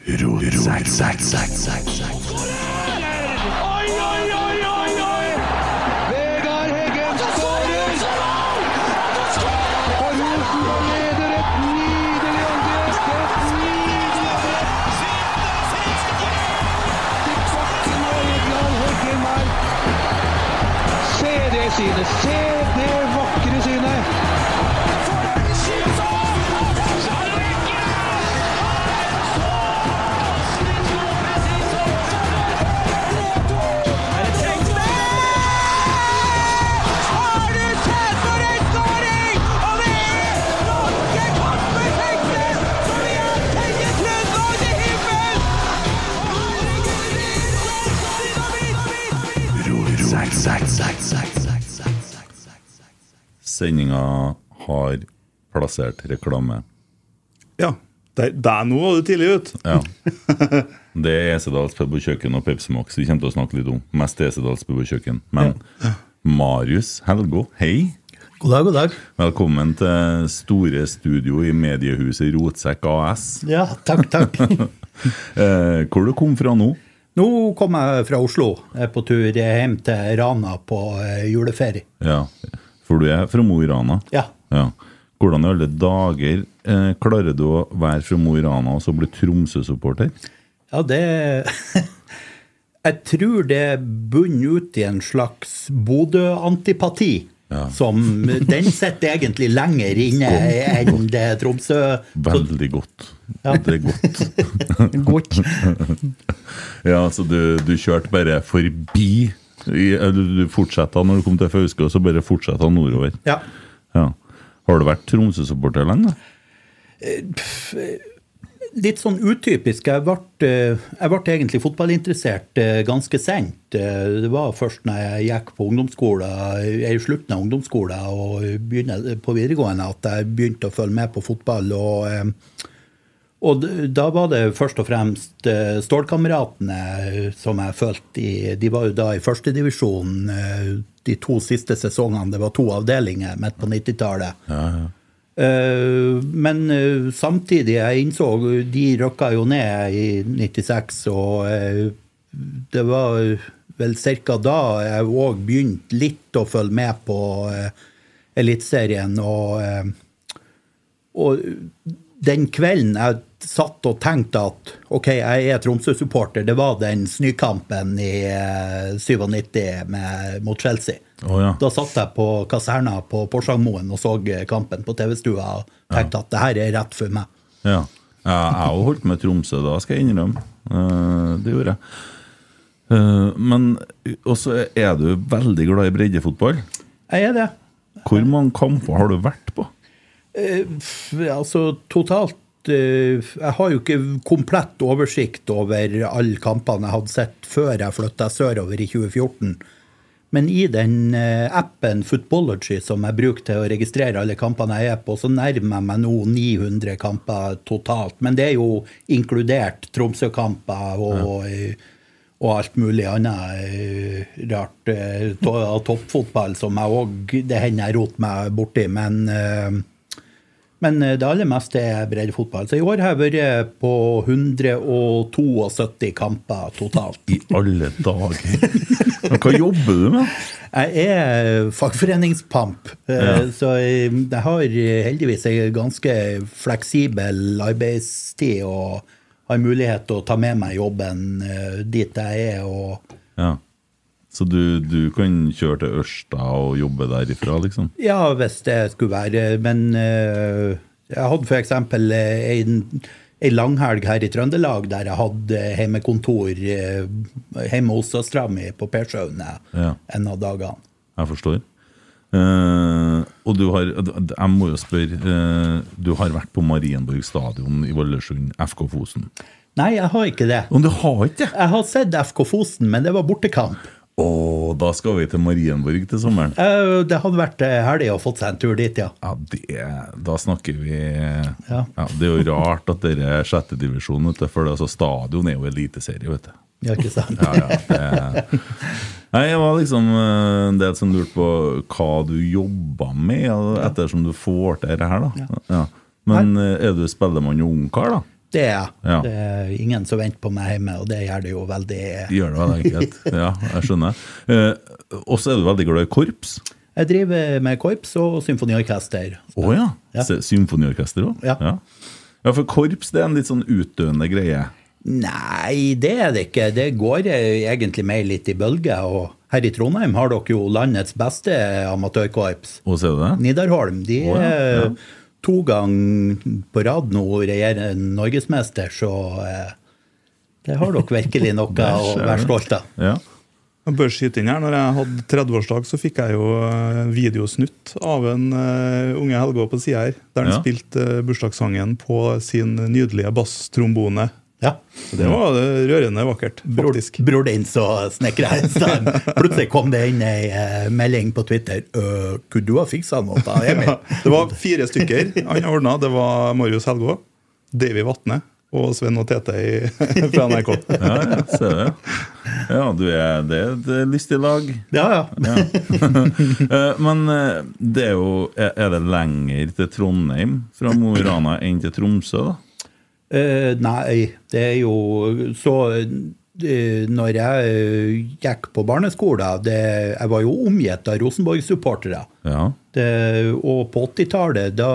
Oi, oi, oi, oi, oi! Vegard Heggen skårer! Og Rosenborg leder et nydelig angrep! Et nydelig angrep! Til bakken og Vegard Heggen her. Se det synet! Se Sendinga har plassert reklame. Ja. Der, der nå var du tidlig ute. Ja. Det er Esedals pub og kjøkken og Pepsi Max vi kommer til å snakke litt om. Mest Esedals pub og kjøkken. Men Marius Helgå, hei. God dag, god dag. Velkommen til store studio i mediehuset Rotsekk AS. Ja, takk, takk. Eh, hvor du kom fra nå? Nå kom jeg fra Oslo. Jeg er på tur hjem til Rana på eh, juleferie. Ja, For du er fra Mo i Rana? Ja. Ja. Hvordan i alle dager eh, klarer du å være fra Mo i Rana og så bli Tromsø-supporter? Ja, det Jeg tror det bunner ut i en slags Bodø-antipati. Ja. Som Den sitter egentlig lenger inne enn det Tromsø Veldig godt. Ja. Det er godt. Godt. Ja, så du, du kjørte bare forbi Du fortsatte når du kom til Fauske, og så bare fortsatte nordover. Ja. Ja. Har du vært Tromsø-supporter lenge? Litt sånn utypisk. Jeg ble, eh, jeg ble egentlig fotballinteressert eh, ganske sent. Eh, Det var først når jeg gikk på ungdomsskolen, i slutten av ungdomsskolen og på videregående, at jeg begynte å følge med på fotball. og... eh, og da var det først og fremst eh, Stålkameratene som jeg følte i De var jo da i førstedivisjon de to siste sesongene. Det var to avdelinger midt på 90-tallet. Eh, Men eh, samtidig, jeg innså De rykka jo ned i 96, og eh, det var vel ca. da jeg òg begynte litt å følge med på eh, Eliteserien. Og, eh, og den kvelden jeg satt og tenkte at OK, jeg er Tromsø-supporter, det var den snøkampen i eh, 97 med, mot Chelsea. Oh, ja. Da satt jeg på kaserna på Porsangmoen og så kampen på TV-stua og tenkte at det her er rett for meg. Ja. ja jeg har holdt med Tromsø da, skal jeg innrømme. Eh, det gjorde jeg. Eh, men også er du veldig glad i breddefotball. Jeg er det. Hvor mange kamper har du vært på? Altså totalt eh, Jeg har jo ikke komplett oversikt over alle kampene jeg hadde sett før jeg flytta sørover i 2014. Men i den eh, appen Footballogy som jeg bruker til å registrere alle kampene jeg er på, så nærmer jeg meg nå 900 kamper totalt. Men det er jo inkludert Tromsø-kamper og, ja. og alt mulig annet eh, rart eh, av toppfotball som jeg òg Det hender jeg roter meg borti. Men eh, men eh, det aller meste er breddefotball. Så i år har jeg vært på 172 kamper totalt. I alle dager! Men Hva jobber du med? Jeg er fagforeningspamp, Ja. så jeg har heldigvis en ganske fleksibel arbeidstid og har mulighet til å ta med meg jobben eh, dit jeg er. og Ja. Så du, du kan kjøre til Ørsta og jobbe derifra, liksom? Ja, hvis det skulle være. Men uh, jeg hadde f.eks. en, en langhelg her i Trøndelag der jeg hadde hjemmekontor uh, hjemme hos søstera mi på Persjøen eh, Ja. en av dagene. Jeg forstår. Uh, og du har Jeg må jo spørre eh, Du har vært på Marienborg stadion i Valdresund, FK Fosen. Nei, jeg har ikke det. Men du har ikke det? Jeg har sett FK Fosen, men det var bortekamp. Å, da skal vi til Marienborg til sommeren. Uh, Det hadde vært helg herlig å fått seg en tur dit, ja. Ja, det, Da snakker vi Ja. Det er jo rart at dere er sjettedivisjon, for altså, stadion er jo eliteserie, vet du. Ja, ikke sant? Ja, ja, det... Nei, Jeg var liksom eh, en del som lurte på hva du jobba med, ettersom du får til dette her. da. Ja. Men eh, er du spellemann og ungkar, da? Det er jeg. Ja. Det er ingen som venter på meg hjemme, og det gjør det jo veldig Gjør det veldig enkelt. Ja, jeg skjønner. Eh, og så er du veldig glad i korps. Jeg driver med korps og symfoniorkester. Å ja. Ja. Symfoniorkester òg? Ja. ja. Ja, for korps det er en litt sånn utdøende greie. Nei, det er det ikke. Det går eh, egentlig mer litt i bølger. Og her i Trondheim har dere jo landets beste amatørkorps. Nidarholm. De oh, ja, ja. To ganger på rad nå regjerer norgesmester, så eh, det har dere virkelig noe å være stolt av. Ja. Jeg bør skyte inn her, når jeg hadde 30-årsdag, så fikk jeg jo eh, videosnutt av en uh, unge Helgå på sida her, der han Ja. spilte bursdagssangen på sin nydelige basstrombone. Ja. Det var eh, rørende vakkert, Bror, faktisk. bror din så snekra en stund. Plutselig kom det inn ei eh, melding på Twitter. «Øh, Kunne du ha fiksa noe, da, Emil? Ja, det var fire stykker han ordna. Det var Marius Helgå, Davy Vatne og Sven og Tete i, fra NRK. Ja, ja, ser det. Ja, du er, det er et lystig lag. Ja, ja. ja. Men eh, det er jo er det lenger til Trondheim fra Mo i Rana enn til Tromsø, da? Eh, nei, det er jo så uh, Når jeg uh, gikk på barneskolen det, Jeg var jo omgitt av Rosenborg-supportere. Ja. Og på 80-tallet, da,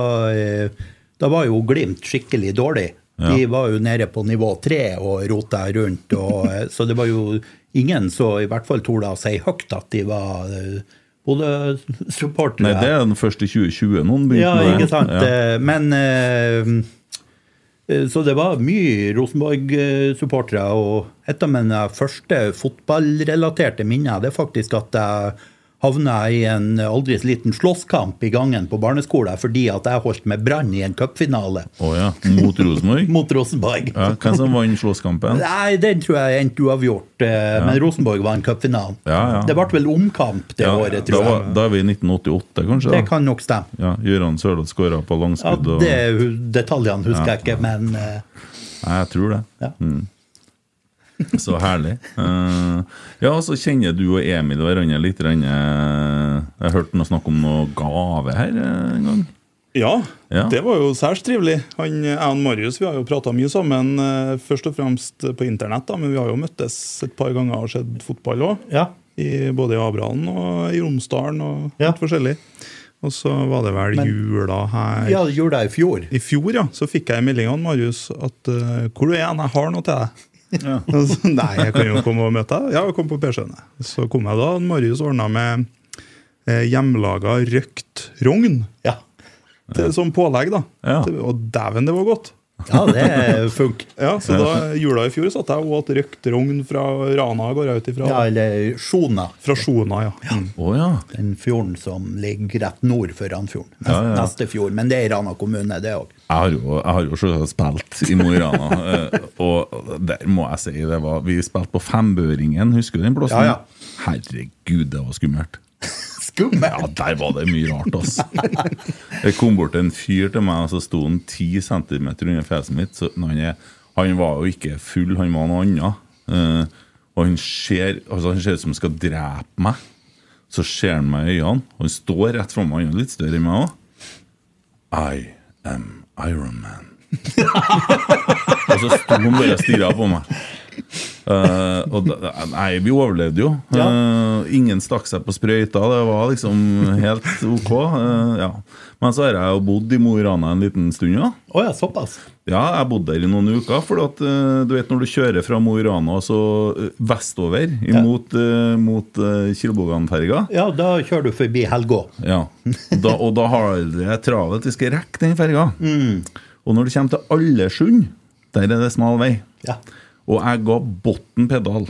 da var jo Glimt skikkelig dårlig. De var jo nede på nivå tre og rota rundt. Og, så det var jo ingen som i hvert fall torde å si høyt at de var eh, både supportere Nei, det er den første 2020 noen begynte Ja, med. ikke sant. Ja. Men Så det var mye Rosenborg-supportere. Og et av mine første fotballrelaterte minner det er faktisk at jeg havna i en aldri så liten slåsskamp i gangen på barneskolen fordi at jeg holdt med Brann i en cupfinale Oh, ja. Mot Rosenborg? mot Rosenborg. Ja, hvem som vant slåsskampen? Nei, den tror jeg endte uavgjort, eh, men Rosenborg vant cupfinalen. Ja, ja. Det ble vel omkamp det Ja, året, da, tror jeg. da er vi i 1988, kanskje? Det da? kan nok stemme. Ja, Gøran Sørloth skåra på Ja, langskudd. og, det, detaljene husker jeg ikke, men uh... Nei, jeg tror det. ja. Så herlig. Uh, ja, så kjenner du og Emil hverandre litt. Jeg har Jeg hørte noe snakk om noe gave her eh, en gang. Ja, Ja. det var jo særs trivelig. Han, jeg og Marius vi har jo prata mye sammen, eh, først og fremst på internett, da, men vi har jo møttes et par ganger og sett fotball òg. ja. Både i Abrahallen og i Romsdalen og Ja. litt forskjellig. Og så var det vel Men- jula her Ja, jula i fjor. I fjor ja, så fikk jeg en melding av Marius at uh, 'Hvor du er? Jeg har noe til deg'. Ja. Og så, Nei, jeg kan jo komme og møte deg. Ja, jeg kom på Persjøen. Så kom jeg da. Marius ordna med eh, hjemmelaga røkt rogn Ja, til, som pålegg. da. Ja. Det- Og dæven, det var godt. Ja det funker. Ja, så da jula i fjor satt jeg og åt røkt rogn fra Rana, går jeg ut ifra. Ja, eller Sjona. Fra Sjona, ja. ja. Oh, ja. Den fjorden som ligger rett nord for Ranfjorden. Neste, Ja, ja. neste fjord. Men det er i Rana kommune, det òg. Jeg har jo, jeg har jo selvsagt spilt i Mo i Rana, eh, og der må jeg si det var Vi spilte på Fembøringen, husker du den blåsen? Ja, ja. Herregud, det var skummelt. Ja, der var det mye rart, altså. Det kom bort en fyr til meg, og så sto han ti centimeter under fjeset mitt. Han, er, han var jo ikke full, han var noe annet. Uh, og han ser, altså han ser ut som han skal drepe meg. Så ser han meg i øynene, og han står rett foran meg, han er litt større enn meg òg. I am Iron Man. og så sto han bare og stirra på meg. Eh, og da, nei, vi overlevde jo. Ja. Eh, ingen stakk seg på sprøyta. Det var liksom helt ok. Uh, ja. Men så har jeg jo bodd i Mo i Rana en liten stund. Ja. Oh, ja, såpass. Ja, jeg bodde der i noen uker. For at, du vet når du kjører fra Mo i Rana så vestover mot, uh, mot uh, Kilboganferga Ja, da kjører du forbi Helgå. ja. da, Og da har det travelt. Vi skal rekke den ferga. Og når du kommer til Allesund, der er det smal vei. Ja. Og jeg ga botten pedal.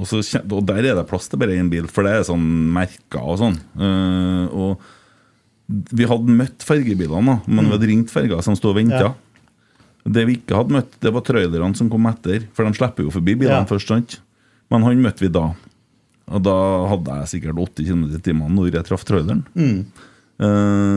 Og, så, og der er det plass til bare én bil, for det er sånn merker og sånn. Uh, og vi hadde møtt fergebilene, da, men vi hadde ringt ferga som sto og venta. Ja. Det vi ikke hadde møtt, det var trailerne som kom etter, for de slipper jo forbi bilene Ja. først. sant? Men han møtte vi da. Og da hadde jeg sikkert 80 km i timen når jeg traff traileren. Eh,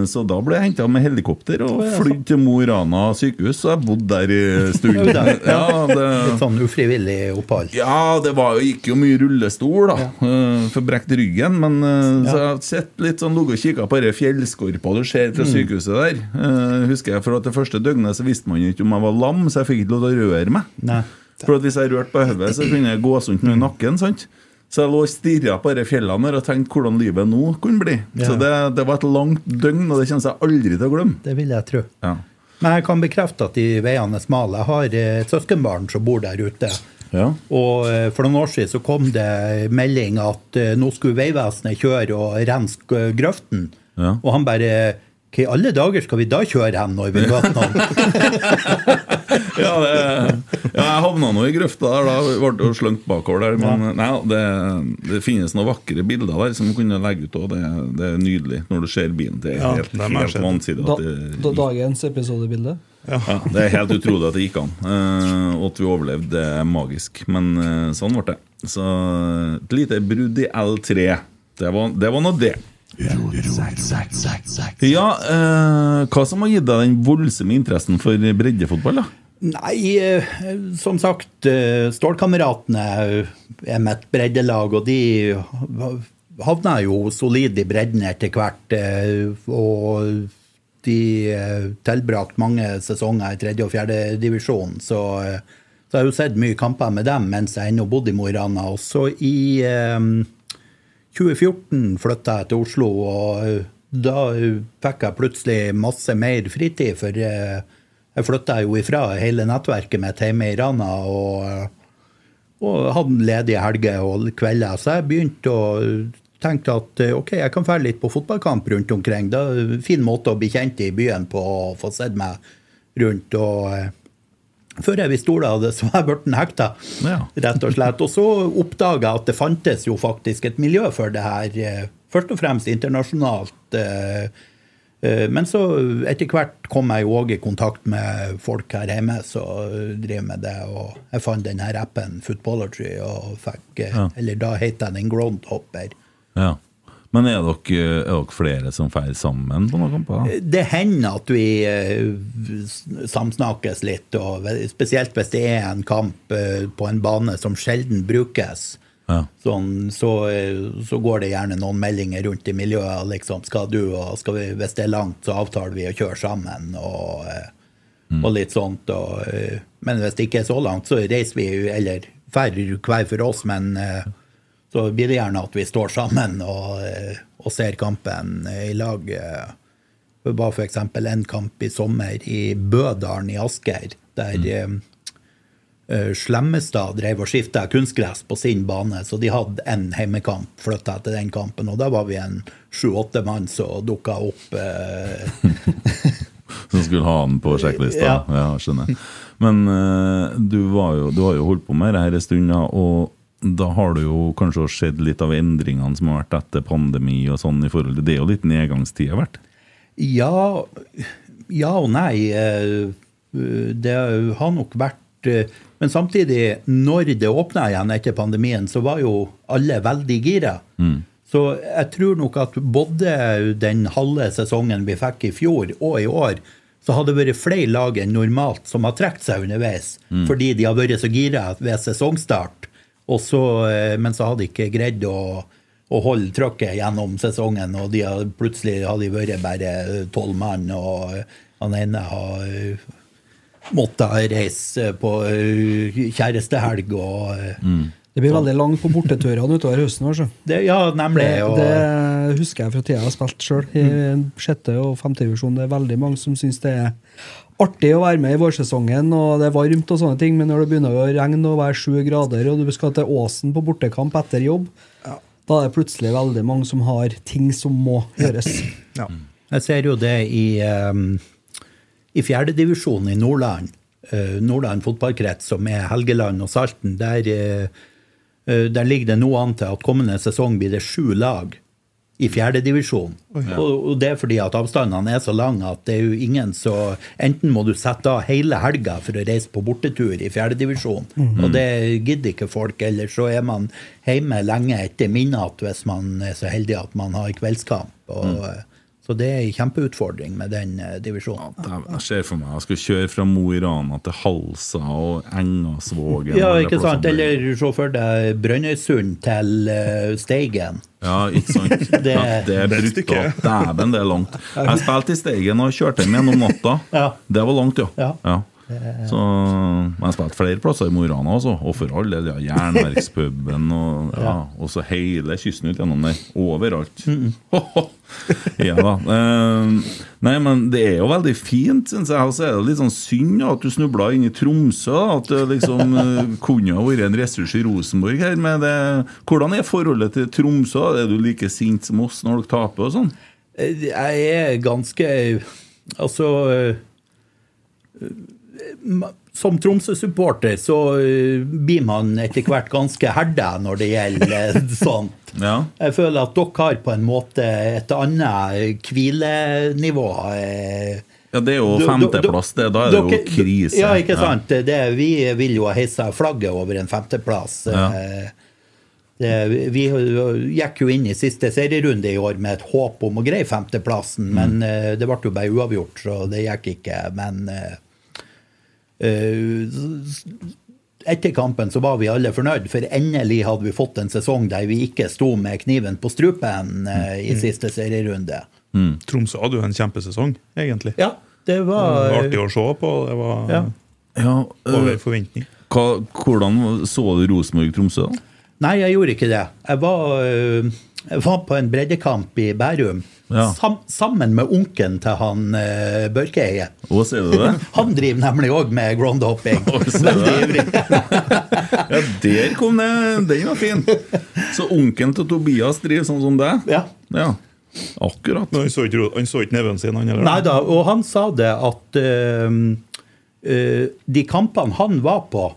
Så da ble jeg henta med helikopter og flydd til Mo i Rana sykehus, og jeg bodde der i en stund. Ja. Det, Litt sånn ufrivillig opphold. ja, det var, jo- gikk jo mye rullestol, da, eh, for brekt ryggen. Men eh, så jeg har sett litt sånn ligget og kikka på de fjellskorpa du ser fra sykehuset der. Eh, husker jeg, for at Det første døgnet så visste man ikke om jeg var lam, så jeg fikk ikke lov til å røre meg. Nei. For at Hvis jeg rørte på hodet, så kunne jeg gå sånt med nakken. sant? Så jeg lå og stirra på disse fjellene og tenkte hvordan livet nå kunne bli. Ja. Så det, det var et langt døgn, og det kommer jeg aldri til å glemme. Det vil jeg tro. Ja. Men jeg kan bekrefte at de veiene er smale. Jeg har eh, et søskenbarn som bor der ute. Ja. Og eh, for noen år siden så kom det melding at eh, nå skulle Vegvesenet kjøre og renske grøften. Ja. Og han bare Hva i alle dager skal vi da kjøre hen når vi møter noen? Ja, det, ja, jeg havna nå i grøfta der, da ble jo slengt bakover der. Men nei, det, det finnes noen vakre bilder der som du kunne legge ut òg. Det, det er nydelig når du ser bilen. Det er Ja, helt, det må helt se. vansinnig. Da, da, dagens episodebilde. Ja, det er helt utrolig at det gikk an. eh, og at vi overlevde, det er magisk. Men eh, sånn ble det. Så et lite brudd i L3. Det var, det var nå det. Ja, eh, hva som har gitt deg den voldsomme interessen for breddefotball? da? Nei, eh, som sagt, eh, Stålkameratene er mitt breddelag, og de havna jo solid i bredden etter hvert. eh, Og de tilbrakte tilbrakt mange sesonger i tredje og fjerde divisjon, så, så jeg har jo sett mye kamper med dem mens jeg ennå bodde i Mo i Rana. Og så i 2014 flytta jeg til Oslo, og da fikk jeg plutselig masse mer fritid, for eh, jeg flytta jo ifra hele nettverket mitt hjemme i Rana. og og hadde ledige helger og kvelder. Så jeg begynte å tenke at eh, ok, jeg kan dra litt på fotballkamp rundt omkring. Det er en fin måte å bli kjent i byen på å få sett meg rundt. og eh, Før jeg visste ordet av det, så var jeg blitt hekta, Ja. rett og slett. Og så oppdaga jeg at det fantes jo faktisk et miljø for det her, eh, først og fremst internasjonalt. eh, Eh, Men så etter hvert kom jeg jo òg i kontakt med folk her hjemme som driver med det. Og jeg fant den her appen Footballergy, og fikk Ja. Eller da het den Groundhopper. Ja. Men er dere, er dere flere som drar sammen på noen kamper? Det hender at vi eh, samsnakkes litt, og spesielt hvis det er en kamp eh, på en bane som sjelden brukes. Ja. Sånn, så, eh, så går det gjerne noen meldinger rundt i miljøet. liksom, skal du, og skal vi, Hvis det er langt, så avtaler vi å kjøre sammen. og, eh, og litt sånt. Og, men hvis det ikke er så langt, så reiser vi eller drar hver for oss. Men så blir det gjerne at vi står sammen og, og ser kampen i lag. Det var f.eks. en kamp i sommer i Bødalen i Asker, der mm. eh, Slemmestad drev og skifta kunstgress på sin bane, så de hadde en heimekamp. Flytta etter den kampen, og da var vi en sju-åtte mann som dukka opp. Eh, Som skulle ha den på sjekklista? Ja. Ja. skjønner. Men eh, du, var jo, du har jo holdt på med det her en stund, og da har det jo kanskje sett litt av endringene som har vært etter pandemi og sånn i forhold til Det er jo litt nedgangstid har vært? Ja, ja og nei. Eh, Det har nok vært eh, Men samtidig, når det åpna igjen etter pandemien, så var jo alle veldig gira. Så jeg tror nok at både den halve sesongen vi fikk i fjor, og i år, så har det vært flere lag enn normalt som har trukket seg underveis. Fordi de har vært så gira ved sesongstart. Og så, eh, men så hadde de ikke greid å, å holde trøkket gjennom sesongen, og de hadde, plutselig hadde de vært bare tolv mann, og han ene har måtte måttet reise på eh, kjærestehelg og mm. Det blir veldig langt på borteturene utover høsten. Også. det, Ja, nemlig. Det, Og, det husker jeg fra tida jeg har spilt sjøl. I sjette og femte divisjon. Det er veldig mange som syns det er artig å være med i vårsesongen, og det er varmt og sånne ting, men når det begynner å regne og være sju grader, og du skal til Åsen på bortekamp etter jobb, da er det plutselig veldig mange som har ting som må gjøres. Ja. Jeg ser jo det i, um, i fjerdedivisjonen i Nordland. Uh, Nordland fotballkrets, som er Helgeland og Salten. Der, eh, der ligger det nå an til at kommende sesong blir det sju lag i fjerdedivisjon. Og, og det er fordi at avstandene er så lange at det er jo ingen så Enten må du sette av hele helga for å reise på bortetur i fjerdedivisjon, og det gidder ikke folk. Eller så er man hjemme lenge etter midnatt hvis man er så heldig at man har kveldskamp. Og, Så det er en kjempeutfordring med den eh, divisjonen. Ja, Jeg ser for meg jeg skal kjøre fra Mo i Rana til Halsa og Engasvågen. Ja, ikke sant? Eller se for deg Brønnøysund til eh, Steigen. Ja, ikke sant? Det- ja, det er brutalt. Dæven, det er langt. Jeg spilte i Steigen og kjørte hjem gjennom natta. Ja. Det var langt, ja. Ja. Så, jeg har spilt flere plasser i Mo i Rana også, og for all del. Ja, Jernverkspuben og ja, og så hele kysten ut gjennom der. Overalt. ja da. Eh, nei, men det er jo veldig fint, syns jeg. Og så er det litt sånn synd at du snubla inn i Tromsø. At det liksom eh, kunne ha vært en ressurs i Rosenborg her. Med det. Hvordan er forholdet til Tromsø? Er du like sint som oss når dere taper og sånn? Eh, Jeg er ganske Altså eh, ma- Som Tromsø-supporter så eh, blir man etter hvert ganske herda når det gjelder sånt. Ja. Jeg føler at dere har på en måte et annet hvilenivå. eh, Ja, det er jo femteplass, det. Da er det jo dere- krise. Ja, ikke sant. Det, vi vil jo heise flagget over en femteplass. Ja. Eh, Det, vi gikk jo inn i siste serierunde i år med et håp om å greie femteplassen, Mm. men eh, det ble jo bare uavgjort, så det gikk ikke. Men eh, eh, etter kampen så var vi alle fornøyd, for endelig hadde vi fått en sesong der vi ikke sto med kniven på strupen eh, Mm. i siste serierunde. Tromsø hadde jo en kjempesesong, egentlig. Ja, det Det var var artig å se på. Det var Ja. Ja, øh, over forventning. hva, hvordan så du Rosenborg-Tromsø? da? Nei, jeg gjorde ikke det. Jeg var, øh, jeg var på en breddekamp i Bærum Ja. sam, sammen med onkelen til han uh, Børkeeie. Han driver nemlig òg med groundhopping. Veldig ivrig. Ja, der kom det! Den var fin. Så onkelen til Tobias driver sånn som deg? Ja. Ja, akkurat. Men han så ikke, han så ikke neven sin, han heller. Nei da, og han sa det at uh, uh, de kampene han var på,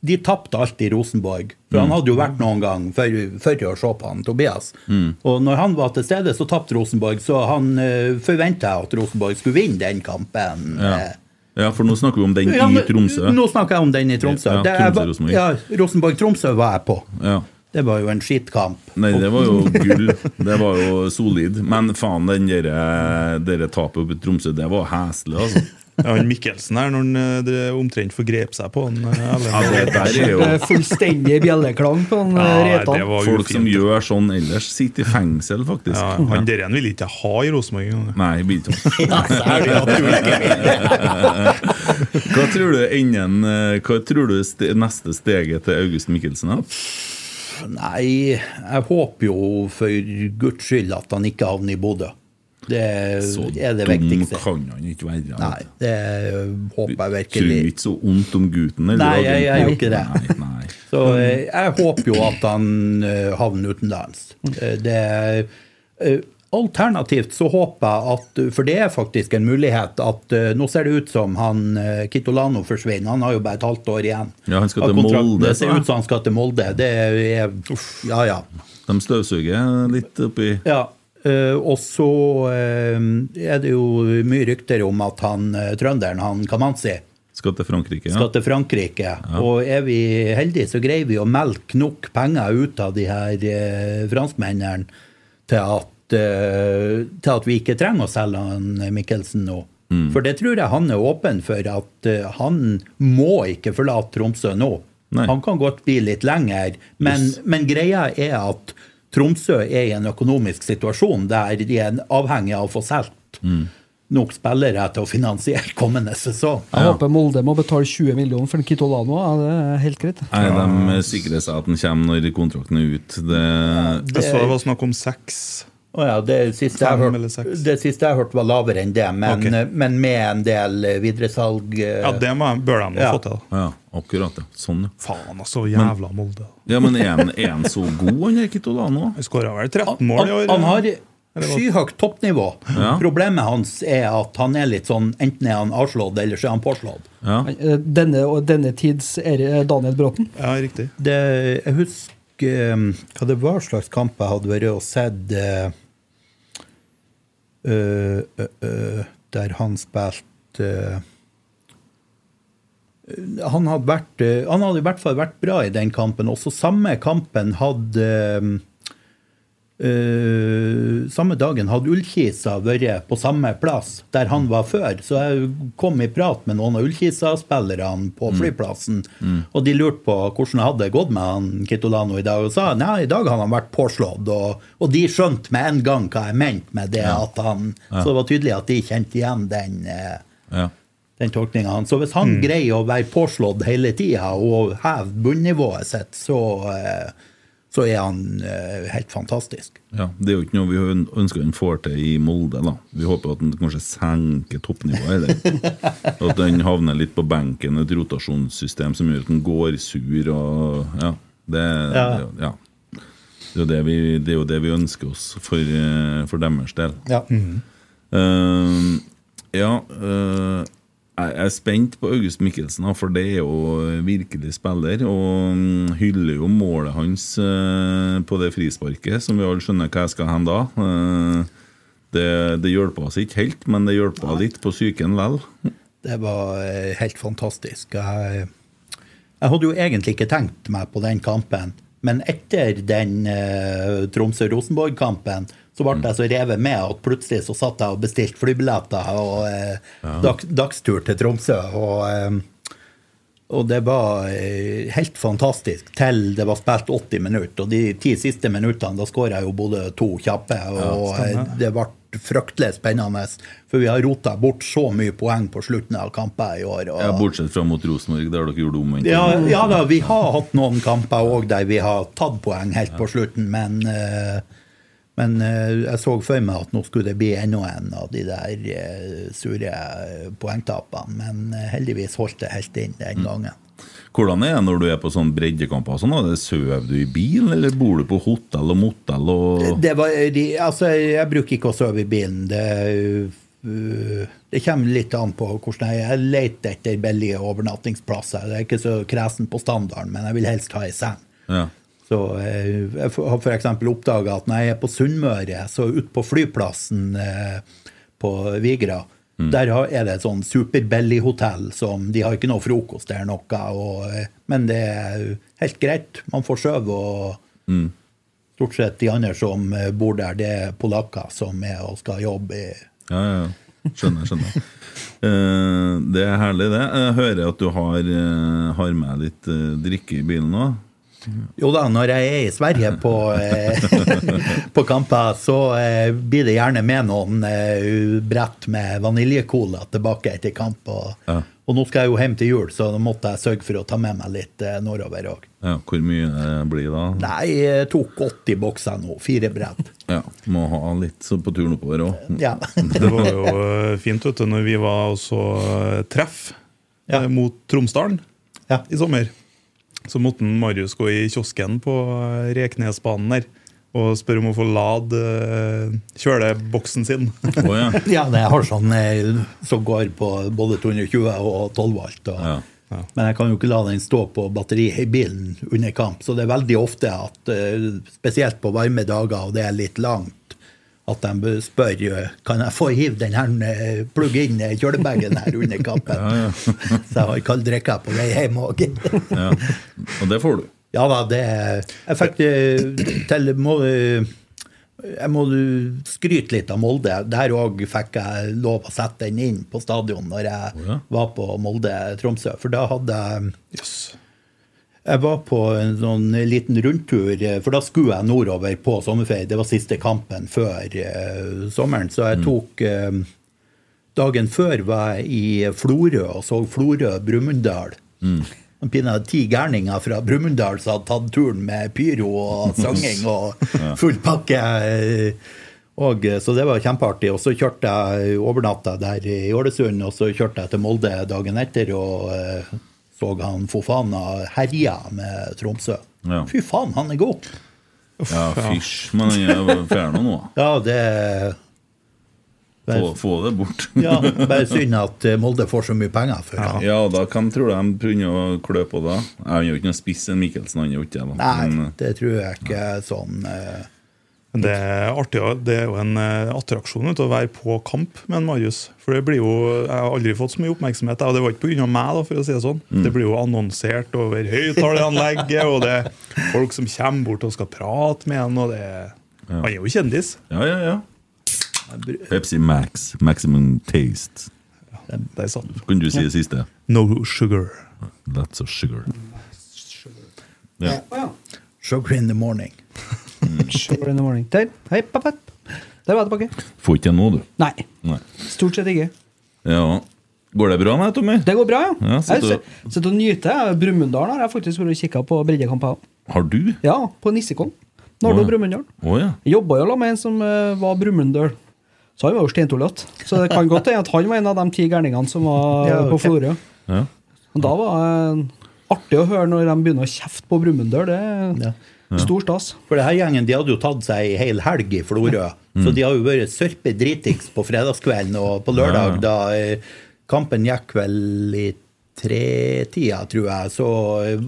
de tapte alltid Rosenborg. For han hadde jo vært noen gang før, før å se på han, Tobias. Og når han var til stede, så tapte Rosenborg, så han uh, forventa at Rosenborg skulle vinne den kampen. Ja. Eh, ja, for nå snakker vi om den Ja, i Tromsø. Nå snakker jeg om den i Tromsø. Ja, Tromsø-Rosenborg. Ja, Rosenborg-Tromsø var jeg på. Ja. Det var jo en skittkamp. Nei, det var jo gull. Det var jo solid. Men faen, den dere, dere tapet i Tromsø, det var heslig, altså. Ja, han Mikkelsen her, når han eh, det omtrent forgrep seg på han eh, Ja, det der er jo er fullstendig bjelleklang på han Ja, eh, Reitan. var folk som gjør sånn ellers, sitter i fengsel, faktisk. ja, Han der igjen vil ikke ha i Rosenborg engang. Nei, jeg vil ikke. Hva tror du enden eh, Hva tror du ste neste steget til August Mikkelsen? er? Nei, jeg håper jo for guds skyld at han ikke havner i Bodø. Det Så er det dum kan han ikke være. Nei, det håper jeg virkelig Tror virkelig. ikke så ondt om gutten. eller Nei, jeg- jeg gjør ikke det. Nei, nei. Så eh, jeg håper jo at han eh, havner utenlands. Eh, Det Alternativt så håper jeg at For det er faktisk en mulighet at Nå ser det ut som han eh, Kitolano forsvinner. Han har jo bare et halvt år igjen. Ja, han skal til. Molde, Det ser ut som han skal til Molde. Det er uff, Ja, ja. De støvsuger litt oppi Ja, og så eh, er det jo mye rykter om at han eh, trønderen, han Kamanzi, Skal til Frankrike. skal til Frankrike. Og er vi heldige, så greier vi å melke nok penger ut av de her eh, franskmennene til at, eh, til at vi ikke trenger å selge han Mikkelsen nå. Mm. For det tror jeg han er åpen for, at eh, han må ikke forlate Tromsø nå. Nei. Han kan godt bli litt lenger, men, Yes. men greia er at Tromsø er i en økonomisk situasjon der de er avhengig av å få solgt Mm. nok spillere til å finansiere kommende sesong. Jeg håper Molde må betale 20 millioner for Kitolano. Ja, det er helt greit. Nei, De sikrer seg at den kommer når kontrakten er ut. Det, Jeg så det var snakk om seks. Å ja, det siste, hørte, det siste jeg hørte var lavere enn det, men, okay. men med en del eh, videresalg eh, Ja, det må, bør de ha Ja. fått til. ja, akkurat. det. Sånn, ja. Faen, altså. Jævla Molde. Ja, Men er han, så god, han Rikito, da nå? Han skåra vel 13 han, mål i år. han har skyhøyt toppnivå. Ja. Problemet hans er at han er litt sånn enten er han avslått, eller så er han påslått. Ja. Eh, Denne, denne tids er Daniel Bråten. Ja, riktig. Det, jeg husker eh, hva det var slags kamp jeg hadde vært og sett eh, Der han spilte han hadde, han hadde i hvert fall vært bra i den kampen. Også samme kampen hadde eh, samme dagen hadde Ullkisa vært på samme plass der han var før. Så jeg kom i prat med noen av Ullkisa-spillerne på flyplassen, og de lurte på hvordan det hadde gått med han Kitolano i dag, og sa nei, i dag hadde han vært påslått. Og, og de skjønte med en gang hva jeg mente med det. at han, Så det var tydelig at de kjente igjen den. Eh, Ja. den tolkninga. Så hvis han greier å være påslått hele tida og heve bunnivået sitt, så, eh, så er han eh, helt fantastisk. Ja, Det er jo ikke noe vi ønsker han får til i Molde. da. Vi håper at han kanskje senker toppnivået. Eller? At han havner litt på benken, et rotasjonssystem som gjør at han går sur. og ja, Det, Ja. det, ja. det, er, det, vi, det er jo det vi ønsker oss for, eh, for deres del. Ja. Eh, ja eh, jeg er spent på August Mikkelsen, for det er jo virkelig spiller. Og mm, hyller jo målet hans eh, på det frisparket, som vi alle skjønner hva jeg skal hen da. Eh, det, det hjelper oss ikke helt, men det hjelper litt på psyken vel. Det var eh, helt fantastisk. Jeg, jeg hadde jo egentlig ikke tenkt meg på den kampen, men etter den Tromsø-Rosenborg-kampen så ble jeg så revet med at plutselig så satt jeg og bestilte flybilletter og eh, dag, dagstur til Tromsø. og... Eh, og det var eh, helt fantastisk til det var spilt 80 minutter. Og de ti siste minuttene, da skåra jo både to kjappe. Og ja, det ble fryktelig spennende. For vi har rota bort så mye poeng på slutten av kamper i år. Og, Ja, bortsett fra mot Rosenborg, der dere gjorde omvendt. ja, ja da, vi har hatt noen kamper òg der vi har tatt poeng helt på slutten, men, eh, men eh, jeg så for meg at nå skulle det bli enda en av de der eh, sure eh, poengtapene. Men heldigvis holdt det helt inn den gangen. Hvordan er det når du er på sånn breddekamper? Sånn? Sover du i bilen, eller bor du på hotell og motell? Og... Det var, de, altså, jeg bruker ikke å sove i bilen. Det, uh, det kommer litt an på hvordan jeg Jeg leter etter billige overnattingsplasser. Det er ikke så kresen på standarden, men jeg vil helst ha ei seng. Ja. Så eh, jeg har f.eks. oppdaga at når jeg er på Sunnmøre, så ute på flyplassen eh, på Vigra, der er det et sånn superbillighotell som De har ikke noe frokost der noe, og, eh, men det er helt greit. Man får sove, og stort sett de andre som bor der, det er polakker som er og skal jobbe i Ja, ja, ja. Skjønner, skjønner. Det er herlig, det. Jeg hører at du har, har med litt drikke i bilen nå. Jo da, når jeg er i Sverige på, eh, på kamper, så eh, blir det gjerne med noen eh, brett med vaniljekola tilbake etter kamp. Og, Ja. og nå skal jeg jo hjem til jul, så da måtte jeg sørge for å ta med meg litt nordover òg. Ja, hvor mye det blir da? Nei, jeg tok 80 bokser nå. Fire brett. Ja, Må ha litt så på turen oppover òg. Ja. Det var jo fint vet du, når vi var også treff Ja. mot Tromsdalen Ja. i sommer. Så måtte Marius gå i kiosken på eh, Reknesbanen der og spørre om å få lade eh, kjøleboksen sin. Oh, ja. ja, det har sånn eh, som går på både 220 og 12 volt. Og, Ja. Men jeg kan jo ikke la den stå på batteriet i bilen under kamp. Så det er veldig ofte at, spesielt på varme dager og det er litt langt, at de bør- spør eh, kan jeg få hive den her, eh, plugge inn eh, kjølebagen her under kampen. Så jeg har kald drikke på vei hjem òg. ja. Og det får du. Ja da, det Jeg fikk det til må, Jeg må skryte litt av Molde. Der òg fikk jeg lov å sette den inn på stadion når jeg oh, ja. var på Molde-Tromsø. For da hadde jeg Yes. Jeg var på en sånn liten rundtur, for da skulle jeg nordover på sommerferie. Det var siste kampen før uh, sommeren, så jeg tok uh, Dagen før var jeg i Florø og så Florø-Brumunddal. Mm. pinadø ti gærninger fra Brumunddal som hadde tatt turen med pyro og sanging og full pakke. eh, Og, eh, så det var kjempeartig. Og så kjørte jeg overnatta der i Ålesund, og så kjørte jeg til Molde dagen etter og eh, så han Fofana herja med Tromsø. Ja. Fy faen, han er god! Ja, fysj. Men han er ferdig nå. Ja, det Få, få det bort. ja, Bare synd at eh, Molde får så mye penger for ham. Ja, da hvem tror du de begynner å klø på det. Jeg er jo ikke noe spiss enn Mikkelsen, han er jo ikke det. Nei, Men, eh, det tror jeg ikke sånn Men det er artig, det er jo en eh, attraksjon å være på kamp med en Marius. For det blir jo, Jeg har aldri fått så mye oppmerksomhet, og det var ikke pga. meg. da, for å si Det sånn. Det blir jo annonsert over høyttaleranlegget, og det er folk som kommer bort og skal prate med en. og det er Han er jo kjendis. Ja, ja, ja. Pepsi Max. Maximum taste. Ja, det er sant. Kunne du si det siste? No sugar. That's a sugar. Sugar, ja. Sugar in the morning. Sugar in the morning. Der. Hei, papp, papp. Der var jeg tilbake. Får ikke det nå, du. Nei, Nei. stort sett ikke. Ja. Går det bra med Tommy? Det går bra, ja. Ja, jeg sitter sit- sitter og nyter. Brumunddal har jeg faktisk vært og kikka på breddekamper. Har du? Ja, på Nissekong. Nardo Å, ja. Brumunddal. Å ja. Jobba jo med en som uh, var Brumunddal. Så han var jo steintullete. Så det kan godt hende at han var en av de ti gærningene som var Ja, på ok. Florø. ja. Og Da var det artig å høre når de begynner å kjefte på Brumunddal. Det Ja. Stor stas. For det her gjengen de hadde jo tatt seg ei hel helg i Florø. Så de har jo vært sørpe dritings på fredagskvelden, og på lørdag, da eh, kampen gikk vel i tretida, tror jeg, så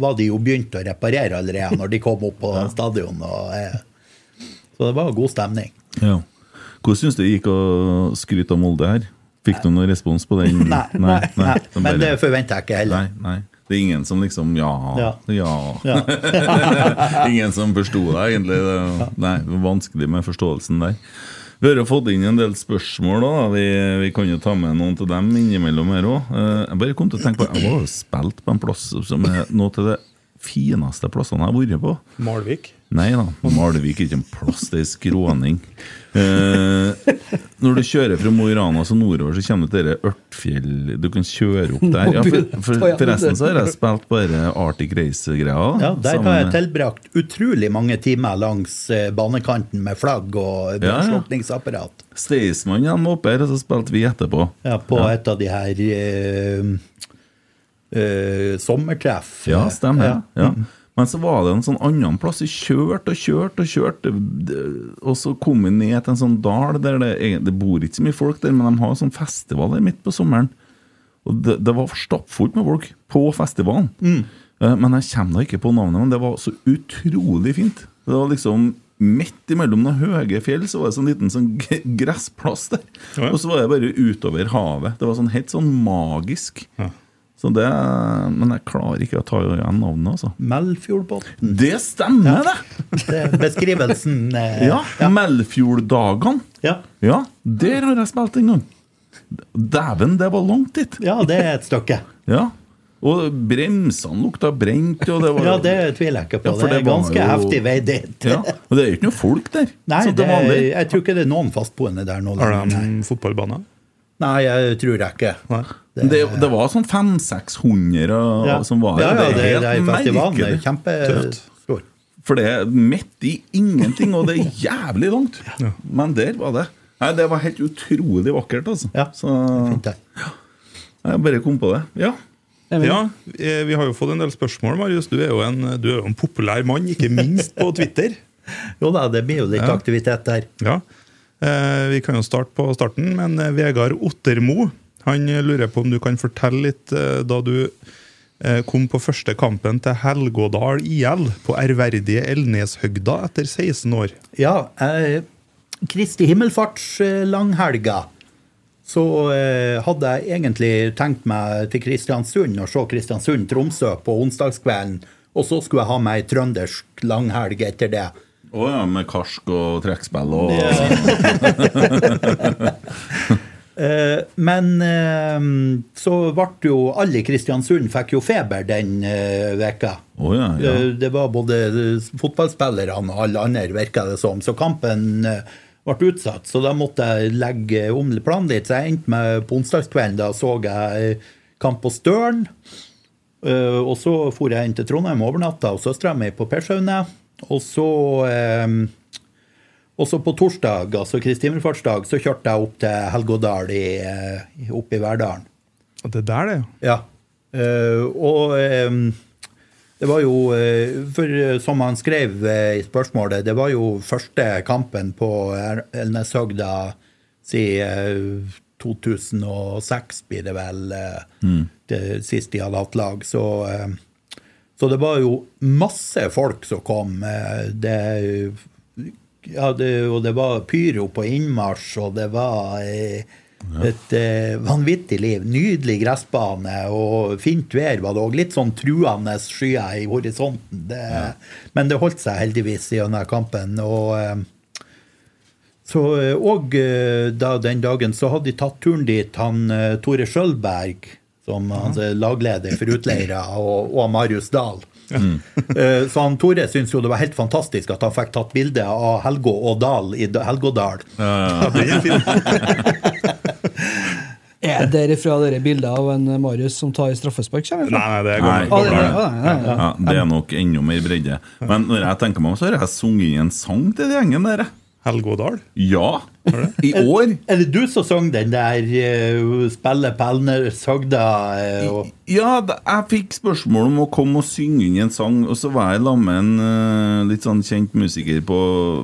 var de jo begynt å reparere allerede når de kom opp på stadion. Og, eh, så det var god stemning. ja. Hvordan syns du det gikk å skryte av Molde her? Fikk du noen respons på den? Nei, nei, nei, nei, men det forventer jeg ikke heller. Nei, nei. Det er ingen som liksom Ja. Ja. ja. Ingen som forsto deg, egentlig. Det, nei, vanskelig med forståelsen der. Vi har jo fått inn en del spørsmål. da Vi, vi kan jo ta med noen til dem innimellom her òg. Jeg bare kom til å tenke på Jeg var jo spilt på en plass som er noe til det fineste plassene jeg har vært på. Malvik. Nei da, Malvik er ikke en plass, det er skråning. Eh, når du kjører fra Mo i Rana så nordover, så kommer du til dette Ørtfjell Du kan kjøre opp der. Ja, for, for, forresten så har jeg spilt på dette Arctic Race-greia. Ja, Der har jeg tilbrakt utrolig mange timer langs eh, banekanten med flagg og Ja, ja. Staysman var oppe her, og så spilte vi etterpå. Ja, på et av de her eh, eh, sommertreff. Ja, stemmer. Ja. Ja. Men så var det en sånn annen plass. Vi kjørte og kjørte og kjørte. Og så kom vi ned til en sånn dal der det, det bor ikke så mye folk der, men de har sånn festival der midt på sommeren. Og det, det var stappfullt med folk på festivalen. Mm. Men jeg kommer da ikke på navnet, men det var så utrolig fint. Det var liksom Midt imellom noen høye fjell så var det sånn liten sånn gressplass der. Ja, ja. Og så var det bare utover havet. Det var sånn helt sånn magisk. Så det, Men jeg klarer ikke å ta igjen navnet, altså. Melfjordbotn. Det stemmer, det! Det er beskrivelsen. eh, Ja, Melfjorddagene. ja. Ja, der har jeg spilt en gang. Dæven, det var langt dit! Ja, det er et stykke. Ja. Og bremsene lukta brent, og det var Ja, det tviler jeg ikke på. Ja, det er ganske jo- heftig vei dit. Ja, Og det er jo ikke noe folk der. Nei, det, jeg tror ikke det er noen fastboende der nå. Har det de Nei, fotballbane? Nei jeg tror jeg ikke. Nei. Det, det var sånn 500-600 Ja. som var ja, ja, det, det er festivalen er merkelig. kjempestor. For det er midt i ingenting, og det er jævlig langt. Men der var det. Nei, Det var helt utrolig vakkert, altså. Ja, Så Fint jeg bare kom på det. Ja. Ja, eh, vi har jo fått en del spørsmål, Marius. Du er jo en, du er jo en populær mann, ikke minst på Twitter. Jo da, det blir jo litt Ja. aktivitet der. Ja. Eh, vi kan jo starte på starten, men eh, Vegard Ottermo han lurer på om du kan fortelle litt eh, da du kom på første kampen til Helgådal IL på ærverdige Elneshøgda etter 16 år. Ja, eh, Kristi himmelfartslanghelga så eh, hadde jeg egentlig tenkt meg til Kristiansund og se Kristiansund-Tromsø på onsdagskvelden. Og så skulle jeg ha meg ei trøndersk langhelg etter det. Å ja, med karsk og trekkspill og Eh, men eh, så ble jo alle i Kristiansund fikk jo feber den eh, veka. Oh, ja, ja. Eh, Det var både fotballspillerne og alle andre, virka det som. Så kampen eh, ble utsatt, så da måtte jeg legge om planen litt. Så jeg endte med på onsdagskvelden. Da så jeg kamp på Støren. Eh, Og så for jeg inn til Trondheim og overnatta hos søstera mi på Pershaugne. Og så eh, og på torsdag, altså Kristi himmelfartsdag, så kjørte jeg opp til Helgodal i, eh, oppe i Verdalen. Og Det der, det. Ja. Eh, og eh, det var jo eh, For som han skrev i spørsmålet, det var jo første kampen på Er- Elneshøgda siden 2006, blir det vel, mm. det sist de hadde hatt lag. Så, eh, så det var jo masse folk som kom. eh, det ja, det, og det var pyro på innmarsj, og det var eh, et eh, vanvittig liv. Nydelig gressbane og fint vær var det òg. Litt sånn truende skyer i horisonten. Det, Men det holdt seg heldigvis gjennom kampen. Og, eh, Så, eh, og eh, da, den dagen så hadde de tatt turen dit han Tore Skjølberg, som han er lagleder for utleiere, og, og Marius Dahl. Mm. Så han Tore syntes jo det var helt fantastisk at han fikk tatt bilde av Helgå og Dahl i Da- Helgådal. Ja, ja, er. Er dere fra dere bildet av en Marius som tar straffespark? Nei, nei, det er Nei. gammel. Ah, det, er nok enda mer bredde. Men når jeg tenker meg om, så har jeg sunget inn en sang til den gjengen der. Helgådal. Ja. I år. Er det du som sang den der uh, 'Spille Pelner Sagda'? Uh, Ja, da- jeg fikk spørsmål om å komme og synge inn en sang, og så var jeg sammen med en uh, litt sånn kjent musiker på,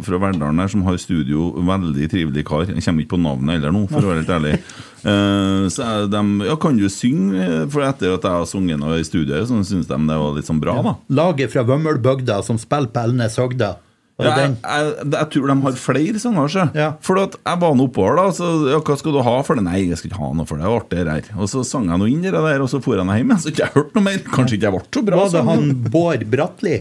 fra Verdalen her som har studio. Veldig trivelig kar. Jeg kommer ikke på navnet heller nå, for å være helt ærlig. Eh, så jeg, dem, ja, kan du synge? For etter at jeg har sunget noe i studio, så syns de det var litt sånn bra, da. Laget fra Vømmølbygda som spiller Pelne Sagda. Var Jeg, jeg, jeg tror de har flere sanger. Så. Ja. For at jeg var han oppover, da. Så ja, hva skal du ha for det? Nei, jeg skal ikke ha noe for det. Det er artig det her. Og så sang jeg noe inn i det der, og så dro jeg hjem igjen. Så ikke jeg hørt noe mer. Kanskje ikke jeg ble så bra. Var det han Bård Bratli?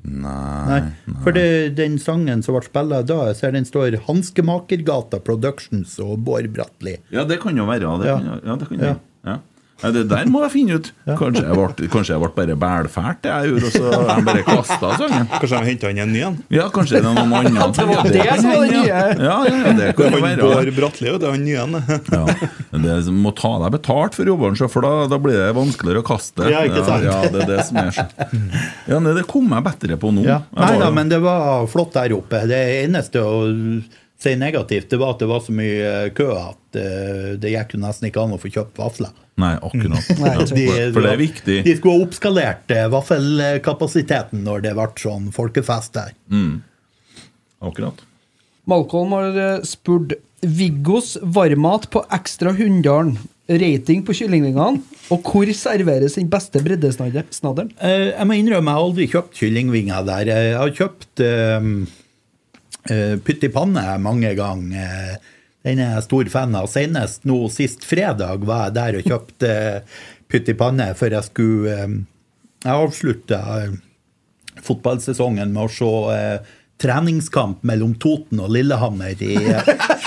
Nei. Nei. For det, den sangen som ble spilt da, jeg ser den står Hanskemakergata Productions og Bård Bratli. Ja, det kan jo være. Det Ja. ja, det kan jo. Ja. Nei, det der må jeg finne ut. Kanskje jeg ble, kanskje jeg ble bare bælfælt, jeg gjorde, og så jeg bare kasta sangen. Kanskje de henta inn en ny en? Ja, kanskje det er noen andre. Det var det som var det nye. Ja, ja, ja, det Det kan er jo han være. Bård Bratli, det er han nye en. Ja, men det er- må ta deg betalt for jobben, for da, da blir det vanskeligere å kaste. Ja, ikke sant? Ja, det er det som er. Ja, det kom jeg bedre på nå. Ja. Nei da, men det var flott der oppe. Det eneste å si negativt, det var at det var så mye eh, kø at eh, det gikk jo nesten ikke an å få kjøpt vafler. Nei, akkurat. Nei, de, for, det er viktig. De skulle ha oppskalert eh, vaffelkapasiteten når det ble sånn folkefest der. Akkurat. Malcolm har spurt Viggos varmmat på Ekstra Hunndalen. Rating på kyllingvingene. Og hvor serveres den beste breddesnadderen? Jeg må innrømme, jeg har aldri kjøpt kyllingvinger der. Jeg har kjøpt uh, pytt i panne mange ganger. Den er jeg stor fan av. Senest nå sist fredag var jeg der og kjøpte uh, pytt i panne, for jeg skulle eh, Jeg avslutta eh, fotballsesongen med å se eh, treningskamp mellom Toten og Lillehammer i,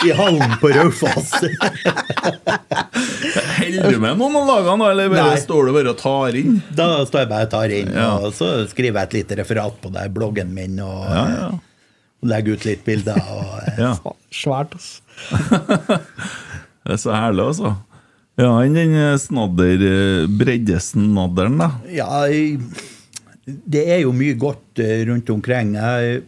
i hallen på Raufoss. Holder du med noen av lagene, eller bare Nei. står du bare og tar inn? Da står jeg bare og tar inn, Ja. og så skriver jeg et lite referat på det, bloggen min, og, Ja, ja. Og legge ut litt bilder. Og, eh, ja. Svært, altså. Det er så herlig, altså. Ja, enn den eh, snadder, eh, breddesnadderen, da. ja, det er jo mye godt rundt omkring. Jeg,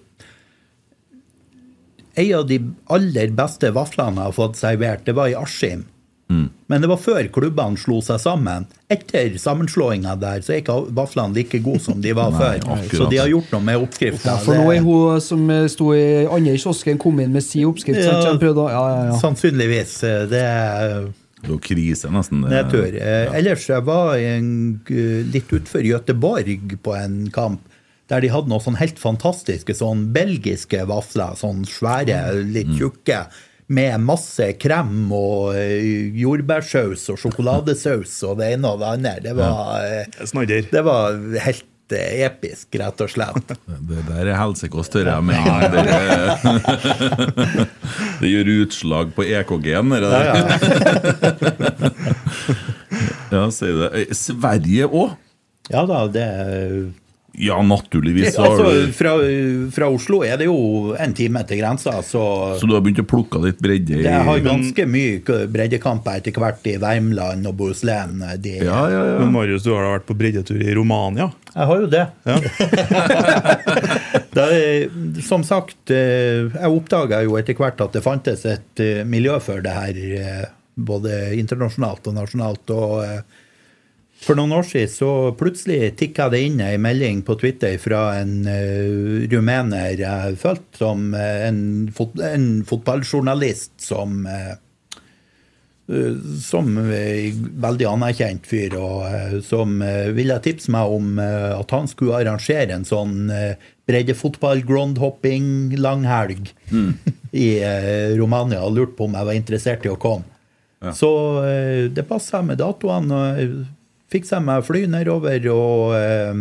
en av de aller beste vaflene jeg har fått servert, det var i Askim. Men det var før klubbene slo seg sammen. Etter sammenslåinga der, så er ikke vaflene like gode som de var Nei, før. akkurat. Så de har gjort noe med oppskrifta. Ja, for nå er hun som eh, sto i andre kiosken, kom inn med si oppskrift. Ja. å- ja, ja, ja. Sannsynligvis. eh, Det er Det jo krise, nesten. nedtur. Eh, ellers jeg var i en, eh, litt utfor Gøteborg på en kamp der de hadde noen sånn helt fantastiske sånn belgiske vafler, sånn svære, litt tjukke, med masse krem og eh, jordbærsaus og sjokoladesaus og det ene og det andre. Det var, eh, det var helt eh, episk, rett og slett. Det der er helsekost, hører jeg med en gang. Det, er- det gjør utslag på EKG-en, det der. Ja, Ja, sier det. Eh, Sverige òg? ja da, det Ja, naturligvis. Så, Altså, du, fra, fra Oslo er det jo en time til grensa, så så du har begynt å plukke litt bredde i Det har ganske mye breddekamper etter hvert i Värmland og Bohuslän. De, Ja, ja, ja. Men Marius, du har da vært på breddetur i Romania? Jeg har jo det. det som sagt, eh, jeg oppdaga jo etter hvert at det fantes et eh, miljø for det her, eh, både internasjonalt og nasjonalt. og eh, for noen år siden så plutselig tikka det inn ei melding på Twitter fra en uh, rumener jeg fulgte som uh, en, fot en fotballjournalist som eh, som veldig anerkjent fyr, og som ville tipse meg om at han skulle arrangere en sånn eh, breddefotball-groundhopping langhelg i Romania, og lurte på om jeg var interessert i å komme. Så eh, det passa med datoene. og jeg Fiksa meg fly nedover og, eh,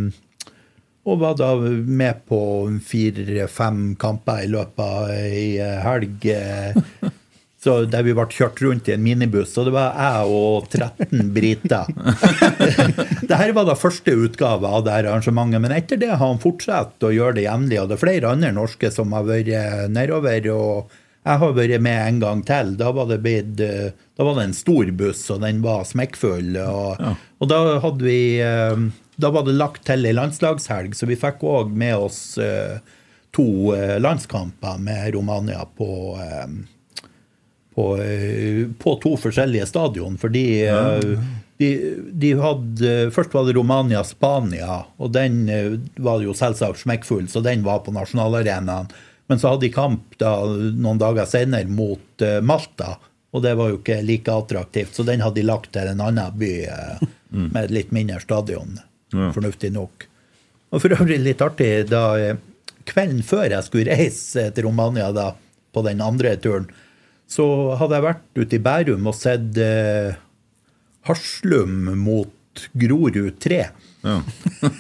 Og var da med på fire-fem kamper i løpet av ei helg. eh, Så der vi ble kjørt rundt i en minibuss, og det var jeg og 13 briter. Dette var da første utgave av det arrangementet, men etter det har han fortsatt å gjøre det jevnlig. Og det er flere andre norske som har vært nedover. og jeg har vært med en gang til. Da var det, blitt, eh, da var det en stor buss, og den var smekkfull. Og, og da vi eh, Da var det lagt til ei landslagshelg, så vi fikk òg med oss eh, to landskamper med Romania på på, på to forskjellige stadion. Fordi ja. de, de hadde Først var det Romania-Spania, og den var jo selvsagt smekkfull, så den var på nasjonalarenaen. Men så hadde de kamp da, noen dager senere mot eh, Malta, og det var jo ikke like attraktivt, så den hadde de lagt til en annen by mm. med et litt mindre stadion. Ja. Fornuftig nok. Og for øvrig litt artig, da eh, kvelden før jeg skulle reise til Romania da, på den andre turen, så hadde jeg vært ute i Bærum og sett eh, Haslum mot Grorud 3. Ja.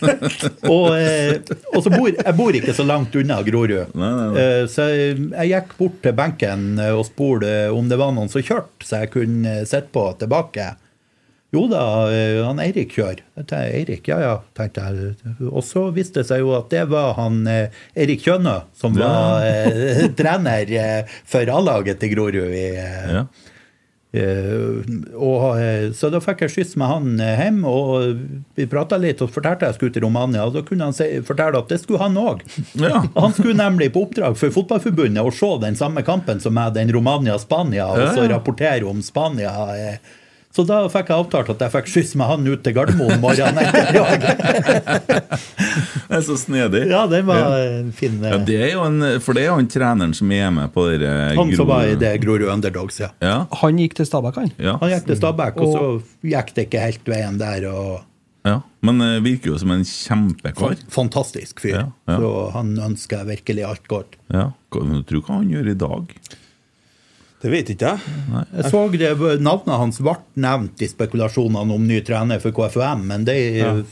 Og, eh, og så bor jeg bor ikke så langt unna Grorud. Nei, nei, nei. Eh, så jeg, jeg gikk bort til benken eh, og spurte om det var noen som kjørte, så jeg kunne sitte på tilbake. Jo da, han Eirik kjører. Eirik, ja ja, tenkte jeg. Og så viste det seg jo at det var han Eirik Kjønø, som var trener for A-laget til Grorud. i Ja. Eh, og, eh, så da fikk jeg skyss med han eh, hjem, og vi prata litt og fortalte jeg skulle til Romania. Og da kunne han se, fortelle at det skulle han òg. Ja. Han skulle nemlig på oppdrag for Fotballforbundet og se den samme kampen som meg, den Romania-Spania, og så rapportere om Spania. eh. Så da fikk jeg avtalt at jeg fikk skyss med han ut til Gardermoen morgenen etter. Det er så snedig. ja den var en fin eh, Ja, det er jo en, for det er jo han treneren som er med på det Han som var i det Grorud Underdogs, ja. Ja, Han gikk til Stabæk, han. ja, Han gikk til Stabæk, og så gikk det ikke helt veien der. og ja. Men eh, virker jo som en kjempekar. Fantastisk fyr. Ja, ja. Så han ønsker virkelig alt godt. Ja. Hva- Tror hva han gjør i dag. Det vet ikke jeg. Jeg så det, Navnet hans ble nevnt i spekulasjonene om ny trener for KFUM, men det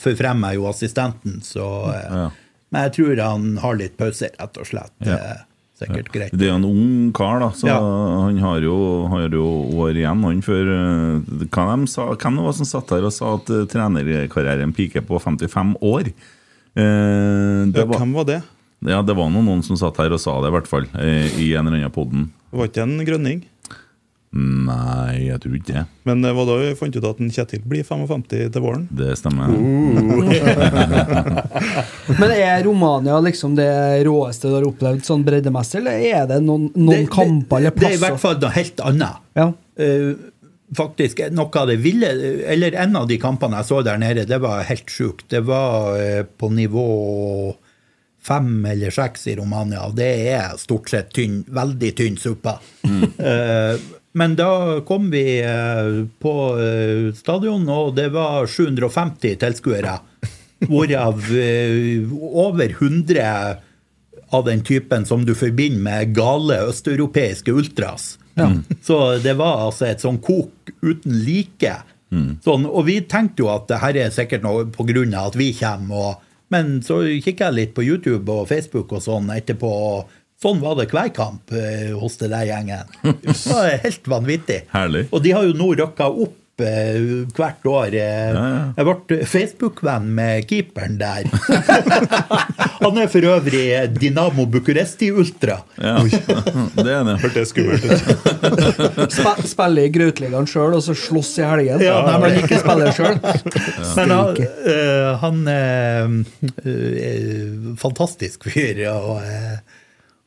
forfremmer jo assistenten, så eh, Ja. Men jeg tror han har litt pauser, rett og slett. Ja. Det er greit. Det er jo en ung kar, da, så Ja. han har jo, har jo år igjen. Han før, eh, hva de sa, Hvem det var som satt der og sa at eh, trenerkarrieren piker på 55 år? Eh, det Ja, var, hvem var det? ja, det var noen, noen som satt her og sa det, i hvert fall. I en eller annen podden. Det var ikke en grønning. Nei, jeg tror ikke det. Men det var da vi fant ut at en Kjetil blir 55 til våren. Det stemmer. Men er Romania liksom det råeste du har opplevd sånn breddemessig, eller er det noen, noen Det- kamper eller plasser? det er i hvert fall noe helt annet. Ja. Uh, faktisk noe av det ville Eller en av de kampene jeg så der nede, det var helt sjukt. Det var uh, på nivå fem eller seks i Romania, og det er stort sett tynn, veldig tynn suppe. Mm. men da kom vi eh, på eh, stadion, og det var 750 tilskuere. Hvorav over 100 av den typen som du forbinder med gale østeuropeiske ultras. Så det var altså et sånn kok uten like. Sånn, og vi tenkte jo at det her er sikkert noe av at vi kommer. Og, men så kikka jeg litt på YouTube og Facebook og sånn etterpå. og Sånn var det hver kamp eh, hos det der gjengen. Det var helt vanvittig. Herlig. Og de har jo nå rykka opp hvert år. Eh, Ja, ja. Jeg ble Facebook-venn med keeperen der. Han er for øvrig Dinamo Bucuresti-ultra. Ja, det er det. Hørtes skummelt ut. Spe, spille i Grautligaen sjøl, og så slåss i helgen. Ja, nei, men ikke spiller sjøl. Men han, eh, han eh, er fantastisk fyr, og, eh,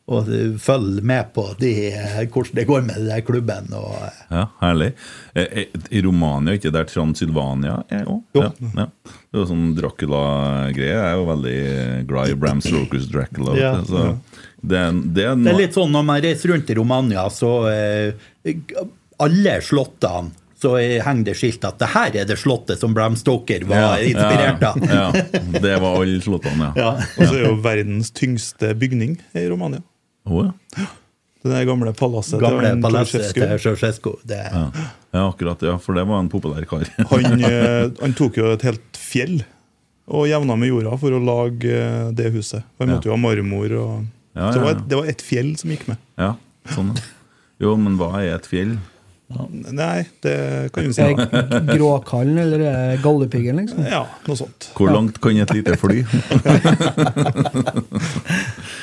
og følge med på de, hvordan det går med den klubben. Og, Ja, herlig. Eh, eh, I Romania, ikke der Transylvania er òg? Jo. Ja, ja. Det er sånn Dracula-greie. Jeg er jo veldig glad i Bram Stokers Dracula. Ja, så det, er, det, er Det er litt sånn når man reiser rundt i Romania, så eh, alle slottene så henger det skilt at det her er det slottet som Bram Stoker var inspirert av. Ja, ja, det var alle slottene, ja. Ja. Og så er jo verdens tyngste bygning i Romania. Å, ja. Det der gamle palasset Gamle til palasset Ceausescu. Ja. ja, akkurat. ja, For det var en populær kar. Han, eh, han tok jo et helt fjell og jevna med jorda for å lage eh, det huset. Han måtte jo ha marmor. og Ja, Så det var, et, det var et fjell som gikk med. Ja, sånn. Jo, men hva er et fjell? Nei, det kan du si. Er det Gråkallen eller er Galdhøpiggen, liksom? Ja, noe sånt. Hvor langt kan et lite fly?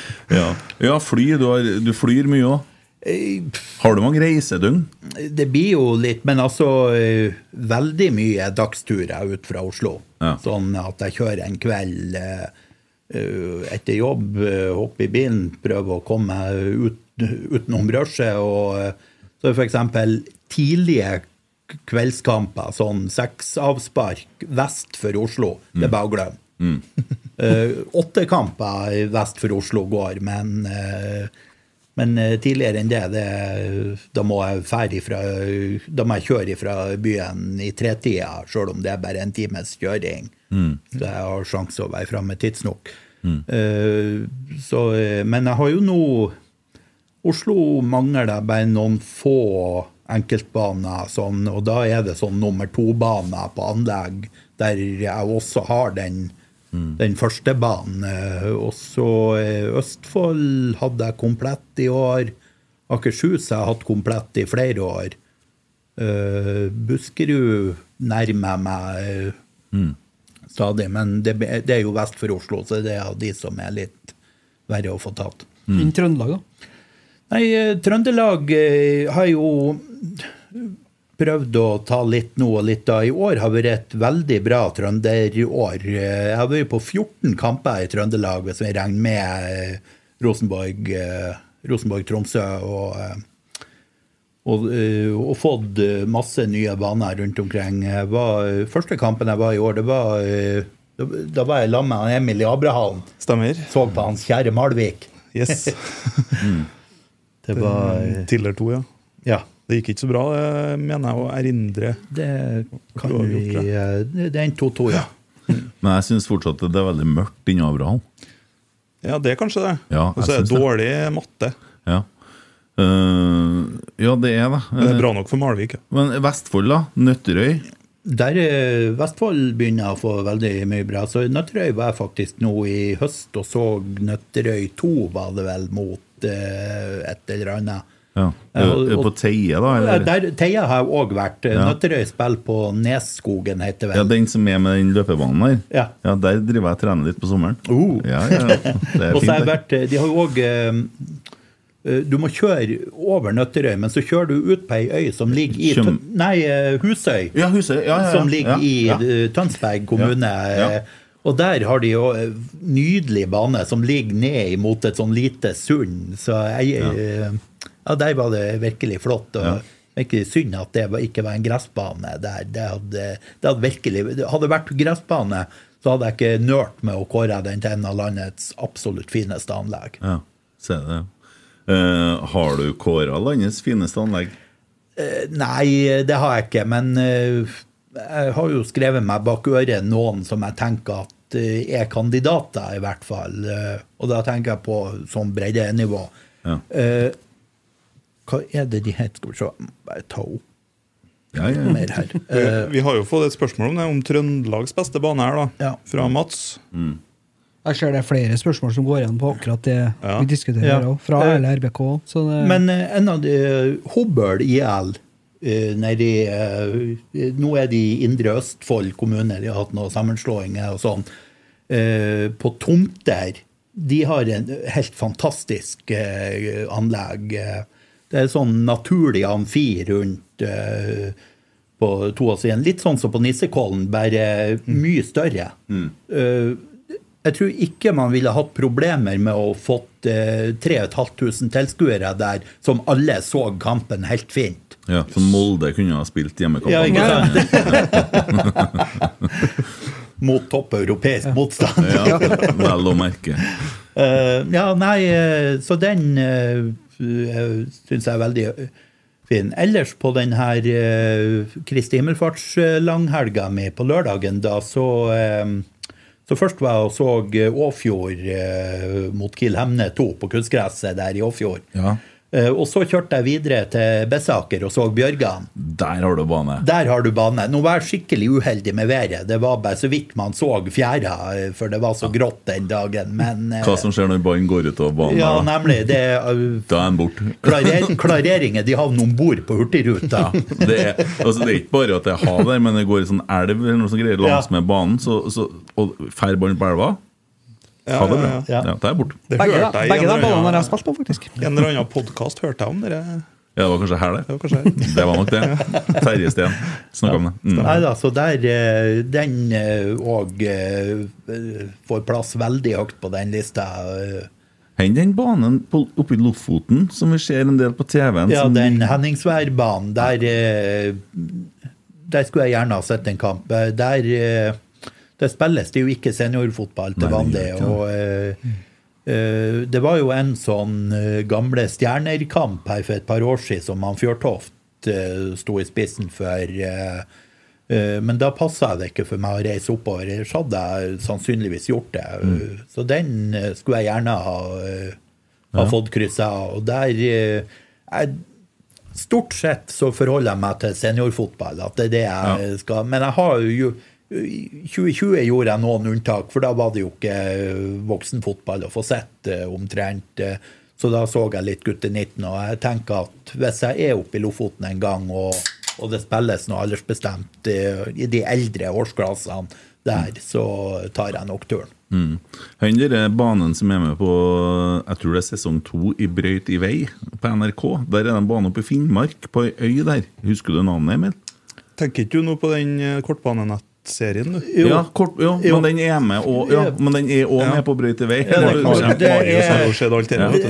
ja. ja, fly. Du, har, du flyr mye òg. Eh, Har du mange reisedøgn? Det blir jo litt, men altså eh, Veldig mye dagsturer ut fra Oslo. Ja. Sånn at jeg kjører en kveld eh, etter jobb, hopper i bilen, prøver å komme meg ut, utenom. Og eh, så er f.eks. tidlige kveldskamper, sånn seks avspark vest for Oslo, det er bare å glemme. Eh, åtte kamper vest for Oslo går, men eh, men eh, tidligere enn det, det da må jeg ferdig fra, da må jeg kjøre fra byen i tretida, sjøl om det er bare en times kjøring. Så jeg har sjanse å være framme tidsnok. Eh, så, eh, men jeg har jo nå Oslo mangler bare noen få enkeltbaner, sånn, og da er det sånn nummer to-baner på anlegg, der jeg også har den, den første banen. Også Og så eh, Østfold hadde jeg komplett i år. Akershus har jeg hatt komplett i flere år. Uh, Buskerud nærmer meg mm. stadig, men det, det er jo vest for Oslo, så det er av de som er litt verre å få tatt. Mm. Trøndelag, da? Nei, eh, Trøndelag eh, har jo prøvd å ta litt nå og litt da. I år har vært et veldig bra trønderår. Jeg har vært på 14 kamper i Trøndelag, hvis vi regner med eh, Rosenborg, eh, Rosenborg-Tromsø og eh, og, og fått masse nye baner rundt omkring. Var, første kampen jeg var i år, det var da, var jeg sammen med Emil i Abrahallen. Stemmer. Så på hans kjære Malvik. Yes. Det var Tiller to, ja. Ja. Det gikk ikke så bra, det mener jeg å erindre. Det kan vi gjort eh, Det det er en 2-2, ja. Men jeg syns fortsatt at det er veldig mørkt inni Abraham. Ja, det er kanskje det. Ja, Og så er det dårlig matte. Ja. Uh, ja, det er det. Men det er bra nok for Malvik. Ja. Men Vestfold, da? Nøtterøy? Der eh, Vestfold begynner å få veldig mye bra. Så Nøtterøy var jeg faktisk nå i høst og så Nøtterøy 2, var det vel, mot eh, et eller annet. Ja. Ja, og- Er på Teie, da? Ja, Eller? Der, teie har jeg òg vært. Ja. Nøtterøy spiller på Nesskogen, heter det Ja, vel. Den som er med den løpebanen der? Ja. Der driver jeg og trener litt på sommeren. Oh. Ja, ja, ja. Det Og så har jeg vært, de har jo òg Du må kjøre over Nøtterøy, men så kjører du ut på ei øy som ligger i Kjøm- Nei, eh, Husøy. Ja, Husøy. Ja, ja, ja. som ligger ja, i ja. eh, Tønsberg kommune. Ja. eh, Og der har de jo eh, nydelig bane som ligger ned mot et sånn lite sund. Så jeg eh, Ja, der var det virkelig flott. og Ja. Virkelig synd at det ikke var en gressbane der. Det hadde, det hadde virkelig det Hadde vært gressbane, så hadde jeg ikke nølt med å kåre den til en av landets absolutt fineste anlegg. Ja, ser det. Uh, har du kåra landets fineste anlegg? Uh, Nei, det har jeg ikke, men uh, jeg har jo skrevet meg bak øret noen som jeg tenker at er kandidater, i hvert fall. Og da tenker jeg på sånn breddenivå. Ja. Eh, Hva er det de heter? Skal vi se, bare ta opp Ja, ja, mer her. Vi, Eh, vi har jo fått et spørsmål om det, om Trøndelags beste bane her, da. Ja. Fra Mats. Jeg ser det er flere spørsmål som går igjen på akkurat det Ja. vi diskuterer Ja. her. Fra Eh, hele RBK. Så det, Men uh, en av de Hobøl IL uh, nedi uh, Nå er de i Indre Østfold kommune, de har hatt noen sammenslåinger og sånn. Eh, På tomter De har en helt fantastisk eh, anlegg. Eh, Det er sånn naturlig amfi rundt uh, på siden. Litt sånn som på Nissekollen, bare mye større. Eh, jeg tror ikke man ville hatt problemer med å fått uh, 3500 tilskuere der, som alle så kampen helt fint. ja, så Molde kunne ha spilt hjemmekamp. Ja, ikke sant? Mot topp europeisk motstand. Ja, vel å merke. Uh, ja, nei, eh, så den uh, syns jeg er veldig eh, fin. Ellers på den her uh, Kristi himmelfartslanghelga mi på lørdagen, da så eh, så først var jeg og så eh, Åfjord eh, mot Kiel Hemne 2 på kunstgresset der i Åfjord. Ja. Eh, Og så kjørte jeg videre til Bessaker og så Bjørgan. Der har du bane. Der har du bane. Nå var jeg skikkelig uheldig med været. Det var bare så vidt man så fjæra, eh, for det var så grått den dagen. Men eh, Hva som skjer når ballen går ut av banen? Ja, da? nemlig. Det, eh, Da er han borte. klarer, klareringer de havner om bord på Hurtigruta. Det er, altså det er ikke bare at det er hav der, men det går en sånn elv eller noe sånt greier langs Ja. med banen, så, så, og fær ballen på elva. Ja, Ha det bra. ja, ja. Ja, det er borte. Det Begge, hørte jeg i begge de ballene har jeg spilt på, faktisk. en eller annen podkast hørte jeg om dere. Ja, det var kanskje her, Det det. var kanskje her. Det var nok det. Terje Steen snakka om det. Mm. Nei da, så der eh, Den òg får plass veldig høyt på den lista. eh. Hen den banen på, oppe i Lofoten som vi ser en del på TV-en. Ja, som- den Henningsværbanen, der eh, Der skulle jeg gjerne ha sett en kamp. Eh, Der, der spilles det jo ikke seniorfotball til vanlig. det. Og uh, uh, det var jo en sånn eh, gamle stjernerkamp her for et par år siden som han Fjørtoft uh, sto i spissen for. men da passa det ikke for meg å reise oppover. Ellers hadde jeg sannsynligvis gjort det. Mm. Så den skulle jeg gjerne ha, ha ja. fått kryssa av. Og der jeg, Stort sett så forholder jeg meg til seniorfotball. At det er det jeg skal Men jeg har jo 2020 gjorde jeg noen unntak, for da var det jo ikke voksenfotball å få sett eh, omtrent. eh, Så da så jeg litt gutte 19, og jeg tenker at hvis jeg er oppe i Lofoten en gang, og, og det spilles noe aldersbestemt eh, i de eldre årsklassene der, så tar jeg nok turen. Mm. Er banen som er med på Jeg tror det er sesong to i Brøyt i vei på NRK. Der er det en bane oppe i Finnmark, på ei øy der. Husker du navnet, Emil? Tenker ikke du nå på den eh, du? Jo. Ja, kort, jo, Jo. men den er med og, ja, men den er også Ja. med på Brøyt i vei. Ja, det. Det er-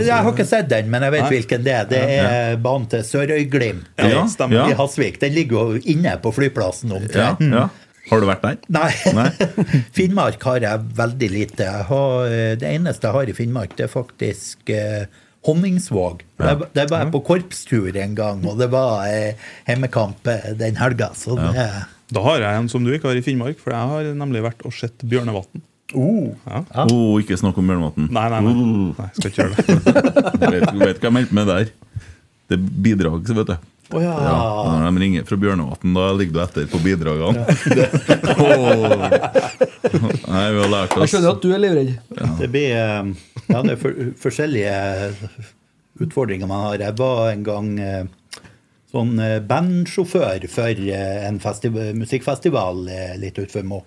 Jeg har ikke sett den, men jeg vet Nei. hvilken det er. Det er banen til Sørøyglimt Ja, ja. i Hasvik. Den ligger jo inne på flyplassen Ja, omtrent. ja. Har du vært der? Nei. Nei. Finnmark har jeg veldig lite. Jeg har, eh, det eneste jeg har i Finnmark, det er faktisk eh, Honningsvåg. Ja. der var jeg på korpstur en gang, og det var eh, hjemmekamp eh, den helga. Så det Da har jeg en som du ikke har i Finnmark, for jeg har nemlig vært og sett Bjørnevatn. oh. Ja. Ja. Oh, ikke snakk om Bjørnevatn. Nei, nei, nei. Oh. nei. Skal ikke gjøre det. vet, vet hva jeg meldte med der. Det er bidrag, så vet du. Oh, ja. Ja, når de ringer fra Bjørnevatn, da ligger du etter på bidragene. Åh. Nei, vi har lært oss Jeg skjønner at du er livredd. Det blir eh, Ja, det er for, forskjellige utfordringer man har. Jeg var en gang eh, sånn eh, bandsjåfør for eh, en musikkfestival eh, litt utenfor Mo.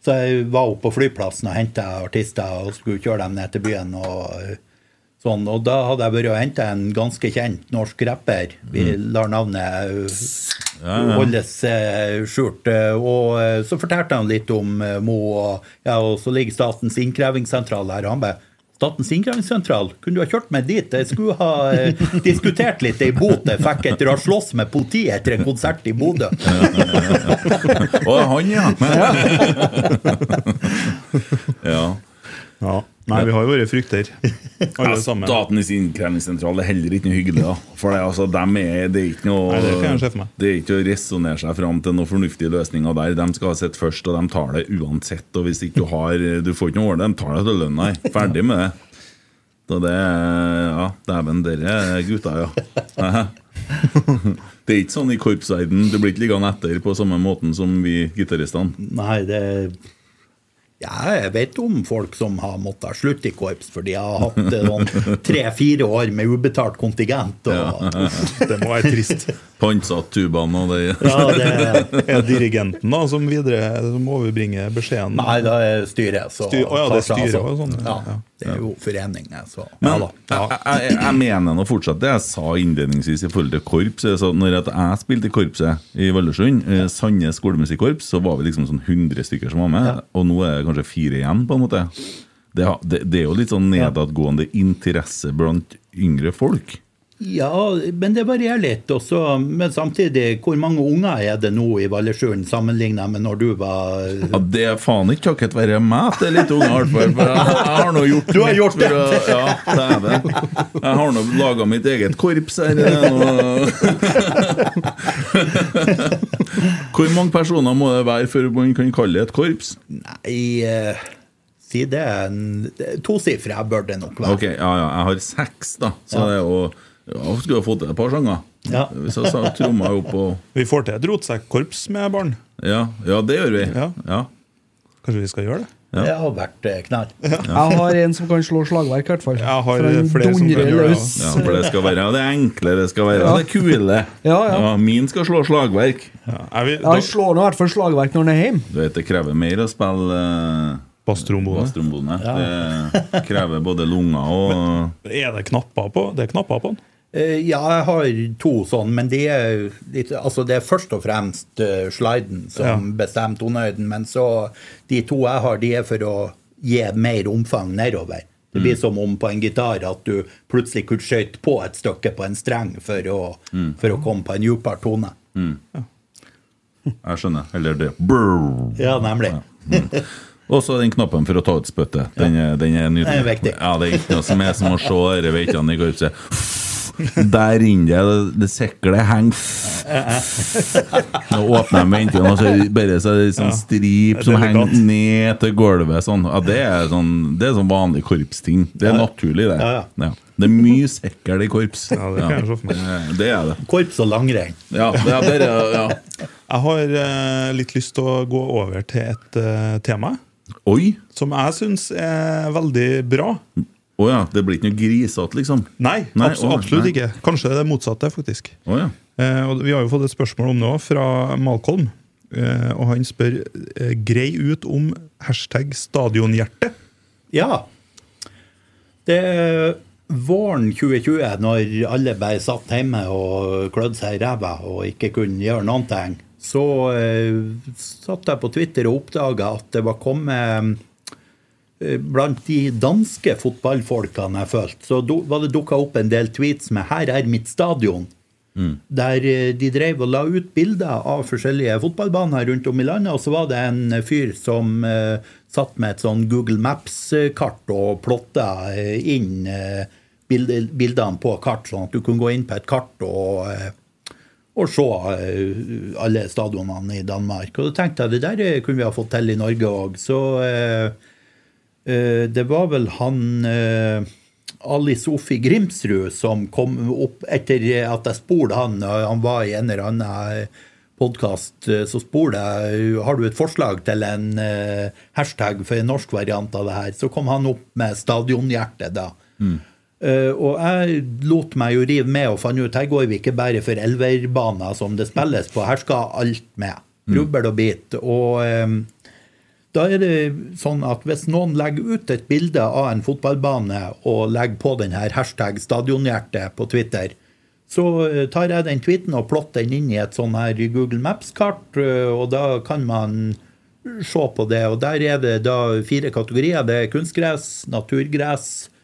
Så jeg var oppe på flyplassen og henta artister og skulle kjøre dem ned til byen. og sånn, og da hadde jeg vært og henta en ganske kjent norsk rapper. Vi lar navnet holdes skjult. Og så fortalte han litt om Mo, og, ja, og så ligger Statens innkrevingssentral her. Og han bare Statens innkrevingssentral, kunne du ha kjørt meg dit? Jeg skulle ha eh, diskutert litt i jeg Fikk etter å ha slåss med politiet etter en konsert i Bodø. Å, han, ja! ja. Ja. Nei, vi har jo våre frykter, alle sammen. Statens innkrevingssentral er heller ikke noe hyggelig. da For det, er altså, dem er, det er ikke noe Nei, det kan jeg meg. Det er ikke å resonnere seg fram til noen fornuftige løsninger der. De skal ha sett først, og de tar det uansett. Og hvis ikke du har Du får ikke noe ordentlig, de tar det til lønna. Ferdig med det. Så det er Ja, dæven, dere er gutta, ja. Det er ikke sånn i korpsverdenen. Du blir ikke liggende etter på samme måten som vi gitaristene. Nei, det ja, jeg vet om folk som har måttet slutte i korps, for de har hatt sånn tre-fire år med ubetalt kontingent. Og, Det må være trist. Pantsatt tubaene og det ja, det, Er dirigenten da som videre som overbringer beskjeden? nei, da er styret så Styr- oh, ja, det er styret sånt. og sånn, ja. Ja, det er jo foreninger, så Men Ja da, ja. Jeg, jeg, jeg mener nå fortsatt det jeg sa innledningsvis i forhold til korps. Så når jeg spilte i korpset i Valdresund, ja. Sandnes skolemusikkorps, så var vi liksom sånn 100 stykker som var med. Og nå er det kanskje fire igjen, på en måte. Det, det, det er jo litt sånn nedadgående interesse blant yngre folk. Ja, men det varierer litt. Også, men samtidig, hvor mange unger er det nå i Vallersund sammenlignet med når du var Ja, Det er faen ikke takket være meg at det er litt unge, i hvert. For jeg, jeg har nå gjort Du har gjort det! å- Ja, det. Jeg har nå laga mitt eget korps her. Er Hvor mange personer må det være før man kan kalle det et korps? Nei, eh, si det to tosifra bør det nok være. Ok, ja, ja, jeg har seks, da. Så det er jo Ja, skulle ha fått til et par sanger. Ja. Hvis jeg sa tromma opp og Vi får til et rotsekkorps med barn. ja, ja, det gjør vi. Ja. Ja. Kanskje vi skal gjøre det? Ja. Det har vært eh, knall. Jeg har en som kan slå slagverk, i hvert fall. Jeg har flere som kan gjøre det. Ja, for det skal være det enkle, det skal være det kule. Ja, ja. min skal slå slagverk. Ja, jeg vil, da... han slår nå i hvert fall slagverk når han er hjemme. Du vet, det krever mer å spille uh, Basstrombone. basstrombone. Det krever både lunger og Er det knapper på? Det er knapper på den. Eh, Ja, jeg har to sånn, men de er, litt, altså det er først og fremst eh, sliden som Ja. bestemmer tonehøyden. Men så de to jeg har, de er for å gi mer omfang nedover. Det blir som om på en gitar at du plutselig kunne skøyte på et stykke på en streng for å, for å komme på en dypere tone. Jeg skjønner. Eller det Brrr. Ja, nemlig. Og så den knappen for å ta ut spyttet. Den, er- den er nydelig. Den er viktig. Ja, Det er ikke noe som er som å se disse veitene i korpset. Der inne det, det seklet henger Nå åpner de ventene, og så bare så er det sånn strip som henger ned til gulvet. Sånn. Ja, det er sånn Det er sånn vanlig korpsting. Det er naturlig, det. Ja, ja. Det er mye sekkel i korps. Ja, det kan jeg se for meg. Det- Det er det. Korps og langrenn. Ja, det er, det er, ja. Jeg har eh, litt lyst til å gå over til et eh, tema Oi! som jeg syns er veldig bra. Å ja. Det blir ikke noe grisete, liksom? Nei, Nei, absolutt, absolutt nei. ikke. Kanskje det motsatte, faktisk. Oh ja. Eh, og vi har jo fått et spørsmål om det også, fra Malcolm. Eh, og han spør eh, grei ut om hashtag stadionhjerte. Ja. Det er våren 2020, når alle bare satt hjemme og klødde seg i ræva og ikke kunne gjøre noen ting, så eh, satt jeg på Twitter og oppdaga at det var kommet eh, Blant de danske fotballfolkene jeg følte, så do, var det dukka opp en del tweets med 'Her er mitt stadion'. Der eh, de drev og la ut bilder av forskjellige fotballbaner rundt om i landet. Og så var det en fyr som eh, satt med et sånn Google Maps-kart og plotta eh, inn bildene på kart, sånn at du kunne gå inn på et kart og, og se eh, alle stadionene i Danmark. Og da tenkte jeg det der eh, kunne vi ha fått til i Norge òg. Så eh, eh, det var vel han eh, Ali Sofi Grimsrud som kom opp etter at jeg spurte han, han var i en eller annen podkast, så spurte jeg har du et forslag til en eh, hashtag for en norsk variant av det her. Så kom han opp med Stadionhjertet, da. Eh, og jeg lot meg jo rive med og fant ut her går vi ikke bare for elverbaner som det spilles på, her skal alt med. Rubbel og bit. Og eh, da er det sånn at hvis noen legger ut et bilde av en fotballbane og legger på den her hashtag stadionhjerte på Twitter, så eh, tar jeg den tweeten og plotter den inn i et sånn her Google Maps-kart, eh, og da kan man se på det. Og der er det da fire kategorier. Det er kunstgress, naturgress, eh,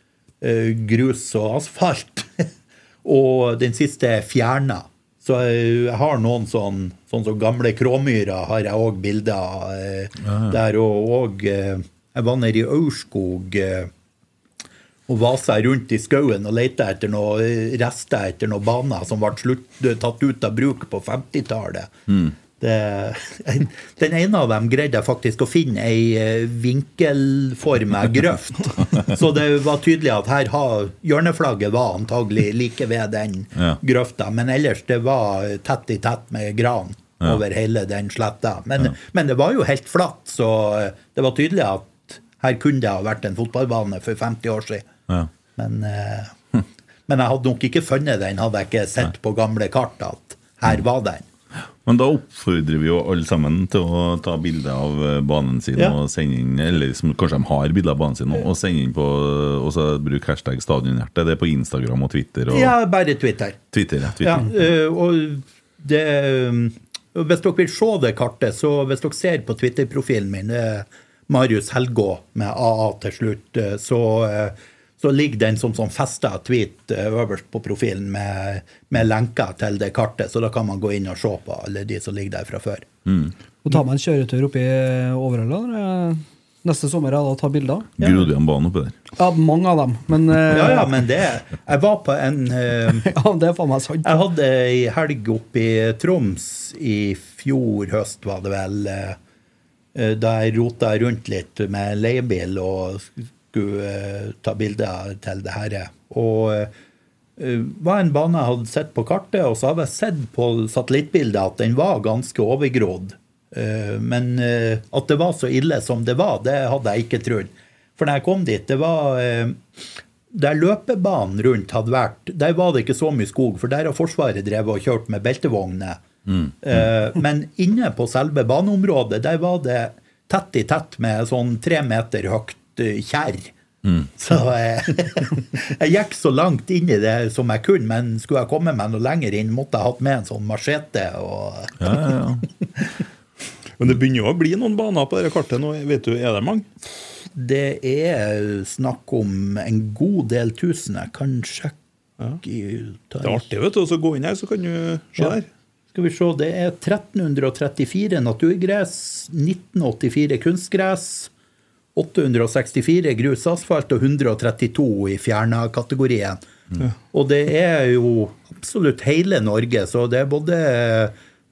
grus og asfalt. og den siste er fjerna. Så jeg har noen sånn sånn som gamle Kråmyra har jeg òg bilder eh, Der og, og eh, Jeg var nede i Aurskog eh, og vasa rundt i skauen og leita etter noen eh, rester etter noen baner som ble slutt, tatt ut av bruk på 50-tallet. Det- Den ene av dem greide jeg faktisk å finne ei eh, vinkelforma grøft. Så det var tydelig at her har hjørneflagget var antagelig like ved den Ja. grøfta. Men ellers det var tett i tett med gran over hele den sletta. Men, men det var jo helt flatt, så eh, det var tydelig at her kunne det ha vært en fotballbane for 50 år siden. Ja. Men, eh, men jeg hadde nok ikke funnet den, hadde jeg ikke sett på gamle kart at her var den. Men da oppfordrer vi jo alle sammen til å ta bilde av eh, banen sin Ja. og sende inn Eller som, kanskje de har bilde av banen sin, og sende inn på Og så bruk hashtag stadionhjerte. Det er på Instagram og Twitter og Ja, bare Twitter. Twitter. Ja, Twitter. ja og det um, Hvis dere vil se det kartet, så hvis dere ser på Twitter-profilen min, Marius Helgå med AA til slutt, eh, så, eh, så ligger det en sånn, sånn festa tweet eh, øverst på profilen med, med lenker til det kartet, så da kan man gå inn og se på alle de som ligger der fra før. Og tar man en kjøretur oppi Overhalla neste sommer ja, da ta bilder? Grodjan-banen oppi der. Ja, mange av dem, men uh, Ja, ja, men det Jeg var på en uh, ja, det er faen meg sant. Jeg hadde ei helg oppe i Troms i fjor høst, var det vel, eh, eh, da jeg rota rundt litt med leiebil og skulle eh, ta bilder til det her. Og eh, var en bane jeg hadde sett på kartet, og så hadde jeg sett på satellittbildet at den var ganske overgrodd. Eh, Men at det var så ille som det var, det hadde jeg ikke trodd. For når jeg kom dit, det var Der løpebanen rundt hadde vært, der var det ikke så mye skog, for der har Forsvaret drevet og kjørt med beltevogner. Eh, Men inne på selve baneområdet, der var det tett i tett med sånn tre meter høyt eh, Mm. Så jeg, jeg gikk så langt inn i det som jeg kunne, men skulle jeg komme meg noe lenger inn, måtte jeg hatt med en sånn machete. og... Ja, ja, ja. Men det begynner jo å bli noen baner på dette kartet nå. Vet du, Er det mange? Det er snakk om en god del tusen. Jeg kan sjekke ja. Det er artig vet du, å gå inn her, så kan du se Ja. der. Skal vi se, det er 1334 naturgress, 1984 kunstgress, 864 grusasfalt og 132 i fjerna-kategorien. Og det er jo absolutt hele Norge, så det er både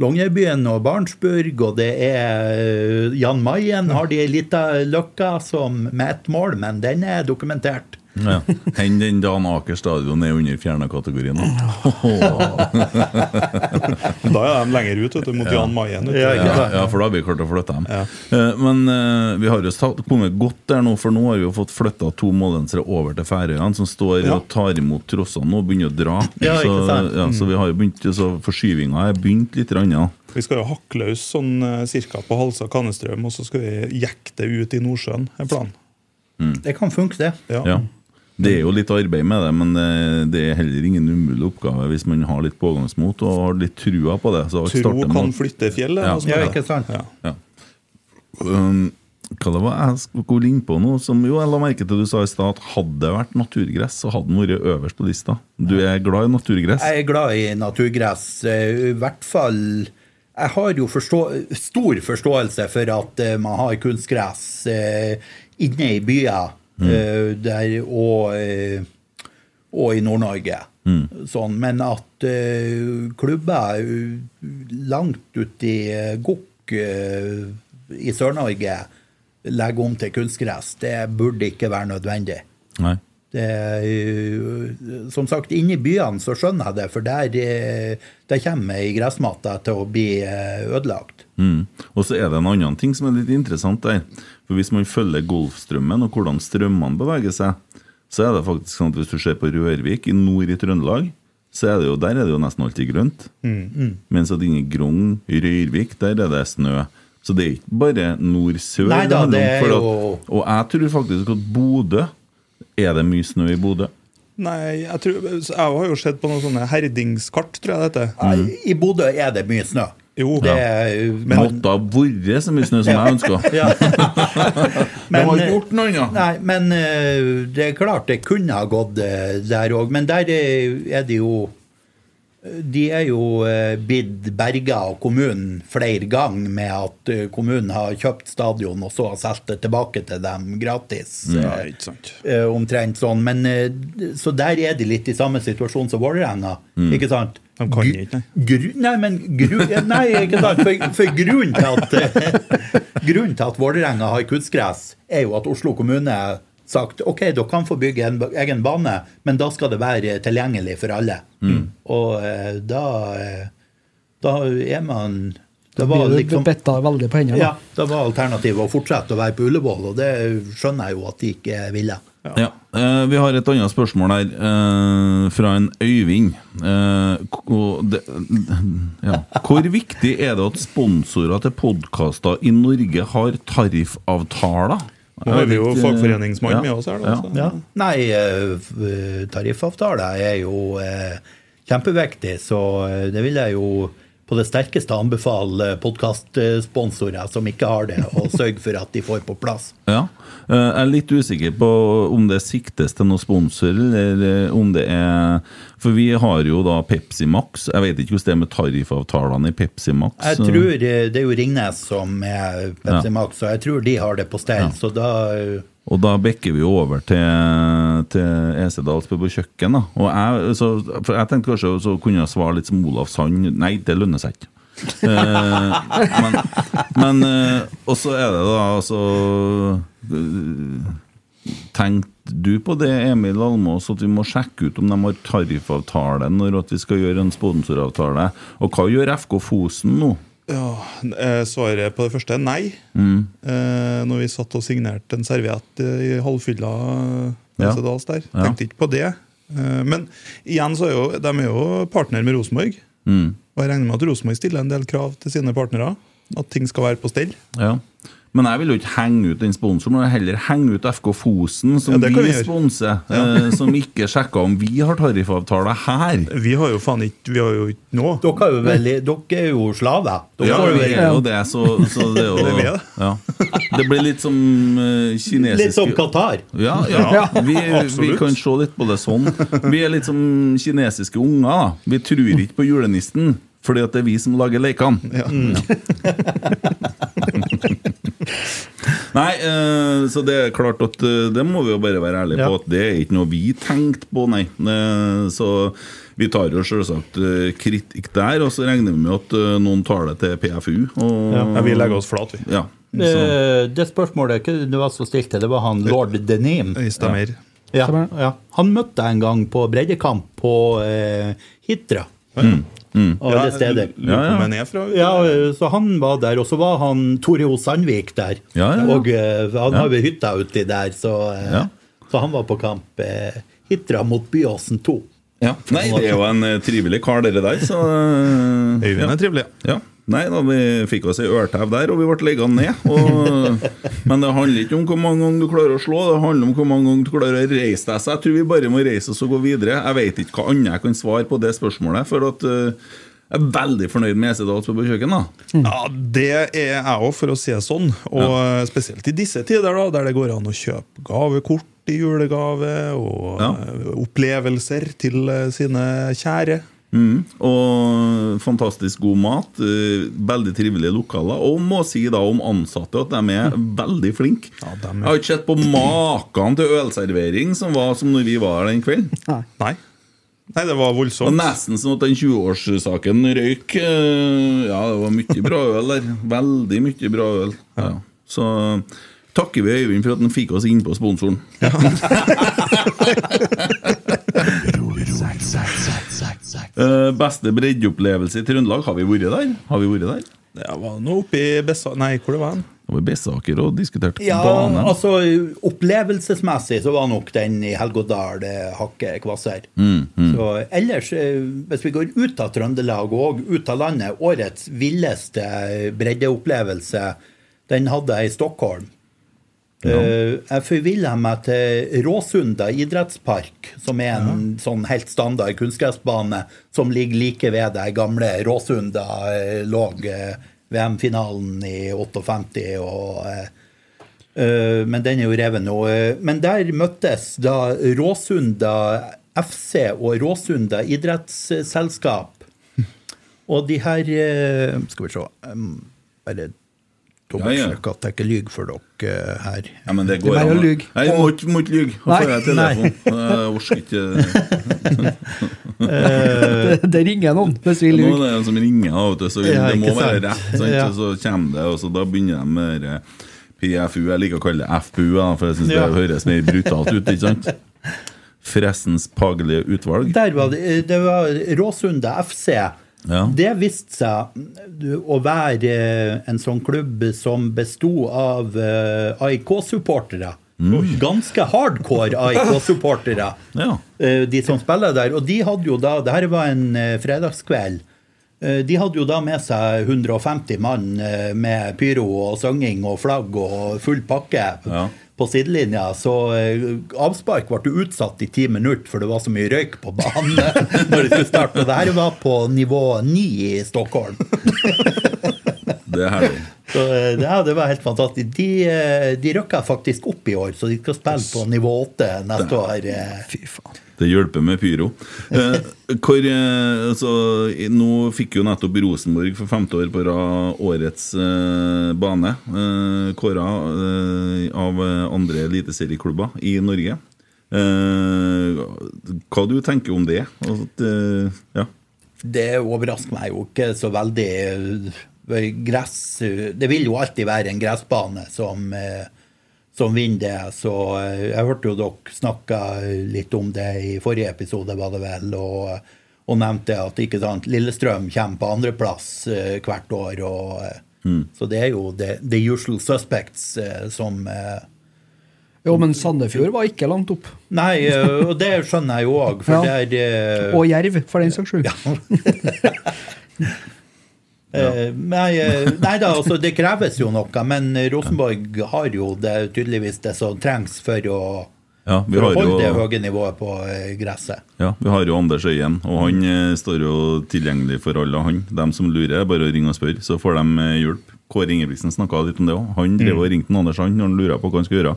Longyearbyen og Barentsburg, og det er Jan Mayen har de ei lita løkka som med ett mål, men den er dokumentert. Ja. Enn den dagen Aker stadion er under fjerna kategorien. da. Da er de lenger ut vet du, mot Jan Mayen. Ja, Ja, ja, for da har vi klart å flytte dem. Eh, Men uh, vi har jo kommet godt der nå, for nå har vi jo fått flytta to målensere over til Færøyene, som står Ja. og tar imot trossene nå og begynner å dra. Ja, så, ja, så vi har jo begynt, så forskyvinga er begynt litt. Rann, ja. Vi skal jo hakke løs sånn eh, cirka på Halsa Kannestrøm, og så skal vi jekke det ut i Nordsjøen. er planen. Det kan funke, det. Ja. Ja. Det er jo litt arbeid med det, men eh, det er heller ingen umulig oppgave hvis man har litt pågangsmot og har litt trua på det. Så Tro kan flytte fjell. er Ja. Ja, er ikke sant? Ja. Ja. Um, hva det var jeg skulle inn på nå? Som jo jeg la merke til du sa i stad at hadde det vært naturgress, så hadde den vært øverst på lista. Du er glad i naturgress? Jeg er glad i naturgress. eh, I hvert fall Jeg har jo forstå stor forståelse for at eh, man har kunstgress inne i byer eh, der, og, eh, og i Nord-Norge. Sånn, men at eh, klubber langt uti Gokk i Sør-Norge legger om til kunstgress, det burde ikke være nødvendig. Nei. Det, som sagt, inne i byene så skjønner jeg det, for der, der kommer ei gressmatte til å bli ødelagt. Mm. Og så er det en annen ting som er litt interessant der. For Hvis man følger Golfstrømmen og hvordan strømmene beveger seg, så er det faktisk sånn at hvis du ser på Rørvik i nord i Trøndelag, så er det jo, der er det jo nesten alltid grønt. Mens at inne i Grong, i Røyrvik, der er det snø. Så det er ikke bare nord-sør Nei da, det er jo- at, Og jeg tror faktisk at Bodø Er det mye snø i Bodø? Nei, jeg, tror, jeg har jo sett på noen sånne herdingskart, tror jeg det heter. I Bodø er det mye snø. Jo, Det er, Måtte ha vært så mye snø som jeg ønska. ja. var Men, har ikke gjort noe annet. Nei, men eh, det er klart det kunne ha gått eh, der òg. Men der er det jo De er jo eh, blitt berga av kommunen flere ganger med at kommunen har kjøpt stadion og så har solgt det tilbake til dem gratis. Ja, ikke sant. omtrent sånn. Men, så der er de litt i samme situasjon som Vålerenga. Ikke sant? De kan ikke, nei. Gru, nei, men gru, Nei, ikke sant. For, for grunnen til at eh, Grunnen til at Vålerenga har kunstgress, er jo at Oslo kommune har sagt ok, dere kan få bygge en egen bane, men da skal det være tilgjengelig for alle. Og eh, da eh, Da er man Det var liksom veldig på hendene. ja, det da var alternativet å fortsette å være på Ullevål, og det skjønner jeg jo at de ikke ville. Ja. eh, vi har et annet spørsmål her, eh, fra en Øyvind. Eh, og det, ja. Hvor viktig er det at sponsorer til podkaster i Norge har tariffavtaler? Nå har vi jo fagforeningsmann ja. med oss her. Da, Ja. Ja. Nei, tariffavtaler er jo eh, kjempeviktig, så det vil jeg jo på det sterkeste anbefale podkastsponsorer som ikke har det, å sørge for at de får på plass. Ja. Eh, Jeg er litt usikker på om det siktes til noen sponsor, eller eh, om det er For vi har jo da Pepsi Max. Jeg vet ikke hvordan det er med tariffavtalene i Pepsi Max. Jeg tror eh, Det er jo Ringnes som er Pepsi Ja. Max, så jeg tror de har det på stell. Så da Og da bekker vi over til, til Esedals på kjøkken. da Og jeg, så, for jeg tenkte kanskje så kunne jeg svare litt som Olav Sand. Nei, det lønner seg ikke. Eh, men men eh, Og så er det da altså Tenkte du på det, Emil Almås, at vi må sjekke ut om de har tariffavtale når at vi skal gjøre en sponsoravtale? Og hva gjør FK Fosen nå? Ja, eh, Svaret på det første er nei. Mm. Eh, når vi satt og signerte en serviett i halvfylla Ja. Der. Tenkte ikke på det. Men igjen så er jo, de er jo partner med Rosenborg. Mm. Og jeg regner med at Rosenborg stiller en del krav til sine partnere. At ting skal være på stell. Ja. Men jeg vil jo ikke henge ut den sponsoren, men heller henge ut FK Fosen, som Ja, vi sponser. Eh, som ikke sjekker om vi har tariffavtale her. Vi har jo faen ikke Vi har jo ikke nå. Dere, har jo veldig, dere er jo slaver. Dere Ja, vi er jo det, så, så det er jo Det er ja. Det blir litt som uh, kinesisk Litt som Qatar. Ja, ja. Vi, vi kan se litt på det sånn. Vi er litt som kinesiske unger. da. Vi tror ikke på julenissen, fordi at det er vi som lager lekene. Nei, eh, så det er klart at eh, det må vi jo bare være ærlige på at det er ikke noe vi tenkte på, nei. Eh, så vi tar jo selvsagt kritikk der, og så regner vi med at noen tar det til PFU. Og, Ja, vi legger oss flat, vi. Ja. Så, Det, spørsmålet du var som stilte, det var han lord Denim. Stemmer. Ja, ja. Han møtte jeg en gang på breddekamp på eh, Hitra. Og alle steder. Ja. om han er fra Ja, så han var der, og så var han Tore O. Sandvik der. Ja, ja, ja. Og uh, han har jo hytta uti der, så, uh, Ja. så han var på kamp. uh, Hitra mot Byåsen 2. ja. Nei, det er jo en eh, trivelig kar, dere der, så eh, Øyvind er trivelig. Ja. Nei da, vi fikk oss ei ørtev der, og vi ble liggende ned. Og, men det handler ikke om hvor mange ganger du klarer å slå, det handler om hvor mange ganger du klarer å reise deg. Så jeg tror vi bare må reise oss og gå videre. Jeg vet ikke hva annet jeg kan svare på det spørsmålet, for at uh, jeg er veldig fornøyd med Esedals på kjøkken. da. Ja, Det er jeg òg, for å si det sånn. Og spesielt i disse tider, da, der det går an å kjøpe gavekort i julegave, og Ja. opplevelser til eh, sine kjære. Mm. Og fantastisk god mat. eh, veldig trivelige lokaler. Og må si da om ansatte at de er veldig flinke. Ja, er- Jeg har ikke sett på maken til ølservering som var som når vi var her den kvelden. Nei. Nei, det var voldsomt. Og nesten sånn at den 20-årssaken røyk. eh, Ja, det var mye bra øl der. Veldig mye bra øl. Ja. Så takker vi Øyvind for at han fikk oss inn på sponsoren. Eh, beste breddeopplevelse i Trøndelag, har vi vært der? Har vi vært der? Jeg var nå oppe i Bessa... Nei, hvor det var han? Det var i Bessaker og diskuterte Ja, banen. altså Opplevelsesmessig så var nok den i Helgodal hakket kvassere. Så ellers, eh, hvis vi går ut av Trøndelag og ut av landet, årets villeste breddeopplevelse, den hadde jeg i Stockholm. Eh, jeg forvilla meg til Råsunda idrettspark, som er en sånn helt standard kunstgressbane som ligger like ved der gamle Råsunda eh, lå eh, VM-finalen i 58. og Men den er jo revet nå. Men der møttes da Råsunda FC og Råsunda idrettsselskap. Og de her Skal vi se Bare dobbeltsjekke at jeg ikke lyver for dere eh, her. Ja, men det går an. Nei, jeg må ikke, må ikke. Får jeg telefon? Jeg orker ikke Det, det ringer noen hvis vi Nå er lyver. det en som ringer, vet du, så Ja, det må være sant. rett. Sant? Ja. Så kommer det, og så da begynner de med det PFU. Jeg liker å kalle det FPU, for jeg syns Ja. det høres mer brutalt ut. ikke sant? Fressens paglige utvalg. Der var det, eh, det var råsunde FC. Ja. Det viste seg å være eh, en sånn klubb som besto av eh, AIK-supportere. Ganske hardcore AIK-supportere, Ja. eh, de som spiller der. Og de hadde jo da Det her var en fredagskveld. De hadde jo da med seg 150 mann med pyro og synging og flagg og full pakke Ja. På sidelinja. Så eh, avspark ble utsatt i ti minutter, for det var så mye røyk på banen. når de skulle starte. Og det her var på nivå ni i Stockholm. Det er herlig. Så eh, ja, det var helt fantastisk. De, eh, de røkka faktisk opp i år, så de skal spille på nivå åtte neste år. Fy faen. Det hjelper med pyro. Eh, hvor, eh, altså, nå fikk jo nettopp Rosenborg for femte år på rad årets eh, bane. Eh, Kåra eh, av eh, andre eliteserieklubber i Norge. Eh, hva du tenker om det? Altså, at, ja. Det overrasker meg jo ikke så veldig. Gress, det vil jo alltid være en gressbane som, eh, som vinner det. Så eh, jeg hørte jo dere snakka litt om det i forrige episode, var det vel, og, og nevnte at ikke sant, Lillestrøm kommer på andreplass uh, hvert år. Og, mm. Så det er jo the, the usual suspects uh, som uh, Jo, men Sandefjord var ikke langt opp. Nei, eh, og det skjønner jeg jo òg, Ja. det er eh, Og Jerv, for den saks skyld. Eh, Nei, eh, nei da, altså det kreves jo noe, men Rosenborg har jo det, tydeligvis det som trengs for å, Ja, vi for å har holde det høye nivået på eh, gresset. Ja, vi har jo Anders Øyen, og han eh, står jo tilgjengelig for alle. han. De som lurer, er bare å ringe og spørre, så får de eh, hjelp. Kåre Ingebrigtsen snakka litt om det òg. Han drev og ringte Anders han når han lurer på hva han skal gjøre.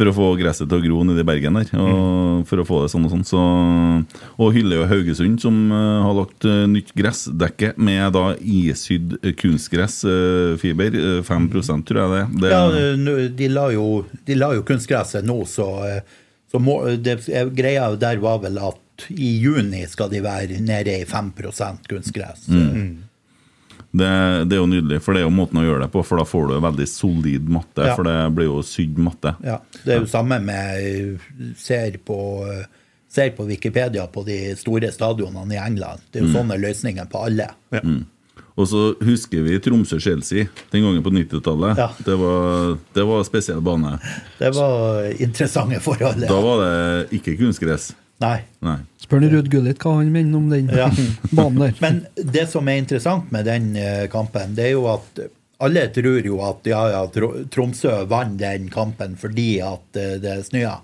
For å få gresset til å gro nede i Bergen der. Og For å få det sånn og sånn. Så, og hyller jo Haugesund, som eh, har lagt eh, nytt gressdekke med da isydd kunstgressfiber. 5% tror jeg det det. Ja, eh, de la jo, de la jo kunstgresset nå, så, eh, så må, det, eh, greia der var vel at i juni skal de være nede i 5 kunstgress. Det, det er jo nydelig, for det er jo måten å gjøre det på. For da får du veldig solid matte, Ja. for det blir jo sydd matte. Ja, det er jo samme med ser på, ser på Wikipedia på de store stadionene i England. Det er jo sånne løsninger på alle. Ja. Og så husker vi Tromsø-Chelsea den gangen på 90-tallet. Ja. Det, var, det var spesiell bane. Det var interessante forhold. Da var det ikke kunstgress. Nei. Nei. Spør Ruud Gullit hva han mener om den Ja. banen der. Men det som er interessant med den eh, kampen, det er jo at alle tror jo at ja, ja, Tromsø vant den kampen fordi at eh, det snøa.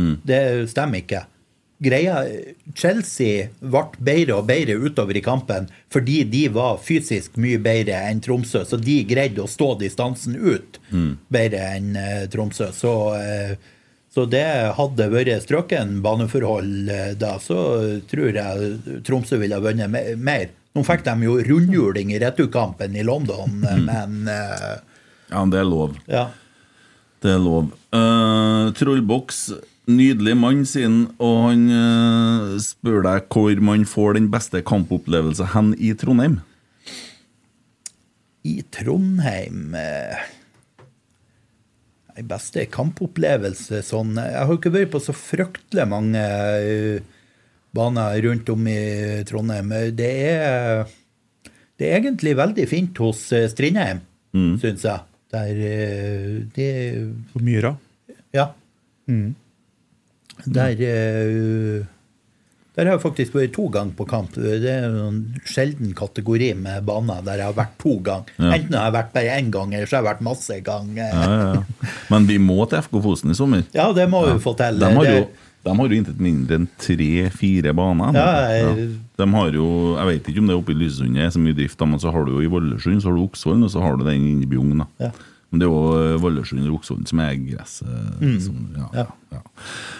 Det stemmer ikke. Greia, Chelsea ble bedre og bedre utover i kampen fordi de var fysisk mye bedre enn Tromsø, så de greide å stå distansen ut bedre enn eh, Tromsø. Så, eh, så det hadde vært strøken baneforhold eh, da, så tror jeg Tromsø ville vunnet mer. Nå fikk de jo rundhjuling i returkampen i London, eh, men eh, Ja, det er lov. ja. Det er lov. Uh, Trollboks, nydelig mann, sin, og han uh, spør deg hvor man får den beste kampopplevelsen hen i Trondheim. I Trondheim eh, Beste kampopplevelse sånn Jeg har jo ikke vært på så fryktelig mange eh, baner rundt om i Trondheim. Det er, det er egentlig veldig fint hos eh, Strindheim, Mm. syns jeg. Der det På Myra. Ja. Der eh, Der har jeg faktisk vært to ganger på kamp. Det er jo en sjelden kategori med baner der jeg har vært to ganger. Ja. Enten har jeg vært bare én gang, eller så har jeg vært masse ganger. Ja. Men vi må til FK Fosen i sommer. Ja, det må vi få til. De har jo, de har jo intet mindre enn tre-fire baner. Ja, jeg- De har jo, jeg vet ikke om det er oppe i Lysesund det er så mye drift, men så har du jo i Valdresund, så har du Oksvollen, og så har du den inne i Bjugn. Ja. Men det er jo eh, Valdresund og Oksvollen som er gresset. som- ja, Ja.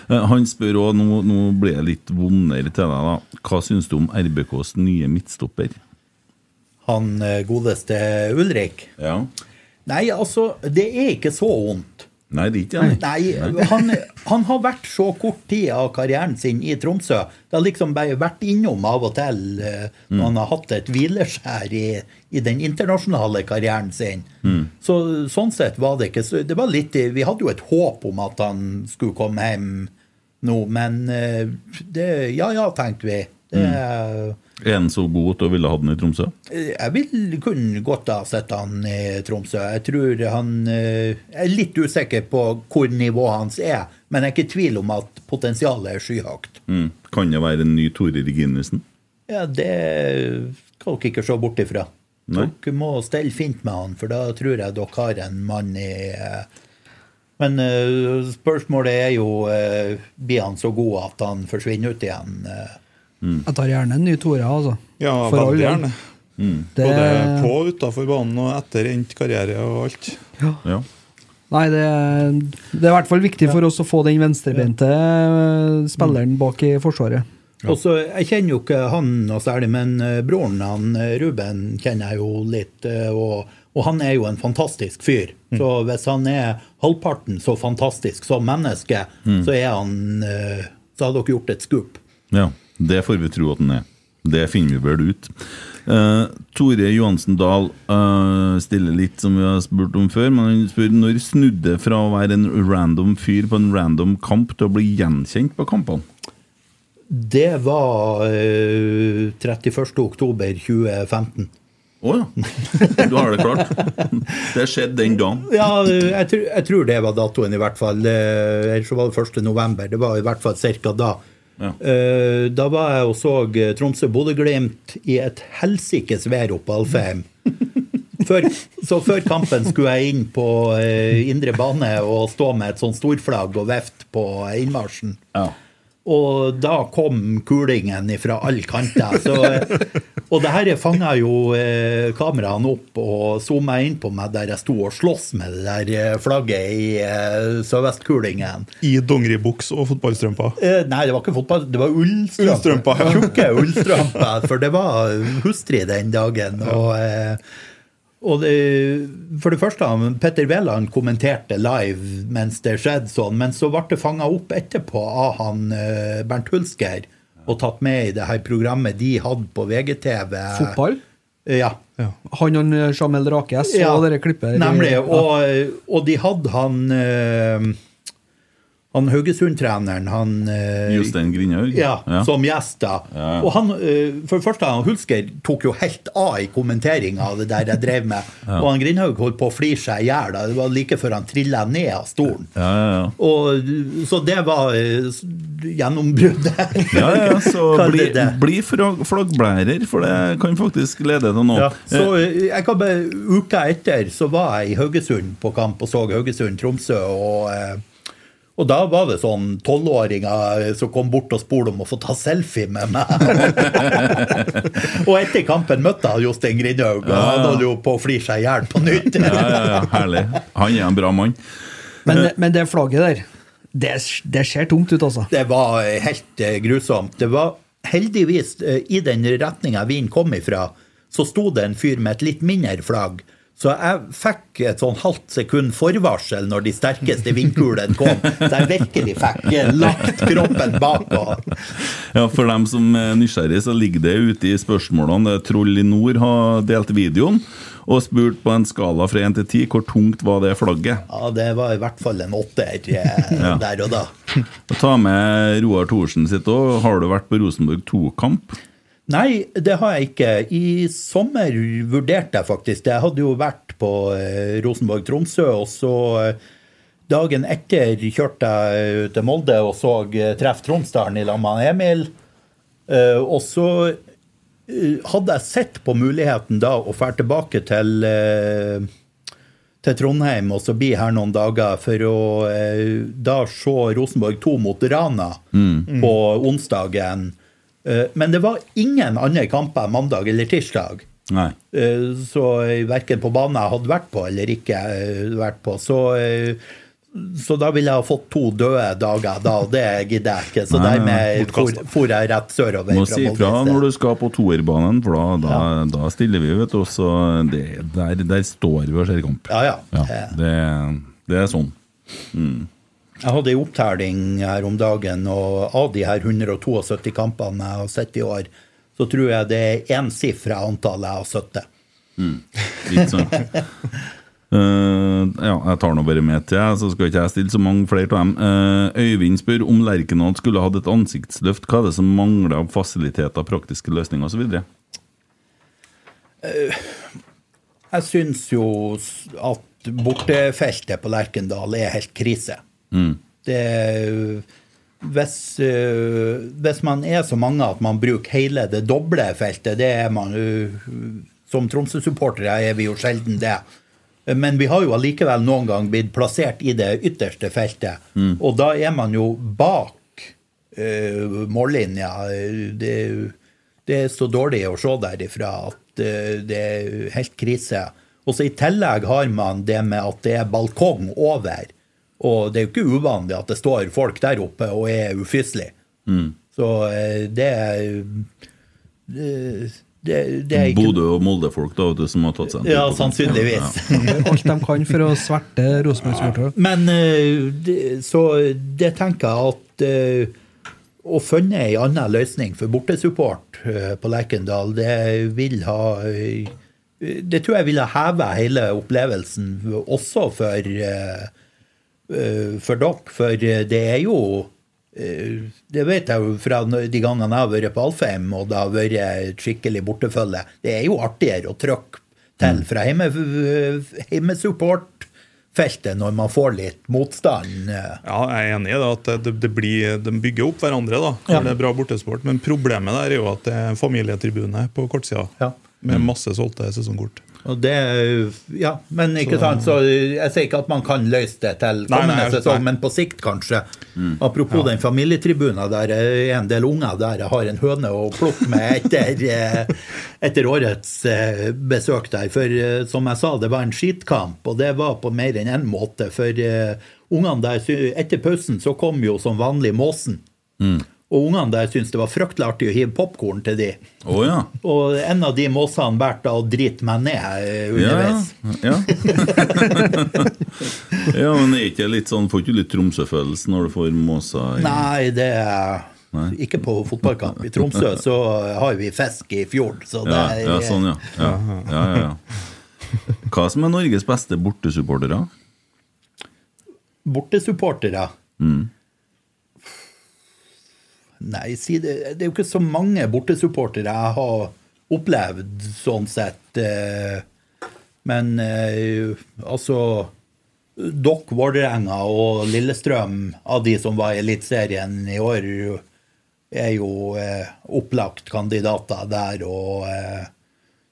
Eh, Han spør òg, nå, nå blir det litt vondere til deg, da. Hva syns du om RBKs nye midtstopper? Han eh, godeste Ulrik. Ja. Nei, altså, det er ikke så vondt. Nei, det er ikke det. Nei, han, han har vært så kort tid av karrieren sin i Tromsø. Det har liksom bare vært innom av og til eh, når han har hatt et hvileskjær i, i den internasjonale karrieren sin. Så sånn sett var det ikke så Det var litt Vi hadde jo et håp om at han skulle komme hjem nå, men eh, det Ja ja, tenkte vi. Det, Er han så god at du ville hatt den i Tromsø? jeg vil kunne godt ha sett han i Tromsø. Jeg tror han eh, Jeg er litt usikker på hvor nivået hans er, men jeg er ikke i tvil om at potensialet er skyhøyt. Mm. Kan det være en ny Tore Reginussen? Ja, det skal dere ikke se bort ifra. Nei. Dere må stelle fint med han, for da tror jeg dere har en mann i eh, Men eh, spørsmålet er jo blir han så god at han forsvinner ut igjen. Eh? Jeg tar gjerne en ny Tore, altså. Ja, For veldig gjerne. gjerne. Det, Både på og utafor banen og etter endt karriere og alt. Ja. Nei, det, det er i hvert fall viktig for oss å få den venstrebente eh, spilleren bak i Forsvaret. Ja. Også, Jeg kjenner jo ikke han noe særlig, men eh, broren han, eh, Ruben kjenner jeg jo litt. Og, og han er jo en fantastisk fyr. Så hvis han er halvparten så fantastisk som menneske, så er han Så har dere gjort et skup. ja. Det får vi tro at den er. Det finner vi vel ut. Uh, Tore Johansen Dahl uh, stiller litt som vi har spurt om før, men han spør når snudde fra å være en random fyr på en random kamp til å bli gjenkjent på kampene? Det var uh, 31. oktober 2015. Å ja. Du har det klart. Det skjedde den dagen. Ja, jeg, tror- jeg tror det var datoen, i hvert fall. Eller så var det 1. november. Det var i hvert fall ca. da. Ja. Eh, Da var jeg og så eh, Tromsø-Bodø-Glimt i et helsikes vær oppe Alfheim. Før, så før kampen skulle jeg inn på eh, indre bane og stå med et sånt storflagg og vifte på innmarsjen. Ja. Og da kom kulingen fra alle kanter. Så, og det her fanga jo eh, kameraene opp og zooma inn på meg der jeg sto og sloss med det der eh, flagget i eh, sørvestkulingen. I dongeribuks og fotballstrømper. Eh, nei, det var ikke fotball, det var ullstrømper. Ullstrømper, ja. Tjukke ullstrømper. For det var hustrig den dagen. Og, eh, og det, for det første, Petter Wæland kommenterte live mens det skjedde sånn, men så ble det fanga opp etterpå av han eh, Bernt Hulsker og tatt med i det her programmet de hadde på VGTV. Fotball? Ja. Han og Jamel Rakes og så Ja, dere klippet. Nemlig. Og, og de hadde han eh, Han Haugesund-treneren, han eh, Jostein Grindhaug? ja, som gjest. da. Ja. Og han, eh, for det første, han Hulsker tok jo helt av i kommenteringa av det der jeg drev med. Og han Grindhaug holdt på å flire seg i hjel. Det var like før han trilla ned av stolen. Ja, ja, ja. Og, så det var eh, gjennombruddet. Ja, ja, så bli, bli flaggblærer, for det kan faktisk lede til noe. Ja, så jeg kan bare, Uka etter så var jeg i Haugesund på kamp og så Haugesund-Tromsø. og... og da var det sånn tolvåringer som kom bort og spurte om å få ta selfie med meg. og etter kampen møtte jeg Jostein Grindhaug, og han holdt jo på å flire seg i hjel på nytt. Ja, ja, ja, herlig. Han er en bra mann. Men, men det flagget der, det, det ser tungt ut, altså. Det var helt eh, grusomt. Det var heldigvis, eh, i den retninga vinden kom ifra, så sto det en fyr med et litt mindre flagg. Så jeg fikk et sånn halvt sekund forvarsel når de sterkeste vindkulene kom. Så jeg virkelig fikk lagt kroppen bakpå. Ja, For dem som er nysgjerrig, så ligger det ute i spørsmålene. Troll i nord har delt videoen og spurt på en skala fra 1 til 10 hvor tungt var det flagget. Ja, det var i hvert fall en åtter eh, Ja. der og da. Og Ta med Roar Thorsen sitt òg. Har du vært på Rosenborg 2-kamp? Nei, det har jeg ikke. I sommer vurderte jeg faktisk det. Jeg hadde jo vært på eh, Rosenborg-Tromsø, og så eh, dagen etter kjørte jeg til Molde og så eh, Treff Tromsdalen i lag med Emil. Og så hadde jeg sett på muligheten da å dra tilbake til til Trondheim og så bli her noen dager for å da se Rosenborg 2 mot Rana på onsdagen. Eh, men det var ingen andre kamper mandag eller tirsdag. Nei. Eh, så verken på banen jeg hadde vært på eller ikke eh, vært på. Så, eh, så da ville jeg ha fått to døde dager da, og det gidder jeg ikke. Så Nei, dermed for, for jeg rett sørover Må si ifra når du skal på toerbanen, for da, da, da stiller vi, vet du. Så det, der, der står vi og ser kamp. Ja, ja. Ja, Eh, det, det er sånn. Jeg hadde en opptelling her om dagen, og av de her 172 kampene jeg har sett i år, så tror jeg det er ensifra antall jeg har sittet. Litt sånn. uh, ja, jeg tar nå bare med til, jeg, så skal ikke jeg stille så mange flere av dem. Uh, Øyvind spør om Lerkendal skulle hatt et ansiktsløft. Hva er det som mangler av fasiliteter, praktiske løsninger osv.? Jeg syns jo at bortefeltet på Lerkendal er helt krise. Det hvis, øh, hvis man er så mange at man bruker hele det doble feltet, det er man jo Som Tromsø-supportere er vi jo sjelden det. Men vi har jo allikevel noen gang blitt plassert i det ytterste feltet. Og da er man jo bak uh, mållinja. Det, det er så dårlig å se derifra at uh, det er helt krise. Og så I tillegg har man det med at det er balkong over. Og det er jo ikke uvanlig at det står folk der oppe og er ufyselig. Så eh, det er det, det, det er ikke Bodø- og Molde-folk da, du, som har tatt seg en tur Ja, sannsynligvis. Ja. alt de kan for å sverte Rosenborg-supportere. Men eh, så det tenker jeg at Å finne ei anna løsning for bortesupport eh, på Lerkendal, det vil ha eh, Det tror jeg ville heva hele opplevelsen også for, eh, eh, for dere. For eh, det er jo eh, Det vet jeg jo fra de gangene jeg har vært på Alfheim, og det har vært skikkelig bortefølge. Det er jo artigere å trykke til fra hjemmesupportfeltet når man får litt motstand. eh. Ja, jeg er enig i det. at det, det blir, De bygger opp hverandre da, når Ja. det er bra bortesport. Men problemet der er jo at det er familietribune på kortsida. Ja. Med masse solgte sesongkort. Og det, Ja, men ikke sant, så jeg sier ikke at man kan løse det til kommende nei, sesong, men på sikt kanskje. Apropos den familietribuna, der er en del unger der jeg har en høne å plukke med etter, eh, etter årets eh, besøk der. For eh, som jeg sa, det var en skitkamp, og det var på mer enn én måte. For eh, ungene der, etter pausen så kom jo som vanlig måsen. Og ungene der syntes det var fryktelig artig å hive popkorn til de. Oh, ja. Og en av de måsene valgte å drite meg ned underveis. Ja, ja. ja, men er ikke litt sånn, får ikke litt Tromsø-følelse når du får måser i Nei, det er Nei. ikke på fotballkamp. I Tromsø så har vi fisk i fjord, så det Ja, er ja, sånn, ja. ja. ja, ja, ja. Hva som er Norges beste bortesupportere? bortesupportere. Mm. Nei, det, det er jo ikke så mange bortesupportere jeg har opplevd sånn sett. eh, Men eh, altså Dokk, Vålerenga og Lillestrøm, av de som var i Eliteserien i år, er jo eh, opplagt kandidater der. Og eh,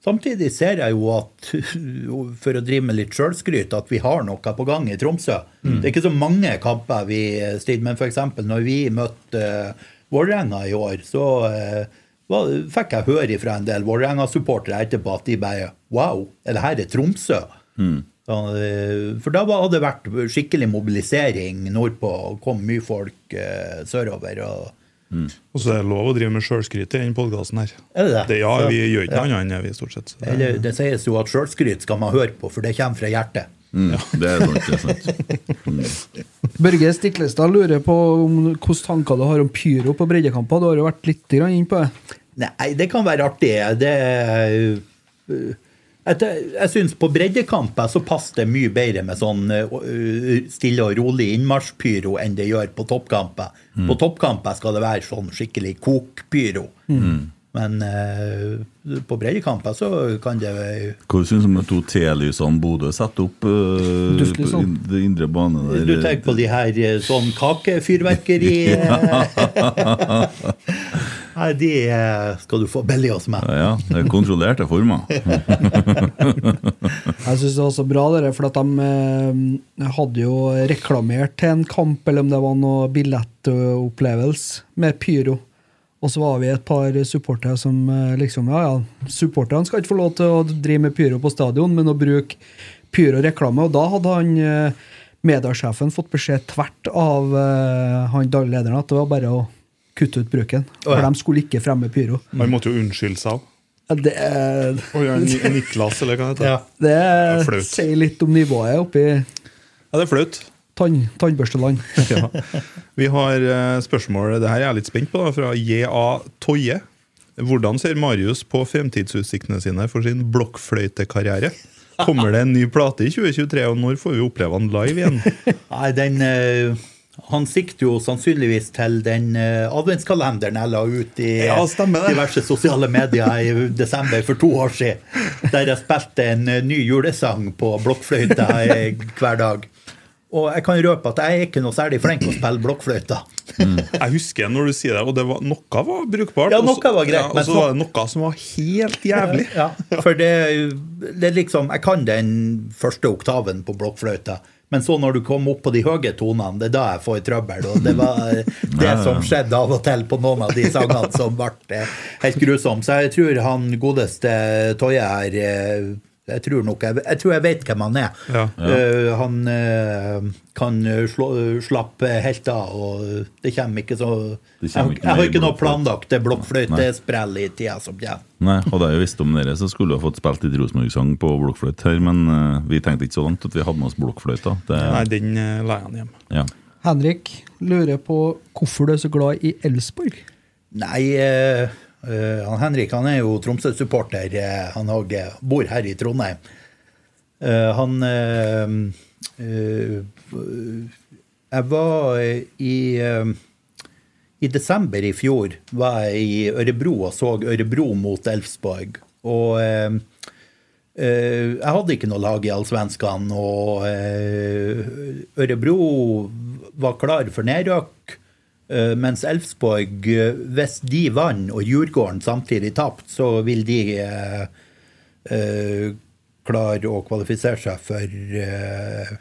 samtidig ser jeg jo at, for å drive med litt sjølskryt, at vi har noe på gang i Tromsø. Det er ikke så mange kamper vi stiller, men f.eks. når vi møtte eh, Vålerenga i år, så eh, fikk jeg høre fra en del Vålerenga-supportere etterpå at de bare Wow, er det her er Tromsø? Så, eh, for da hadde det vært skikkelig mobilisering nordpå, kom mye folk eh, sørover. og Og så er det lov å drive med sjølskryt i den podkasten her. Er det det? Det, ja, Så- vi gjør ikke noe annet enn det, vi, stort sett. Så det, Eller, det sies jo at sjølskryt skal man høre på, for det kommer fra hjertet. Mm, det er sant. det er sant. Børge Stiklestad lurer på om hvilke tanker du har om pyro på breddekamper. Du har jo vært litt innpå inn på det. Nei, det kan være artig. Det er, øh, jeg, jeg syns på breddekamper så passer det mye bedre med sånn øh, stille og rolig innmarsjpyro enn det gjør på toppkamper. På toppkamper skal det være sånn skikkelig kokpyro. Men øh, på breddekamper så kan det Hva syns du om de to T-lysene Bodø setter opp uh, på det indre bane? Du tenker på de her øh, sånn kakefyrverkeri Nei, de øh, skal du få billig hos meg. Ja, ja, det er kontrollerte former. Jeg syns det var så bra, dere, for at de eh, hadde jo reklamert til en kamp, eller om det var noe billettopplevelse med pyro. Og så var vi et par supportere som eh, liksom Ja, ja, supporterne skal ikke få lov til å drive med pyro på stadion, men å bruke pyro-reklame. Og da hadde han mediesjefen mediasjefen fått beskjed tvert av eh, han daglig lederen at det var bare å kutte ut bruken. For oh, ja. de skulle ikke fremme pyro. Han måtte jo unnskylde seg òg. Det, er- Niklas, eller hva det heter. Ja. det er flaut. sier litt om nivået oppi Ja, det er flaut. Tann, tannbørsteland. Ja. Vi har eh, spørsmål det her er jeg litt spent på, da, fra J.A. Toje. Hvordan ser Marius på fremtidsutsiktene sine for sin blokkfløytekarriere? Kommer det en ny plate i 2023, og når får vi oppleve han live igjen? Nei, den Uh... Han sikter jo sannsynligvis til den uh, adventskalenderen jeg la ut i Ja, diverse sosiale medier i desember for to år siden. Der jeg spilte en ny julesang på blokkfløyte eh, hver dag. Og jeg kan røpe at jeg er ikke noe særlig flink til å spille blokkfløyte. Jeg husker når du sier det, og det var, noe var brukbart. Ja, noe var greit, og så var det noe som var helt jævlig. Ja, for det, det liksom Jeg kan den første oktaven på blokkfløyta. Men så når du kom opp på de høye tonene, det er da jeg får trøbbel. Og det var det som skjedde av og til på noen av de sangene som ble eh, helt grusomme. Så jeg tror han godeste Toje her eh, jeg tror, nok, jeg, jeg tror jeg vet hvem han er. Ja. Uh, han uh, kan slå, slappe helt av, og det kommer ikke så Jeg, kommer ikke jeg har mer ikke noe planlagt det blokkfløytesprell i tida som kommer. Nei, Hadde jeg visst om dere, så skulle jeg fått spilt litt Rosenborg-sang på blokkfløyte her, men uh, vi tenkte ikke så langt at vi hadde med oss blokkfløyta. Det, Nei, den uh, la jeg han hjem. ja. Henrik lurer på hvorfor du er så glad i Elsborg? Nei, eh, eh, han Henrik han er jo Tromsø-supporter. Eh, han eh, bor her i Trondheim. Eh, han eh, eh, Jeg var i eh, I desember i fjor var jeg i Ørebro og så Ørebro mot Elfsborg. Og eh, eh, jeg hadde ikke noe lag i Allsvenskan, og eh, Ørebro var klar for nedrykk. Eh, mens Elfsborg, eh, hvis de vant og Djurgården samtidig tapte, så vil de eh, eh, klare å kvalifisere seg for eh,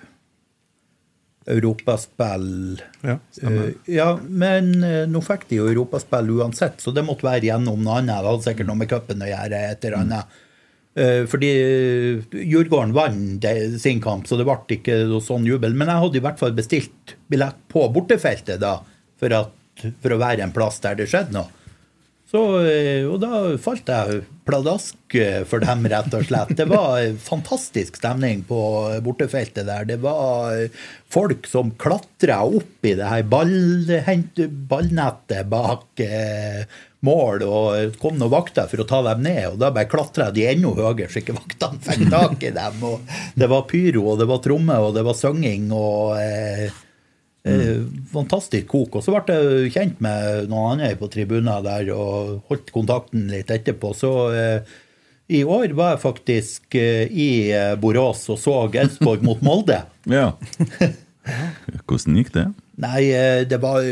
europaspill. Ja. Eh, ja, men uh, nå fikk de jo europaspill uansett, så det måtte være gjennom noe annet. Det hadde sikkert noe med cupen å gjøre, et eller annet. Uh, fordi Djurgården vant sin kamp, så det ble ikke sånn jubel. Men jeg hadde i hvert fall bestilt billett på bortefeltet da, for, at, for å være en plass der det skjedde noe. Så, eh, og da falt jeg pladask for dem, rett og slett. Det var fantastisk stemning på bortefeltet der. Det var folk som klatra opp i det her ball, ballnettet bak eh, mål, og kom noen vakter for å ta dem ned. Og da bare klatra de enda høyere, så ikke vaktene fikk tak i dem. Og det var pyro, og det var tromme, og det var synging. og... Eh, Eh, fantastisk kok. Og så ble jeg kjent med noen andre på tribunen der og holdt kontakten litt etterpå. Så eh, i år var jeg faktisk eh, i eh, Borås og så Elsborg mot Molde. Ja. Hvordan gikk det? Nei, eh, det var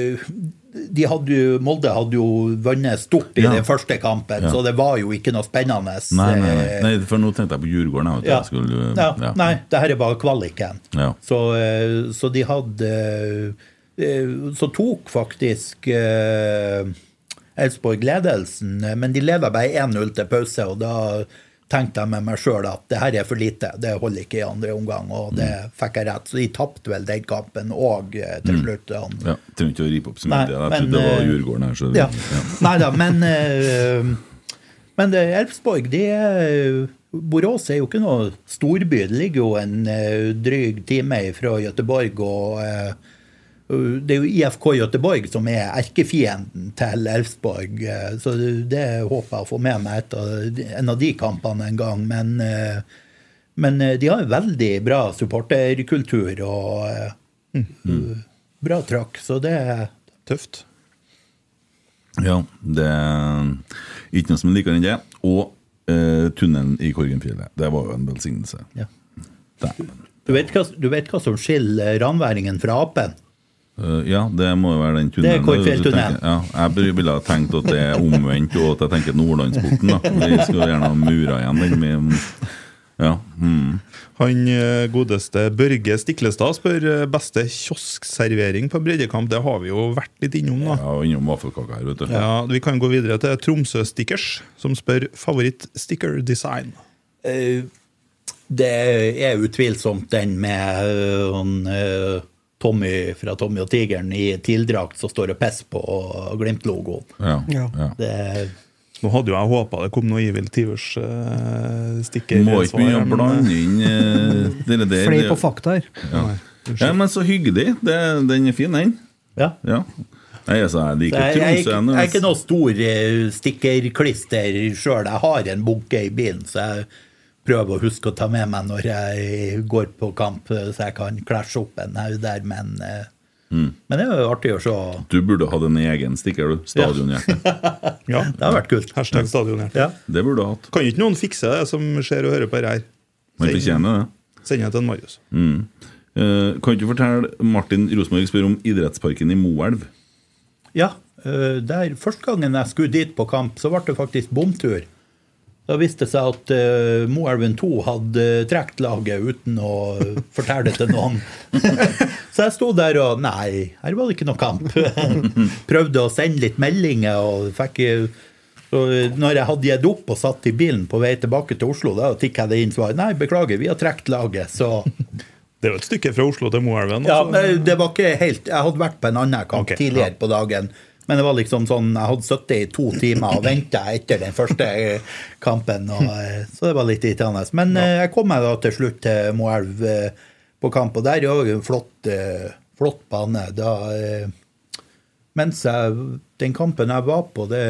de hadde jo, Molde hadde jo vunnet stort i Ja. den første kampen, Ja. så det var jo ikke noe spennende. Nei, nei, nei. Eh, nei for nå tenkte jeg på Djurgården. Jeg, ja. jeg skulle, ja. ja. Nei, det her er bare kvaliken. Så, eh, så de hadde eh, Så tok faktisk Elsborg ledelsen, eh, men de leda bare 1-0 til pause, og da tenkte jeg med meg sjøl at det her er for lite, det holder ikke i andre omgang, og det Mm. fikk jeg rett. Så de tapte vel den kampen òg til slutt. Mm. Ja, Trenger ikke å ripe opp så mye. Jeg men, trodde det var jurgården Djurgården her. Så, ja. Nei da, men eh, Men det- Elfsborg, de Borås er jo ikke noe storby. Det ligger jo en eh, dryg time fra Gøteborg. og eh, det er jo IFK Göteborg som er erkefienden til Elfsborg. eh, Så det håper jeg å få med meg etter en av de kampene en gang. Men, eh, men eh, de har en veldig bra supporterkultur og mm. bra trøkk, så det er Tøft. Ja, det er ikke noe som er likere enn det. Og eh, tunnelen i Korgenfjellet. Det var jo en velsignelse. ja. Dæven. Du vet, hva, du vet hva som skiller ranværingen fra apen? Eh, ja, det må jo være den tunnelen. Det er tunnelen. Korgfjelltunnelen. Ja, jeg ville ha tenkt at det er omvendt, og at jeg tenker Nordlandsporten. da. Vi skulle gjerne ha mura igjen den med Ja. Mm. Han eh, godeste Børge Stiklestad spør eh, beste kioskservering på breddekamp. Det har vi jo vært litt innom, da. Ja, innom vaffelkaka her, vet du. Ja, Vi kan gå videre til Tromsø Stickers, som spør favoritt-sticker-design. Uh, Det er utvilsomt den med uh, eh, Tommy fra Tommy og Tigeren i TIL-drakt som står og pisser på Glimt-logoen. Ja, Ja. ja. Det Nå hadde jo jeg håpa det kom noe Evil Tivers-sticker. Må ikke begynne å blande inn uh, det der. Flere på fakta her. Ja. ja, men så hyggelig. Det, den er fin, den. Ja. Ja. Nei, altså, jeg Så liker jeg, jeg, er ikke- jeg er ikke noe stor eh, stikkerklister sjøl. Jeg har en bunke i bilen, så jeg prøver å huske å ta med meg når jeg går på kamp, så jeg kan klasje opp en haug der. Men, eh, Mm. men det er jo artig å se. Du burde hatt en egen stikker, du. Stadionhjerte. Ja, Det har vært kult. Hashtag stadionhjerte. Ja. Det burde du hatt. Kan ikke noen fikse det, som ser og hører på her? Man fortjener det. Send det til en Marius. Mm. Eh, kan ikke du fortelle Martin Rosenborg spør om idrettsparken i Moelv? Ja, eh, der, Første gangen jeg skulle dit på kamp, så ble det faktisk bomtur. Da viste det seg at uh, Moelven 2 hadde uh, trukket laget uten å eh, fortelle det til noen. så jeg sto der og Nei, her var det ikke noe kamp. Prøvde å sende litt meldinger og fikk og eh, når jeg hadde gitt opp og satt i bilen på vei tilbake til Oslo, da tikka det inn svar. Nei, beklager, vi har trukket laget, så Det er jo et stykke fra Oslo til Moelven. ja, altså. men det var ikke helt Jeg hadde vært på en annen kamp okay, tidligere ja. på dagen. Men det var liksom sånn Jeg hadde sittet i to timer og venta etter den første eh, kampen. Og, eh, så det var litt irriterende. Men ja. jeg kom meg da til slutt til Moelv eh, på kamp, og der er jo en flott, eh, flott bane. Da, eh, mens jeg, den kampen jeg var på, det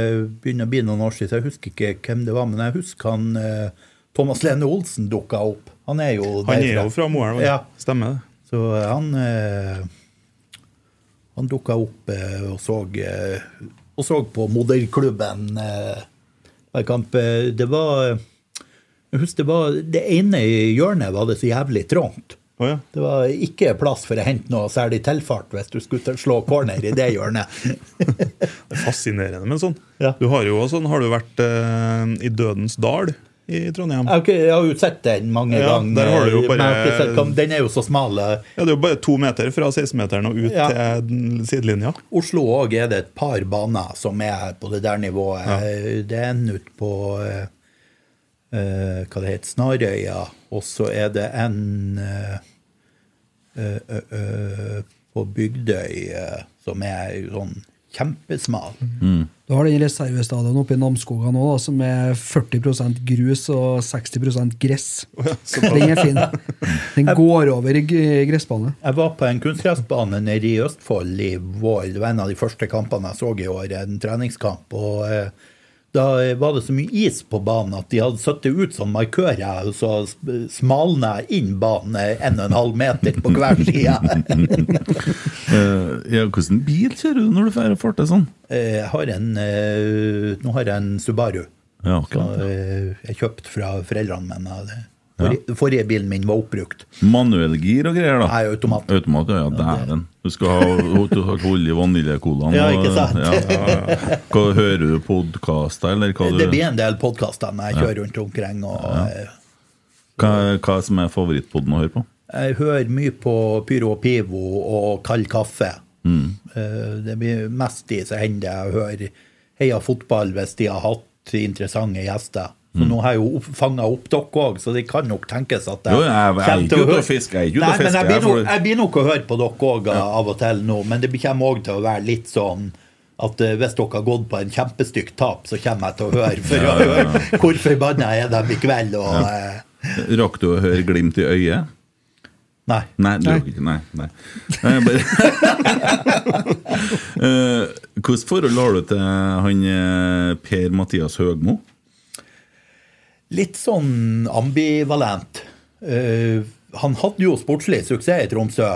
begynner å bli noen år siden, så jeg husker ikke hvem det var, men jeg husker han eh, Thomas Lene Olsen dukka opp. Han er jo Han er jo fra Moelv, Ja. stemmer det? Så han eh, Han dukka opp eh, og så eh, Og så på moderklubben eh, hver kamp. Det var Jeg husker det var Det ene hjørnet var det så jævlig trangt. Oh, ja. Det var ikke plass for å hente noe særlig tilfart hvis du skulle slå corner i det hjørnet. Det er fascinerende, men sånn. Ja. Du har jo også sånn, har du vært eh, i Dødens dal i Trondheim? Jeg har, jeg har jo sett den mange Ja, ganger. bare- Den er jo så smal. eh, Ja, Det er jo bare to meter fra 16-meteren og ut Ja. til sidelinja. Oslo òg er det et par baner som er på det der nivået. Ja. Det er en ute på eh, hva det heter, Snarøya, og så er det en uh, uh, på Bygdøy som er sånn kjempesmal. Du har den reservestadion oppe i Namsskogan nå, som er 40% grus og 60% gress. Den er fin. Den går over i gressbane. Jeg var på en kunstgressbane nede i Østfold i vår. Det var en av de første kampene jeg så i år, en treningskamp. og eh, Da var det så mye is på banen at de hadde satt det ut som markører, og så smalna inn banen en og en halv meter på hver side. Eh, ja, hvordan bil kjører du når du drar og til sånn? Eh, Jeg har en, eh, nå har jeg en Subaru. Ja, akkurat. ja. jeg kjøpte fra foreldrene mine. Det- Forrige, bilen min var oppbrukt. Manuellgir og greier, da? Nei, automat. Automat, ja, ja dæven. Du skal ha holde i vaniljekolaen. Ja, ikke sant? Ja, ja, ja. Hva, hører du podkaster, eller hva, Det du, blir en del podkaster når jeg kjører rundt omkring. og... eh, hva, hva som er favorittpodden å høre på? Jeg hører mye på Pyro og Pivo og Kald kaffe. Mm. Det blir mest de som hender jeg hører Heia fotball hvis de har hatt interessante gjester. Så nå har jeg jo fanga opp dere òg, så det kan nok tenkes at Jo, jeg- jeg er til å høre- fisker, jeg Nei, men jeg blir, nok, jeg blir nok å høre på dere òg av og til nå, men det kommer òg til å være litt sånn at eh, hvis dere har gått på en kjempestygt tap, så kommer jeg til å høre for å høre hvor forbanna er de i kveld. Og, eh, Rakk du å høre glimt i øyet? nei. Nei, du Nei. Nei. nei. nei bare. Eh, Hvilket forhold har du til han eh, Per-Mathias Høgmo? Litt sånn ambivalent. Uh, han hadde jo sportslig suksess i Tromsø,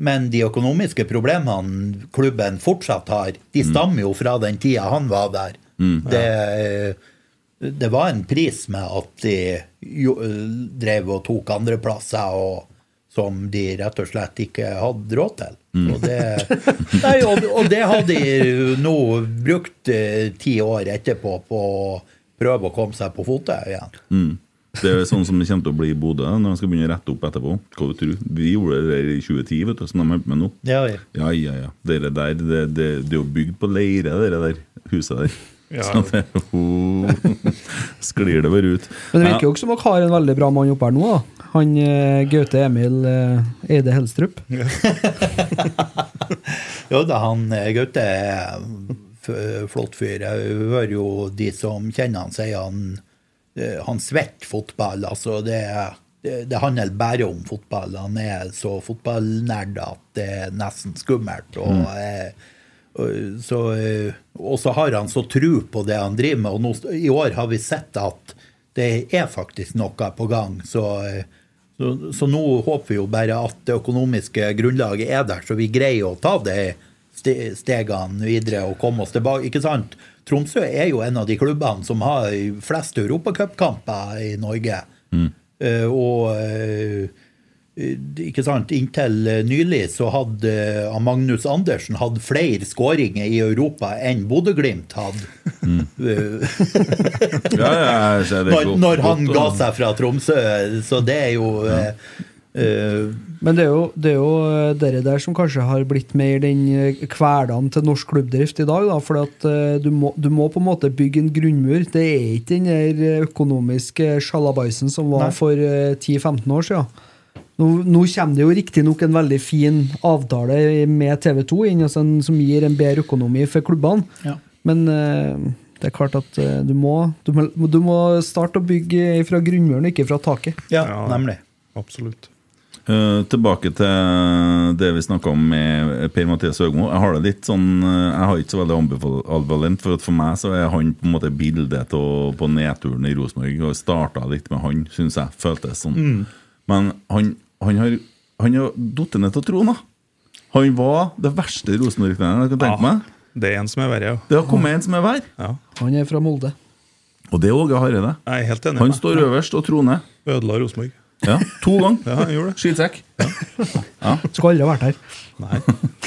men de økonomiske problemene klubben fortsatt har, de stammer jo fra den tida han var der. Det, ja. det var en pris med at de jo, eh, drev og tok andreplasser og som de rett og slett ikke hadde råd til. Og, det, nei, og, og det hadde de nå brukt eh, ti år etterpå på å prøve å komme seg på fote igjen. Mm. Det er sånn som det kommer til å bli i Bodø når de skal begynne å rette opp etterpå. Hva du tror? Vi gjorde det der i 2010, vet du, som de holder på med nå. Ja, Ja, ja, ja. Dere der, det, det, det er jo bygd på leire, dere der huset der. Ja. Så det oh, sklir det bare ut. Men det virker jo ikke som dere har en veldig bra mann oppe her nå. da. Han eh, Gaute Emil eh, Eide Helstrup. Jo da, han eh, Gaute er flott fyr. Jeg hører jo de som kjenner han, sier han eh, han svetter fotball. Altså, det, det, det handler bare om fotball. Han er så fotballnerd at det er nesten skummelt. Og, mm. så, eh, og så har han så tro på det han driver med. Og nå, i år har vi sett at det er faktisk noe på gang. Så eh, så, så nå håper vi jo bare at det økonomiske grunnlaget er der, så vi greier å ta de ste- stegene videre og komme oss tilbake. Ikke sant? Tromsø er jo en av de klubbene som har flest europacupkamper i Norge. Eh, og eh, ikke sant? Inntil nylig så hadde eh, Magnus Andersen hatt flere skåringer i Europa enn Bodø-Glimt hadde. Mm. Ja, ja, når, når han ga seg fra Tromsø. Så det er jo eh, eh, Men det er jo, det er jo eh, dere der som kanskje har blitt mer den eh, hverdagen til norsk klubbdrift i dag. da, For at eh, du, må, du må på en måte bygge en grunnmur. Det er ikke den der eh, økonomiske sjalabaisen som var Nei. for eh, 10-15 år siden. Nå, nå kommer det jo riktignok en veldig fin avtale med TV 2 inn, altså en, som gir en bedre økonomi for klubbene. Ja. Men uh, det er klart at uh, du, må, du, må, du må starte å bygge fra grunnmuren, ikke fra taket. Ja, Ja. nemlig. Absolutt. Eh, tilbake til det vi snakka om med Per-Mathias Høgmo. Jeg har det litt sånn eh, Jeg har ikke så veldig ambival- ambivalent, for at for meg så er han på en måte bildet av- på nedturen i Rosenborg. Og starta litt med han, syns jeg. Føltes sånn. Men han, han har Han har falt ned til troen, da. Han var det verste Rosenborg-treneren jeg kan tenke meg. Det er en som er verre, ja. Det har kommet en som er verre. ja. Han er fra Molde. Og det er Åge Hareide. Han står øverst og troner. Ødela Rosenborg. Ja, To ganger. Ja, han gjorde det. Skitsekk. Skulle aldri vært her. Nei,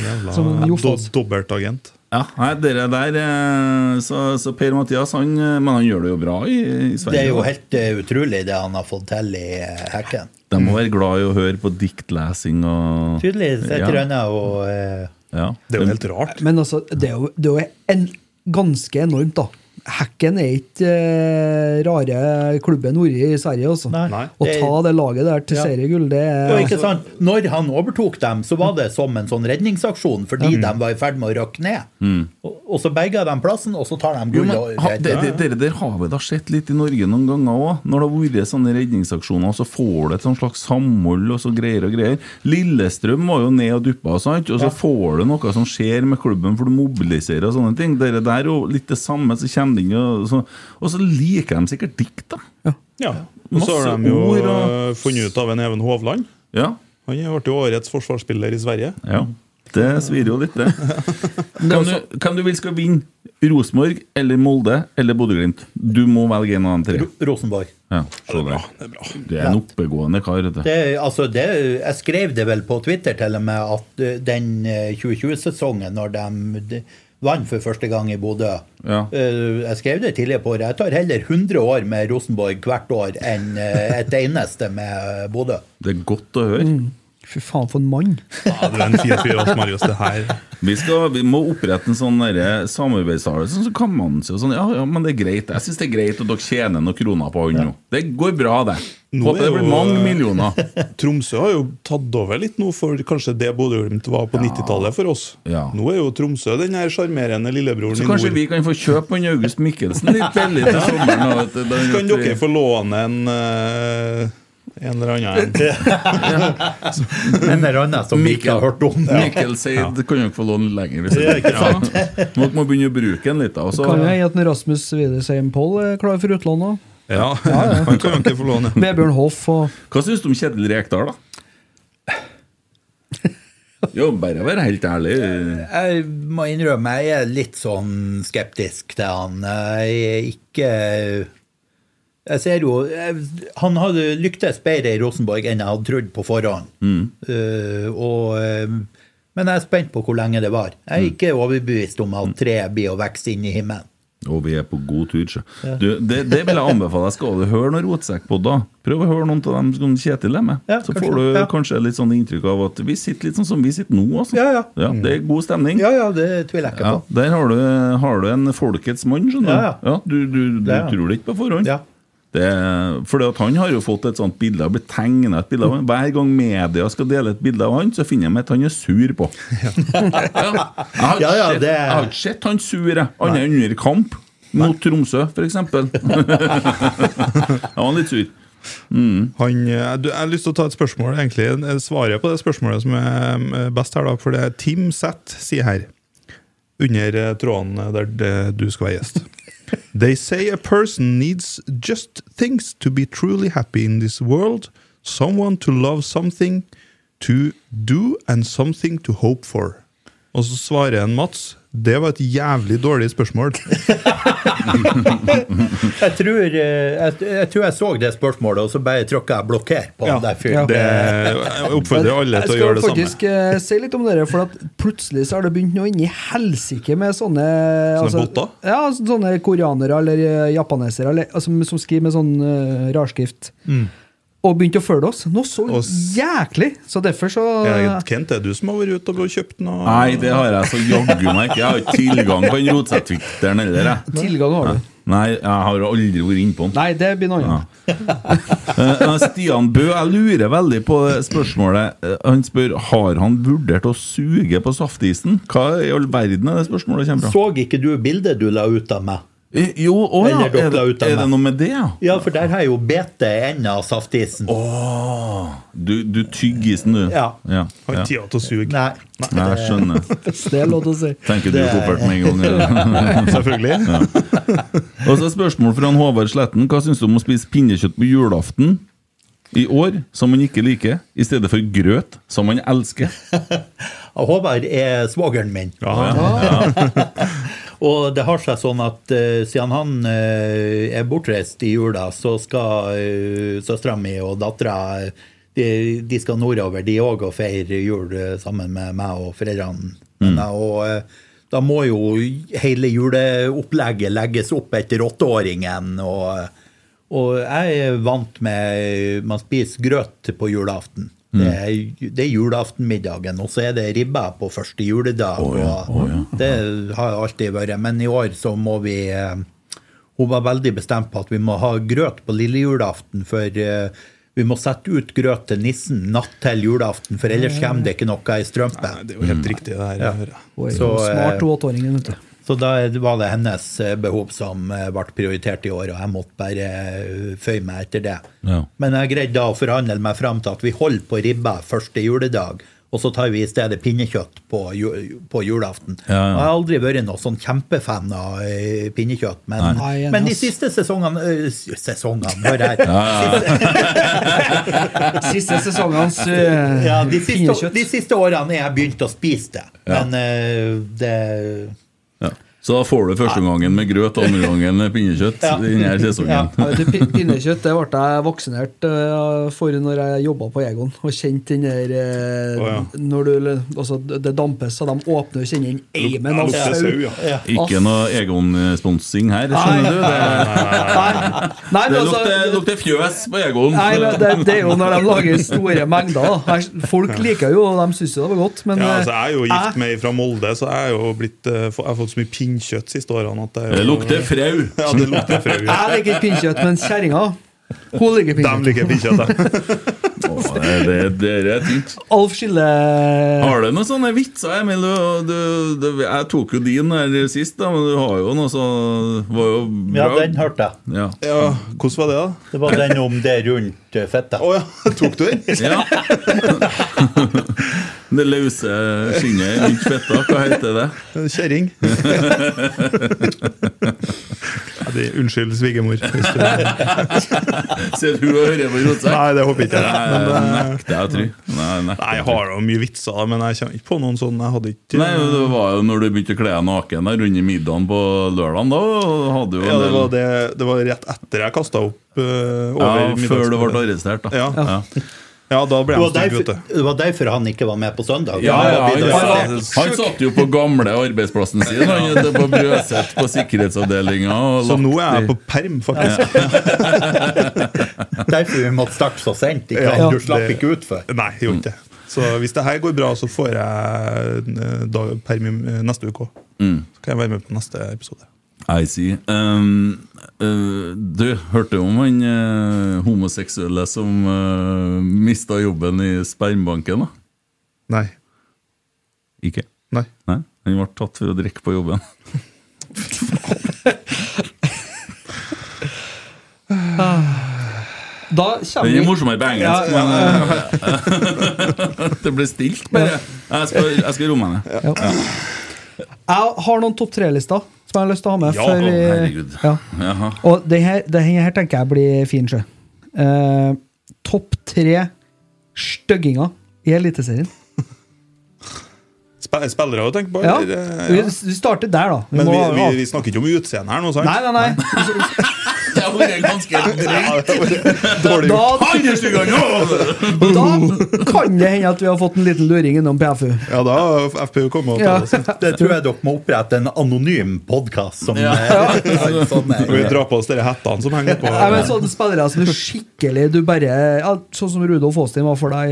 jævla Som en do Jofoss. dobbeltagent. Ja, nei, dere der eh, Så, så Per-Mathias, han eh, Men han gjør det jo bra i, i Sverige. Det er jo da. helt eh, utrolig det han har fått til i eh, hekken. De må være glad i å høre på diktlesing og Tydeligvis et Ja. eller annet og eh, Ja. Det er jo helt rart. Men altså, det er jo, det er jo en, ganske enormt, da. Hekken er ikke eh, rare klubben nord i Sverige, altså. Nei. Å ta det laget der til Ja. seriegull, det er ikke sant, Når han overtok dem, så var det som en sånn redningsaksjon fordi de var i ferd med å røkke ned. Og, og så berga de plassen, og så tar de gull. og ha, det, redder. det, Dere der har vi da sett litt i Norge noen ganger òg. Når det har vært sånne redningsaksjoner, og så får du et sånt slags samhold og så greier og greier. Lillestrøm var jo ned og duppa, sant? og så får du noe som skjer med klubben, for du mobiliserer og sånne ting. Dere der er jo litt det samme, så kommer det inn og så, og så liker de sikkert dikt, da. Ja. Og så har de jo ord og- eh, funnet ut av en Even Hovland. Ja, Han ble jo årets forsvarsspiller i Sverige. ja. Det svir jo litt, det. Hvem du, hvem du vil skal vinne? Rosenborg eller Molde eller Bodø-Glimt? Du må velge en av de tre. Rosenborg. Ja, se der. Det er bra. Det er en oppegående kar. Det, altså det, jeg skrev det vel på Twitter til og med at eh, den eh, 2020-sesongen, når de, de vant for første gang i Bodø Ja. eh, Jeg skrev det tidligere på året. Jeg tar heller 100 år med Rosenborg hvert år enn eh, et eneste med Bodø. Det er godt å høre. Fy faen, for en mann! Ja, du er en fin fyr, ass, Marius. Det her Vi, skal, vi må opprette en sånn samarbeidsavtale. Sånn, så kan man si sånn, ja, ja, men det er greit. Jeg syns det er greit at dere tjener noen kroner på han nå. Det går bra, det. Nå Håper er det blir jo- mange millioner. Tromsø har jo tatt over litt nå, for kanskje det Bodø-Glimt var på 90-tallet for oss. Ja. Nå er jo Tromsø den her sjarmerende lillebroren Så i kanskje vi kan få kjøpe han August Mikkelsen litt billig til sommeren. Kan dere få låne en eh, en eller annen en? Eller annen som vi ikke har hørt om. Mikkel sier det kan jo ikke få låne lenger. Hvis Ja, ikke sant? Dere må begynne å bruke den litt. Også. Kan jo hende at Rasmus Widersheim Poll er klar for utlån òg. Ja, han kan jo ikke få låne. Vebjørn Hoff og Hva syns du om Kjetil Rekdal, da? Jo, bare vær helt ærlig. Jeg må innrømme jeg er litt sånn skeptisk til han. Jeg er ikke Jeg ser jo jeg, Han hadde lyktes bedre i Rosenborg enn jeg hadde trodd på forhånd. Eh, og, eh, men jeg er spent på hvor lenge det var. Jeg er ikke overbevist om at treet blir å vokse inn i himmelen. Og vi er på god tur. Så. Du, det, det vil jeg anbefale. Skal du høre noen rotsekkpodder, prøv å høre noen av dem som Kjetil er med. Ja, så kanskje, får du ja. kanskje litt sånn inntrykk av at vi sitter litt sånn som vi sitter nå. Altså. Ja, ja. det er god stemning. Ja, ja, det tviler jeg ikke Ja, på. der har du, har du en folkets mann, skjønner du. Ja, ja. du du, du Ja, ja. tror det ikke på forhånd. Ja. Det, fordi at Han har jo fått et sånt bilde, Og blitt tegnet et bilde av han. Hver gang media skal dele et bilde av han, så finner de at han er sur på. ja. Jeg har ikke Ja, ja, sett- han sur, annet Han er under kamp mot Tromsø, f.eks. Han var litt sur. Han, eh, du, jeg har lyst til å ta et spørsmål, egentlig svarer svaret på det spørsmålet som er eh, best her. da, For det er Tim Sett sier her, under eh, tråden der du skal være gjest. They say a person needs just things to be truly happy in this world. Someone to love something to do and something to hope for. Og så svarer en Mats. Det var et jævlig dårlig spørsmål. Jeg tror eh, jeg, jeg tror jeg så det spørsmålet, og så bare tråkka jeg blokker på Ja, den fyren. Det, jeg oppfordrer alle til å gjøre det samme. Jeg skal faktisk eh, si litt om det, for at plutselig så har det begynt noe inni helsike med sånne Sånne botter? Ja, sånne koreanere eller eh, japanesere eller, altså, som skriver med sånn uh, rarskrift. Og begynte å følge oss. Noe så Og jæklig! Så derfor så Ja, Kent, er det du som har vært ute og kjøpt noe? Nei, det har jeg så jaggu meg ikke. Jeg har ikke tilgang på den rotsekkvikteren heller. jeg. Tilgang har du. Nei, jeg har aldri vært innpå den. Nei, det blir noe annet. Ja. Stian Bø, jeg lurer veldig på spørsmålet. Eh, Han spør har han vurdert å suge på saftisen. Hva i all verden er det spørsmålet kommer fra? Så ikke du bildet du la ut av meg? Eh, Jo, å ja. Er det, er det noe med det, ja? Ja, for der har jeg jo bete enda av saftisen. Åh, du, du tygger isen, du. Ja. ja. Har ikke tida til å suge. Nei. Nei, jeg skjønner. Det er lov til å si. Tenker du koffert med en gang. Ja. Selvfølgelig. Og så spørsmål fra Håvard Sletten. Hva syns du om å spise pinnekjøtt på julaften i år, som man ikke liker, i stedet for grøt, som man elsker? Håvard er svogeren min. Og det har seg sånn at eh, siden han eh, er bortreist i jula, så skal uh, søstera mi og dattera de, de skal nordover, de òg, og feire jul eh, sammen med meg og foreldrene Mm. Og eh, da må jo hele juleopplegget legges opp etter åtteåringen. Og, og jeg er vant med Man spiser grøt på julaften. Det er, det er julaftenmiddagen, og så er det ribba på første juledag. og Det har alltid vært. Men i år så må vi eh, Hun var veldig bestemt på at vi må ha grøt på lille julaften, for eh, vi må sette ut grøt til nissen natt til julaften, for ellers kommer det ikke noe i strømpe. Det er jo helt riktig, det her. Ja. Så, smart eh, åtteåringen, vet du. Så da var det hennes eh, behov som eh, ble prioritert i år, og jeg måtte bare eh, føye meg etter det. Ja. Men jeg greide da å forhandle meg fram til at vi holder på ribba første juledag, og så tar vi i stedet pinnekjøtt på, på julaften. Ja, ja. Jeg har aldri vært noen sånn kjempefan av eh, pinnekjøtt, men, Nei, men de siste sesongene eh, Sesongene, hør her. Siste sesongens uh, Ja, de, siste, pinnekjøtt. de siste årene er jeg begynt å spise det, men eh, det. Så da får du første gangen med grøt, andre gangen med pinnekjøtt Ja. i denne sesongen. Ja, Pinnekjøtt det ble jeg vaksinert eh, for når jeg jobba på Egon. Og kjente den der oh, ja. Når du, altså, Det dampes, så de åpner og kjenner den eimen av lukter sau. Ikke noe Egon-sponsing her, Nei. skjønner du. Det, Nei, nei, det altså, lukter, lukter fjøs på Egon. Nei, men det, det er jo når de lager store mengder. Folk liker jo, og de syns jo det var godt, men Ja, eh, altså, jeg er jo gift med ei fra Molde, så jeg, er blitt, jeg har fått så mye pinnkjøtt siste årene at det, jo- Det lukter frau. Ja, det lukter frau. ja. Jeg liker ikke pinnkjøtt, men kjerringa hun liker De pinnkjøtt. liker pinnkjøtt. ja. oh, det, det, det er tynt. Alf Skille Har du noen sånne vitser, Emil? Du, du, du, jeg tok jo din her sist, da, men du har jo noe så var jo Ja, den hørte jeg. Ja. Ja, hvordan var det, da? Det var den om det rundt fettet. Å ja, tok du den? ja. Det løse skinnet rundt fetta, hva heter det? Kjerring. Ja, det, unnskyld, svigermor. Ser du og hører på rotsekk? Nei, det håper ikke jeg. Nei, Men, eh, nekter jeg å tro. Nei, Nei, jeg har jo mye vitser, men jeg kommer ikke på noen sånn. Jeg hadde ikke Nei, det var jo når du begynte å kle deg naken der under middagen på lørdagen. Da hadde jo ja, det, var det, det var rett etter jeg kasta opp uh, over Ja, før du ble arrestert, da. Ja. ja. Ja, da ble var, stygg, vet du. det var derfor han ikke var med på søndag. Ja, Han ja, han, han, han satt jo på gamle arbeidsplassen sin Han ute på Brøset på sikkerhetsavdelinga. Så nå er jeg på perm, faktisk. Derfor vi måtte starte så sent i kveld. Ja, du slapp det- ikke ut før. Nei, jeg gjorde ikke det. Så hvis det her går bra, så får jeg eh, da, perm i- neste uke òg. Mm. Så kan jeg være med på neste episode. I see. Um, uh, du hørte om han uh, homoseksuelle som uh, mista jobben i spermbanken? da? Nei. Ikke? Nei. Nei? Han ble tatt for å drikke på jobben. Da kommer Den er morsommere på engelsk, men uh, Det ble stilt, bare. Jeg skal, jeg skal romme henne. Jeg har noen topp tre-lister som jeg har lyst til å ha med. Ja, for, herregud. Ja. Og det her, det her tenker jeg blir fin, sjø. Uh, topp tre stygginger i Eliteserien. Sp spillere å tenke på? Ja. eller, Vi, ja. vi starter der, da. Vi Men må vi, vi, vi snakker ikke om utseendet her nå, sant? Nei, nei, nei. Det har vært ganske Ja, Dårlig Da, kan det hende at vi har fått en liten luring innom PFU. Ja, da har FPU kommet og oss. Det tror jeg dere må opprette en anonym podkast som Ja. ja. Sånn, vi drar på oss de hettene som henger på. Ja, men sånne spillere som er skikkelig Du bare ja, Sånn som Rudolf Aastin var for deg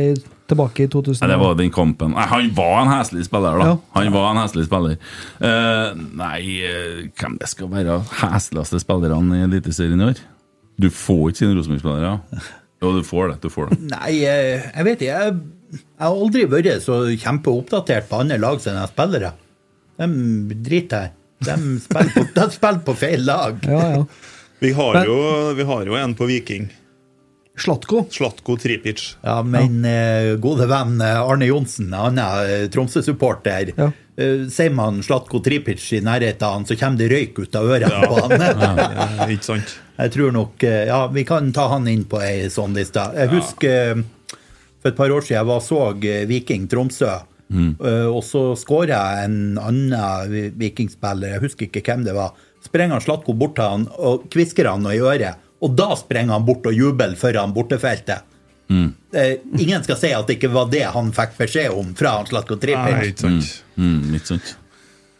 tilbake i 2000. Nei, det var den kampen. Nei, han var en heslig spiller, da. Ja. Han var en heslig spiller. Uh, nei, eh, hvem det skal være hesligste spillerne i Eliteserien i år? Du får ikke sine Rosenborg-spillere. Jo, du får det. Du får det. Nei, eh, jeg vet ikke. Jeg, jeg har aldri vært så kjempeoppdatert på andre lag sine spillere. De driter jeg i. De spiller på, de spiller på feil lag. Ja, ja. Vi har, jo, vi har jo en på Viking. Slatko. Slatko Tripic. Ja, men eh, gode venn eh, Arne Johnsen, annen er Tromsø-supporter, Ja. eh, sier man Slatko Tripic i nærheten av han, så kommer det røyk ut av ørene på han. ja, Ikke sant? Jeg tror nok eh, Ja, vi kan ta han inn på ei sånn liste. Jeg husker eh, for et par år siden jeg var så eh, Viking Tromsø. Mm. Og så skåra jeg en annen vikingspiller, jeg husker ikke hvem det var. Sprenger Slatko bort til han og kvisker han noe i øret. Og da sprenger han bort og jubler foran bortefeltet. Eh, ingen skal si at det ikke var det han fikk beskjed om fra han Slatko Tripic. ikke. Mm, ikke sant.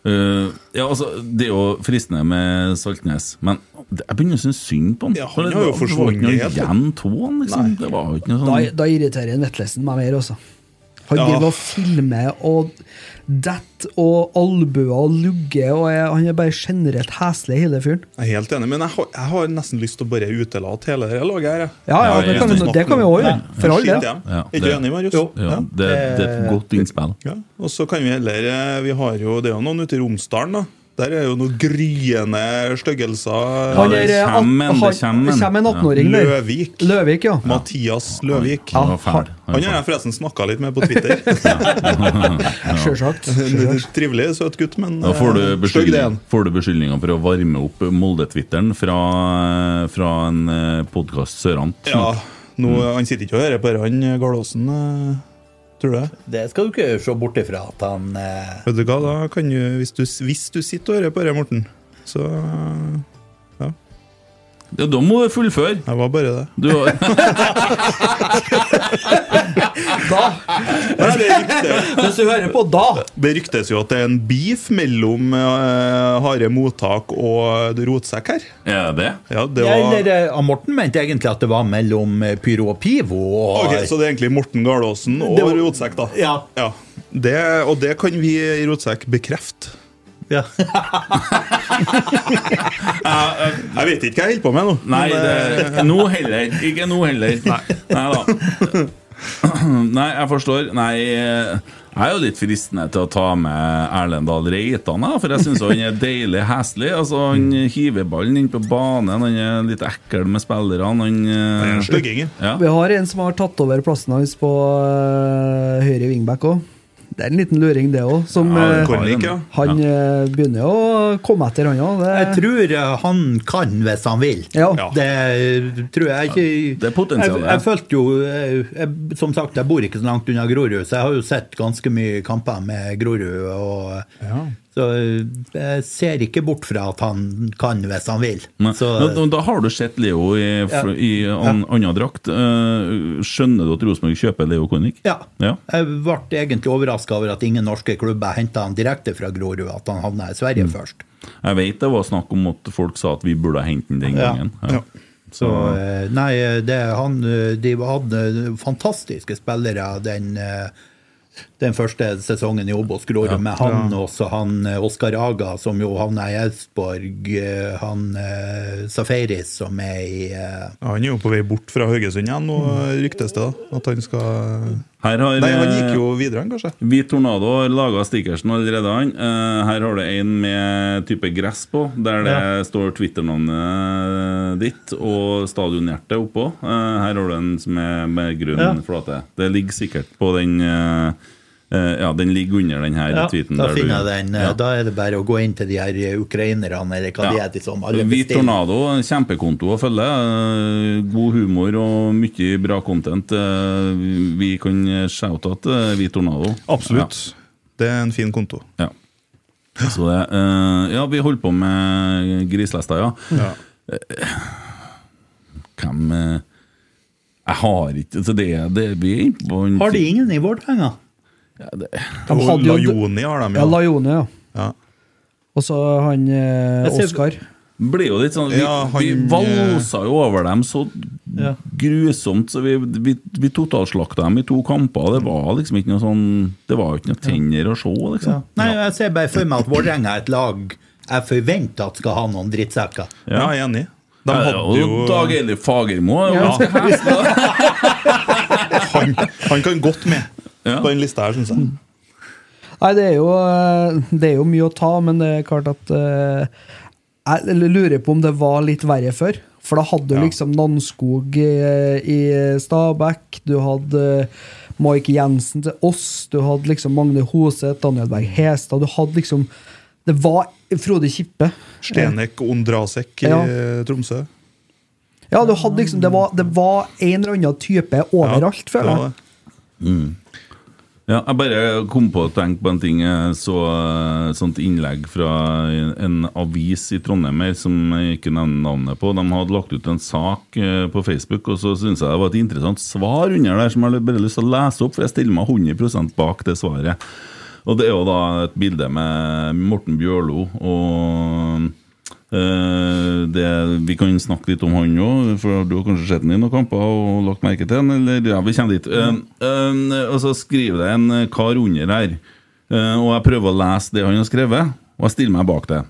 Eh, ja, altså, Det er jo fristende med Saltnes, men jeg begynner å synes synd på han. Ja, han har jo Det forsvunnet var ikke noe igjen tåen, liksom. Det var jo ikke noe Da, sånn da irriterer Vetlesen meg mer, altså. Han Ja. driver og filmer og detter og albuer og lugger, og jeg, han er bare generelt heslig, hele fyren. Jeg er helt enig, men jeg har, jeg har nesten lyst til å bare utelate hele det laget her. Ja, ja, det kan, vi, det kan vi òg gjøre. For all del. Ja, Er ikke enig, Marius? Jo. ja, det, det er et godt innspill. Ja, og så kan vi heller eh, Vi har jo, det er jo noen ute i Romsdalen, da. Der er jo noen gryende styggelser. Ja, det eh, kommer, det han- kommer. en 18-åring der. Løvik. Løvik, ja. Mathias Løvik. Han. Han har jeg forresten snakka litt med på Twitter. Sjølsagt. Trivelig, søt gutt, men Da får du, eh, beskyldning, får du beskyldninger for å varme opp Molde-twitteren fra, fra en podkast sørant. Ja, nå, Han sitter ikke og hører på dette, eh, Tror du det? Det skal du ikke se bort ifra at han eh, Vet du hva, da kan du, hvis du, hvis du sitter og hører på det, Morten, så Ja, da må du fullføre. Det var bare det. Du, da! Hvis du hører på da det ryktes jo at det er en beef mellom uh, Harde mottak og Rotsekk her. Ja, det? Ja, det Ja. Eller uh, Morten mente egentlig at det var mellom eh, Pyro og Pivo. Og, Ok, Så det er egentlig Morten Galaasen og Det var- Rotsekk, da? Ja. Ja. Det, og det kan vi i Rotsekk bekrefte. Ja. Jeg vet ikke hva jeg holder på med nå. Nei, men, eh, det, nå heller. Ikke nå heller. Nei. da. Nei, jeg forstår. Nei, jeg er jo litt fristende til å ta med Erlendal Reitan, da, for jeg syns han er deilig heslig. Altså, han hiver ballen inn på banen, han er litt ekkel med spillerne. Han, han er en eh, ja. Vi har en som har tatt over plassen hans på høyre wingback òg. Det er en liten luring, det òg. Som Ja, det øh, Kornik, ja. Han ja. begynner å komme etter, han òg. Jeg tror eh, han kan hvis han vil. Ja. Det tror jeg ikke det er potensialet. Jeg, jeg følte jo jeg, jeg, Som sagt, jeg bor ikke så langt unna Grorud, så jeg har jo sett ganske mye kamper med Grorud. Og, Ja. Så jeg ser ikke bort fra at han kan hvis han vil. Så, da, da har du sett Leo i, ja, i an, annen drakt. Eh, skjønner du at Rosenborg kjøper Leo Kornik? ja. Ja. Jeg ble egentlig overraska over at ingen norske klubber henta han direkte fra Grorud, at han havna i Sverige Mm. først. Jeg vet det var snakk om at folk sa at vi burde hente den den gangen. Ja. Så eh, nei, det, han, eh, de hadde fantastiske spillere den, eh, den første sesongen i Obos Grorud, med han og så han eh, Oskar Aga, som jo havna i Elfsborg, eh, han eh, Safaris, som er i Ja, han er jo på vei bort fra Haugesund igjen, nå ryktes det da at han skal Her har Nei, han gikk jo videre, han kanskje. Hvit Tornado har laga stickersen allerede. han. Her har du en med type gress på, der det står Twitter-navnet ditt og stadionhjertet oppå. Her har du en som er med grønn Ja. flate. Det ligger sikkert på den Ja, den ligger under den her ja, tweeten. Da der finner jeg den. eh, Ja. Da er det bare å gå inn til de her eh, ukrainerne, eller hva de heter, som alle Hvit. Tornado, kjempekonto å følge. Eh, God humor og mye bra content. Eh, Vi kan shoute at eh, Hvit Tornado. Absolutt. Det er en fin konto. Ja. Så det, eh, ja, vi holder på med grislesta, ja. Ja. Hvem eh, Jeg har ikke så det, det vi Har de ingen i Vålerenga? Ja, det, De jo- Lajoni har de, Ja, ja. Lajoni, ja. ja. Og så han eh, Oskar. ble jo litt sånn Vi, Ja, han, vi valsa jo over dem så Ja. grusomt, så vi, vi, vi totalslakta dem i to kamper. Det var liksom ikke noe sånn Det var jo ikke noe tenner å se, liksom. Nei, jeg ser bare for meg at Vålerenga er et lag jeg forventer at skal ha noen drittsekker. Ja, jeg er enig. De hadde jo Dag Eilif Fagermo er Ja. han, han kan godt med Ja. på den lista her, syns jeg. Nei, det er, jo, eh, det er jo mye å ta, men det er klart at eh, Jeg lurer på om det var litt verre før. For da hadde du Ja. liksom Nanskog i, i Stabæk, du hadde Mike Jensen til oss, du hadde liksom Magne Hoseth, Daniel Berg Hestad Du hadde liksom Det var Frode Kippe. Stenek Ondrasek i Ja. Tromsø. Ja, du hadde liksom Det var, det var en eller annen type overalt, det føler var jeg. det. Ja, jeg bare kom på å tenke på en ting. Jeg så et sånt innlegg fra en avis i Trondheim som jeg ikke nevner navnet på. De hadde lagt ut en sak eh, på Facebook, og så syns jeg det var et interessant svar under der som jeg bare lyst til å lese opp, for jeg stiller meg 100% bak det svaret. Og det er jo da et bilde med Morten Bjørlo og Eh, det, vi kan snakke litt om han òg, for du har kanskje sett ham i noen kamper og lagt merke til han? Eller, ja, vi kommer dit. Mm. Uh, og så skriver det en kar under her, uh, og jeg prøver å lese det han har skrevet, og jeg stiller meg bak det.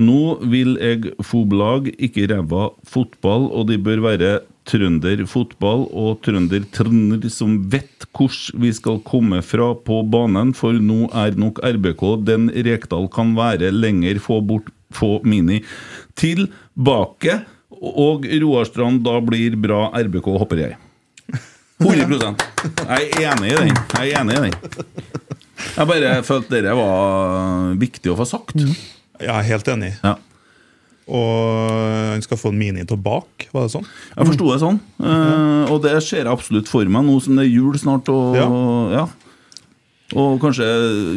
Nå vil jeg fotballag, ikke ræva fotball, og de bør være trønder fotball og trønder trønder som vet hvordan vi skal komme fra på banen, for nå er nok RBK den Rekdal kan være lenger, få bort få Mini tilbake, og Roar Strand da blir bra RBK, hopper jeg. 100 Jeg er enig i den. Jeg er enig i den. Jeg bare følte dere var viktig å få sagt. Jeg er helt enig. Ja. Og han skal få en mini tilbake, var det sånn? Jeg forsto det sånn, eh, og det ser jeg absolutt for meg nå som det er jul snart. Og, ja. Og kanskje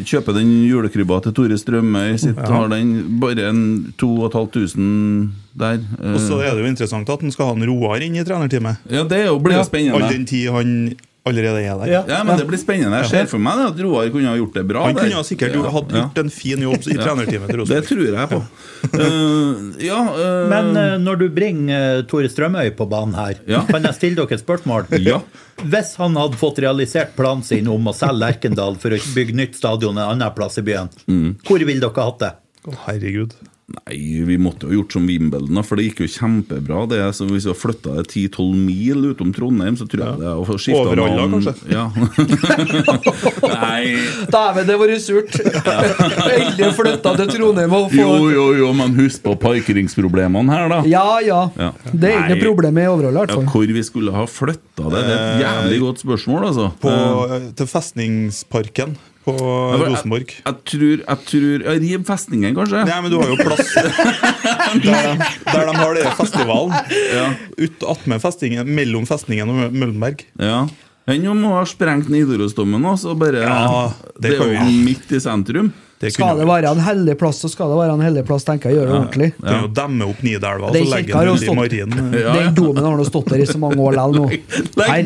kjøpe den julekrybba til Tore Strømøy. Sitt, har den bare en 2500 der. eh. Og så er det jo interessant at han skal ha en Roar inn i trenerteamet. ja, det er jo blir spennende All den tid han allerede er der. Ja. Ja, men det blir spennende. Jeg ser for meg at Roar kunne ha gjort det bra. Han kunne ha sikkert Ja, hatt gjort en fin jobb i trenerteamet til Det tror jeg på. Uh, ja uh, Men uh, når du bringer Tore Strømøy på banen her, Ja. kan jeg stille dere et spørsmål? Ja. Hvis han hadde fått realisert planen sin om å selge Lerkendal for å bygge nytt stadion en annen plass i byen, Mm. hvor ville dere hatt det? Herregud. Nei, vi måtte jo gjort som Wimbledon, for det gikk jo kjempebra. Det, så Hvis vi hadde flytta det 10-12 mil utom Trondheim, så tror jeg det få skifta Overhalla, kanskje? Ja. Nei Dæven, det var surt! Endelig flytta til Trondheim og få Jo, jo, jo, men husk på parkeringsproblemene her, da. Ja, ja. Ja. Det er ikke noe problem i Overhalla, i hvert Ja, fall. hvor vi skulle ha flytta det, det er et jævlig godt spørsmål, altså. På, Eh, til Festningsparken på jeg, Rosenborg. jeg, tror Jeg tror jeg Riv festningen, kanskje? Nei, men du har jo plass der de, der de har det festivalen. Ut attmed festningen, mellom festningen og Møllenberg. Ja. Enn om hun har sprengt Nidarosdomen også, bare Ja, Det, det er jo midt i sentrum. Det Skal kunne det være en hellig plass, så skal det være en hellig plass, tenker jeg. Gjøre det ordentlig. Du kan jo demme opp Nidelva og legge den i. Ja, ja. Den domen har nå stått der i så mange år likevel nå. Legg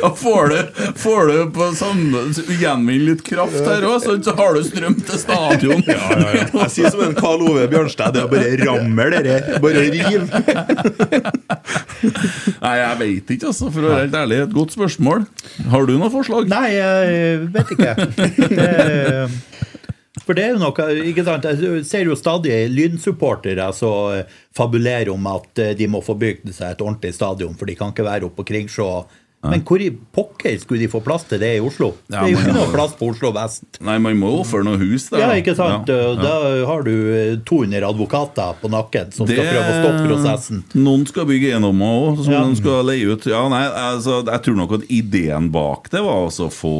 Da får du, får du på samme gjenvinn litt kraft her òg, så har du strøm til stadion. Ja, ja, ja. Jeg sier som en Karl Ove Bjørnstad, det er bare rammer dere. Bare riv. Nei, jeg veit ikke, altså. For å være helt ærlig, et godt spørsmål. Har du noe forslag? Nei, jeg vet ikke. For det er jo noe ikke sant? Jeg ser jo stadig lynsupportere som fabulerer om at eh, de må få bygd seg et ordentlig stadion, for de kan ikke være oppe på Kringsjå. Men hvor i pokker skulle de få plass til det i Oslo? Ja, det er jo ikke noe plass på Oslo vest. Nei, man må jo ofre noe hus der. Ja, ikke sant? Ja, ja. Da har du eh, 200 advokater på nakken som skal prøve å stoppe prosessen. Noen skal bygge eiendommer òg, som de skal leie ut. Ja, nei, altså, Jeg tror nok at ideen bak det var altså å få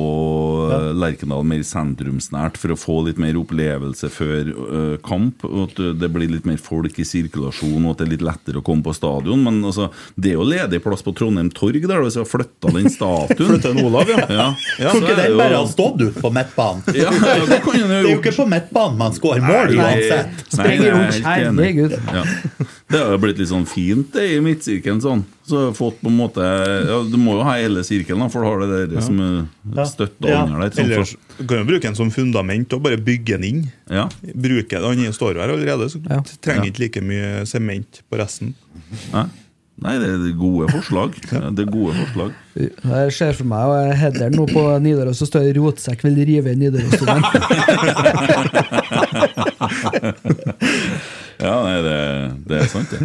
eh, Lerkendal mer sentrumsnært, for å få litt mer opplevelse før uh, kamp. At det blir litt mer folk i sirkulasjon, og at det er litt lettere å komme på stadion. Men altså, det er jo ledig plass på Trondheim Torg der, hvis vi har flytta den statuen. Flytta den Olav, ja. Ja. Ja, Tror ikke den jo- bare ha stått ut på midtbanen. Ja, ja, det Det er jo ikke på midtbanen man skårer mål uansett. nei, Springer er rundt, herregud. Ja. Det har jo blitt litt sånn fint det i midtsirkelen. sånn Så har fått på en måte ja, Du må jo ha hele sirkelen, da, for du har det der som Ja. som støtter Ja. under deg. Sånn, Ellers for, du kan jo bruke den som fundament og bare bygge den inn. ja. Bruke Han står jo her allerede, så Ja. trenger ikke like mye sement på resten. Nei. Nei, det er gode forslag. Det er gode forslag. Jeg ser for meg og Hedder nå på Nidaros, så står i 'Rotsekk vil rive i Nidarosdomen'. Ja, nei, det, det er sant, det.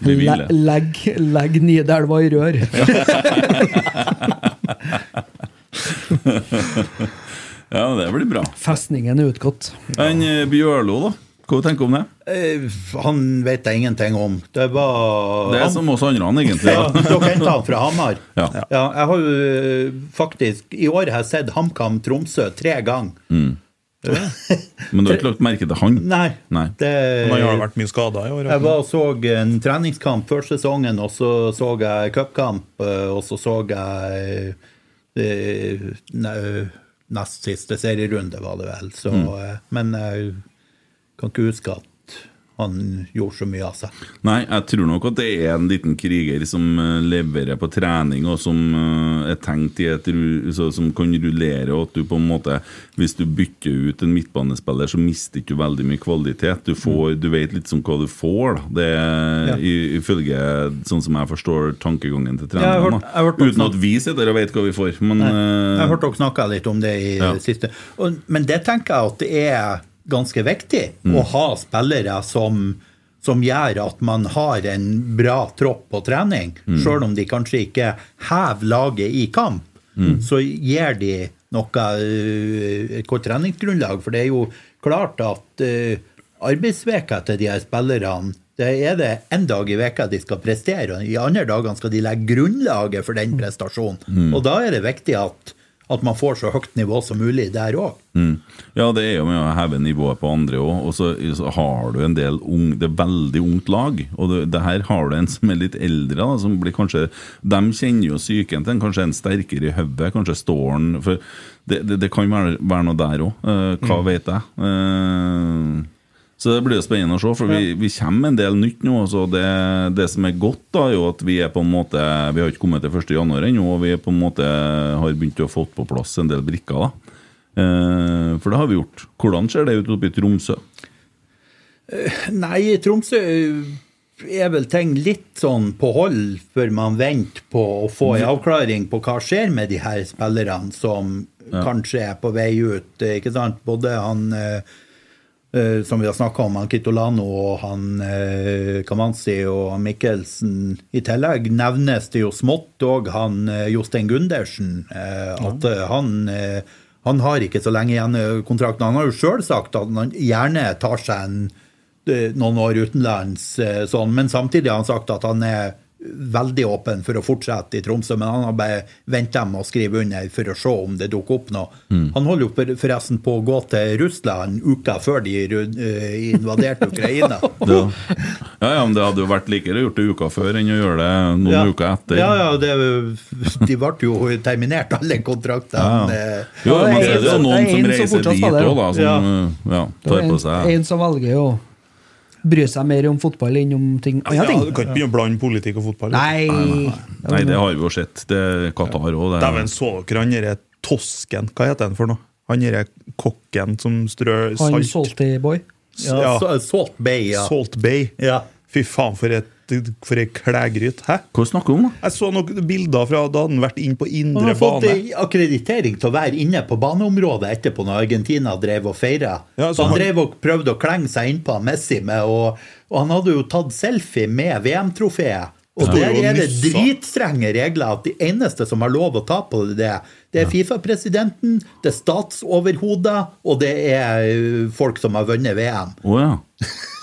Vi Le- Legg, legg Nidelva i rør. Ja, det blir bra. Festningen er utgått. Men eh, Bjørlo, da? Hva tenker du om det? Eh, Han vet jeg ingenting om. Det var Det er han- som oss andre, han, egentlig. Ja. Dere henta han fra Hamar? Ja. Jeg har jo eh, faktisk I år har jeg sett HamKam Tromsø tre ganger. Men du har ikke lagt merke til han? Nei. Nei. Det, han har vært mye skada i år. jeg var og så en treningskamp før sesongen, og så så jeg cupkamp, eh, og så så jeg eh, nest siste serierunde, var det vel. Så, mm. Men kan ikke huske at han gjorde så mye av seg. Nei, jeg tror nok at det er en liten kriger som eh, leverer på trening, og som eh, er tenkt i et Som kan rullere, og at du på en måte Hvis du bytter ut en midtbanespiller, så mister du veldig mye kvalitet. Du, får, du vet litt som hva du får, da. Det er i- ifølge sånn som jeg forstår tankegangen til jeg treneren. jeg Uten at vi sitter og vet hva vi får. Men Jeg hørte har hørt dere snakke litt om det i Ja. det siste. Og, men det tenker jeg at det er ganske viktig å ha spillere som, som gjør at man har en bra tropp på trening. Selv om de kanskje ikke hever laget i kamp, så gir de noe eh, et godt treningsgrunnlag. For det er jo klart at uh, arbeidsveka til de her spillerne det er det en dag i veka de skal prestere, og i andre dagene skal de legge grunnlaget for den prestasjonen. Og da er det viktig at, at man får så høyt nivå som mulig der òg. Mm. Ja, det er jo med å heve nivået på andre òg. Og så, så har du en del ung, det er veldig ungt lag. Og det, det her har du en som er litt eldre, da, som blir kanskje De kjenner jo psyken til en, kanskje en sterkere i hodet, kanskje står han For det, det, det kan være, være noe der òg. hva vet jeg? Eh, så det blir spennende å se, for vi, vi kommer en del nytt nå. Så det, det som er godt, da, er jo at vi er på en måte Vi har ikke kommet til 1. januar ennå, og vi er på en måte har begynt å få på plass en del brikker. da Eh, For det har vi gjort. Hvordan ser det ut oppe i Tromsø? Nei, i Tromsø er vel ting litt sånn på hold før man venter på å få en avklaring på hva skjer med de her spillerne som kanskje er på vei ut. eh, Ikke sant? Både han eh, eh, som vi har snakka om, han Kitolano og han eh, Kamanzi og Mikkelsen. I tillegg nevnes det jo smått òg han eh, Jostein Gundersen. Eh, at eh, han eh, han har ikke så lenge igjen kontrakten. Han har jo sjøl sagt at han gjerne tar seg en, eh, noen år utenlands, eh, sånn, men samtidig har han sagt at han er veldig åpen for å fortsette i Tromsø, men han har bare venta med å skrive under for å se om det dukker opp noe. Han holder jo forresten på å gå til Russland uka før de eh, invaderte Ukraina. Ja. ja, ja, men det hadde jo vært likere gjort det uka før enn å gjøre det noen Ja. uker etter. Ja, ja, det, de ble jo terminert, alle kontraktene. Ja. eh, Jo, men det er jo noen som reiser dit òg, da, som Ja. ja, tar på en, seg en som velger å bry seg mer om fotball enn om ting Ja, ting. du kan ikke begynne å blande politikk og fotball. Nei, Nei, det har vi jo sett. Det er Qatar òg. Dæven, så dere han derre Tosken? Hva heter han for noe? Han derre kokken som strør Han salt Salty Boy. Ja, Ja. Salt Bay, ja. Salt Bay. ja. Fy faen, for et for ei klægryt. Hæ? Hva snakker du om, da? Jeg så noen bilder fra da han vært inn på Han har fått bane. akkreditering til å være inne på baneområdet etterpå når Argentina drev og feira. Ja, så så han han- drev og prøvde å klenge seg innpå Messi med, og, og han hadde jo tatt selfie med VM-trofeet. Og der er det dritstrenge regler at de eneste som har lov å ta på det, det er Fifa-presidenten, det er statsoverhodet, og det er eh, folk som har vunnet VM. Oh, ja.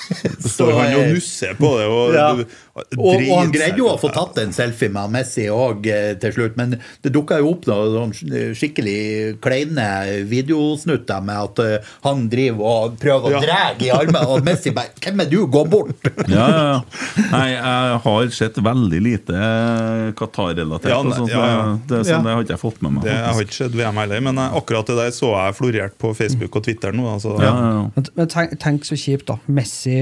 Så står han eh, og nusser på det. Og, Ja. Og, og han greide jo å få tatt en selfie med Messi òg til slutt, men det dukka jo opp noen sånn skikkelig kleine videosnutter med at eh, han driver og prøver å Ja. dra i armen, og Messi bare 'Hvem er du? Gå bort!' Ja, ja, ja. Nei, jeg har sett veldig lite Qatar-relatert. Ja, og sånt, ja, ja. Det, sånn, Ja. det har ikke jeg fått med meg. Det, jeg har ikke sett VM heller, men eh, akkurat det der så jeg florert på Facebook og Twitter nå. Altså, Ja, ja, ja. Men, men tenk, tenk så kjipt, da. Messi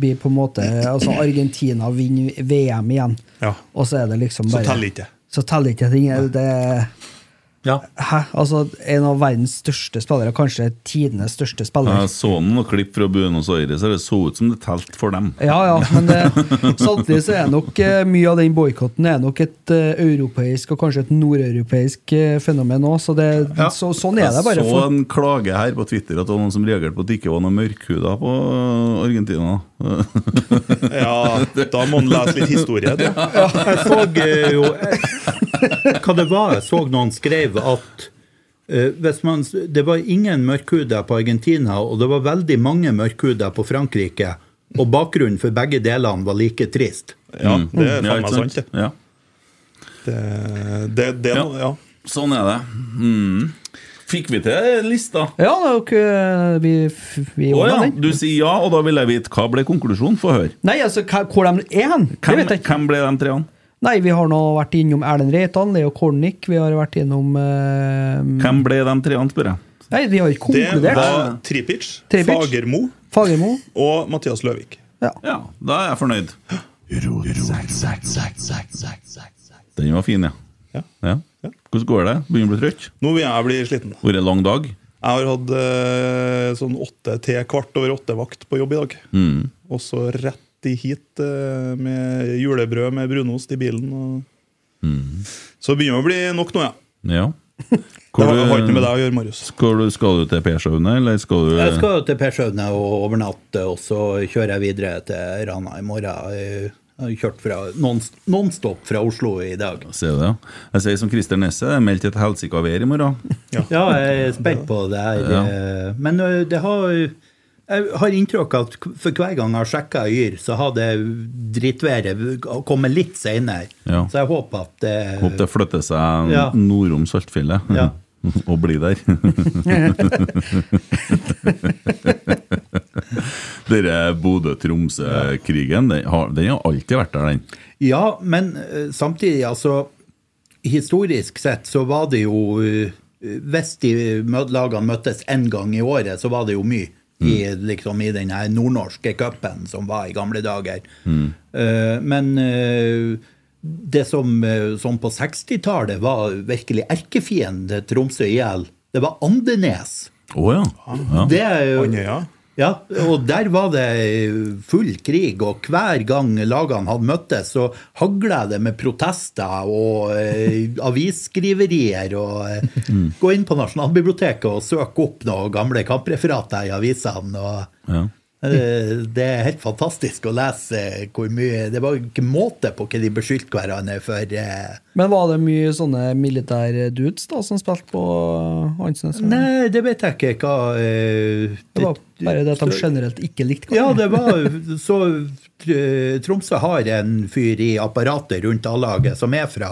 blir på en måte Altså, Argentina vinner VM igjen, Ja. og så er det liksom Så bare teller ikke. Så teller ikke ting. Det Ja. Hæ? Altså, en av verdens største spillere, kanskje tidenes største spiller. Jeg så noen klipp fra Buenos Aires, og det så ut som det telte for dem. Ja, ja, men det, samtidig så er nok eh, mye av den boikotten er nok et uh, europeisk og kanskje et nordeuropeisk uh, fenomen òg, så, Ja. så sånn er det bare. Jeg så For, en klage her på Twitter at det var noen som reagerte på at det ikke var noen mørkhuder på Argentina. Ja, da må han lese litt historie. Du. Jeg så eh, jo eh, Hva det var jeg så noen skrev at Eh, hvis man, det var ingen mørkhuder på Argentina, og det var veldig mange mørkhuder på Frankrike. Og bakgrunnen for begge delene var like trist. Ja, det er Mm. Faen meg sant, det. Ja. Det, det, det Ja. ja. Sånn er det. Mm. Fikk vi til lista? Ja, dere, vi, vi Å ordna ja, den. du sier ja, og da vil jeg vite hva ble konklusjonen. Få høre. Nei, altså, hvor de er hen, det Hvem, vet jeg ikke. hvem ble de treene? Nei, vi har nå vært innom Erlend Reitan, Leo Kornic, vi har vært innom uh, Hvem ble de treene, spør jeg. Nei, vi har ikke konkludert. Det var Tripic, Tripic. Fagermo Fagermo. og Mathias Løvik. Ja. Ja, da er jeg fornøyd. Den var fin, ja. Ja. ja. Hvordan går det? Begynner å bli trøtt? Nå vil jeg bli sliten. Vært en lang dag? Jeg har hatt eh, sånn åtte til kvart over åtte-vakt på jobb i dag. Mm. Og så rett i hit eh, med julebrød med brunost i bilen. Og... Så begynner det å bli nok nå, ja. Ja. Det Hvor du- har ikke med deg å gjøre, Marius. Skal du, skal du til Persjøene, eller skal du Jeg skal til Persjøene og overnatte, og så kjører jeg videre til Rana i morgen. Jeg har kjørt fra non- nonstop fra Oslo i dag. Se det. Jeg sier som Christer Nesse, det er meldt et helsike av vær i morgen. Ja, jeg er spent på det her. Ja. Men det har Jeg har inntrykk av at for hver gang jeg har sjekka Yr, så har det drittværet kommet litt seinere. Ja. Så jeg håper at det Håper det flytter seg Ja. nordom Saltfjellet. Ja. Og blir der. Denne Bodø-Tromsø-krigen, den, har- den har alltid vært der, den. Ja, men samtidig, altså Historisk sett så var det jo Hvis de lagene møttes én gang i året, så var det jo mye. I, liksom, i den her nordnorske cupen som var i gamle dager. Eh, men uh, det som, eh, som på 60-tallet var virkelig erkefiende Tromsø IL, det var Andenes. Å ja. ja. Det er jo Andøya. Ja, og der var det full krig, og hver gang lagene hadde møttes, så hagla det med protester og eh, avisskriverier. Og eh, gå inn på Nasjonalbiblioteket og søke opp noen gamle kampreferater i avisene. og ja. Eh, det er helt fantastisk å lese hvor mye Det var ikke måte på hva de beskyldte hverandre for. eh. Men var det mye sånne militære dudes da, som spilte på Hansnes? Nei, det vet jeg ikke hva det, Det var bare det at de generelt ikke likte Ja, det var så Tromsø har en fyr i apparatet rundt A-laget som er fra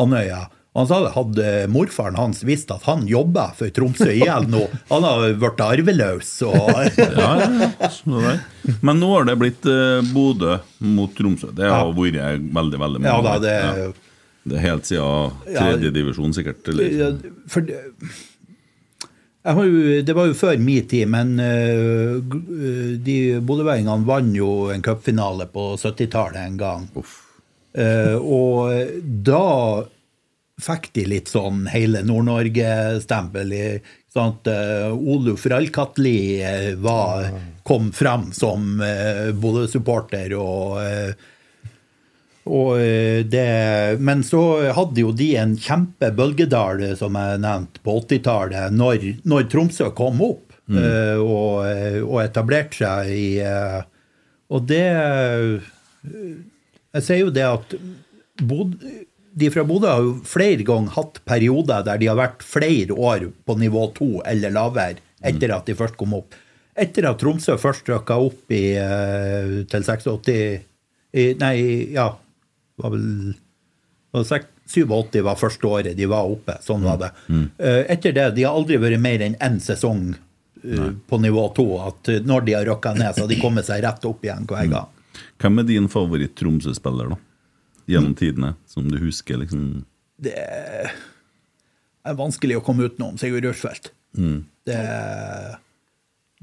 Andøya. Han sa hadde morfaren hans visst at han jobba for Tromsø IL nå, han hadde blitt arveløs. Og, Ja, ja, ja. der. Men nå har det blitt eh, Bodø mot Tromsø. Det har vært veldig veldig mange ja da, det, Ja. Det er helt siden Ja. tredje divisjon, sikkert. Eller? Ja, for jo, det var jo før min tid, men uh, de bodøværingene vant jo en cupfinale på 70-tallet en gang. Uh, og da fikk de litt sånn hele Nord-Norge-stempel. sånn Sant? Eh, Oluf Rallkatli eh, var, kom fram som eh, Bodø-supporter og det, men så hadde jo de en kjempebølgedal, bølgedal, som jeg nevnte, på 80-tallet, når, når Tromsø kom opp mm. og, og etablerte seg i Og det Jeg sier jo det at Bod, de fra Bodø har jo flere ganger hatt perioder der de har vært flere år på nivå to eller lavere etter at de først kom opp. Etter at Tromsø først røkka opp i, eh, til 86 i, Nei, ja var vel var sek- 87 var første året de var oppe. Sånn var det. Eh, Etter det, de har aldri vært mer enn én sesong eh, på nivå to. At når de har røkka ned, så har de kommet seg rett opp igjen hver gang. Hvem er din favoritt-Tromsø-spiller, da? Gjennom tidene, som du husker, liksom? Det er vanskelig å komme utenom Sigurd Rushfeldt. Det,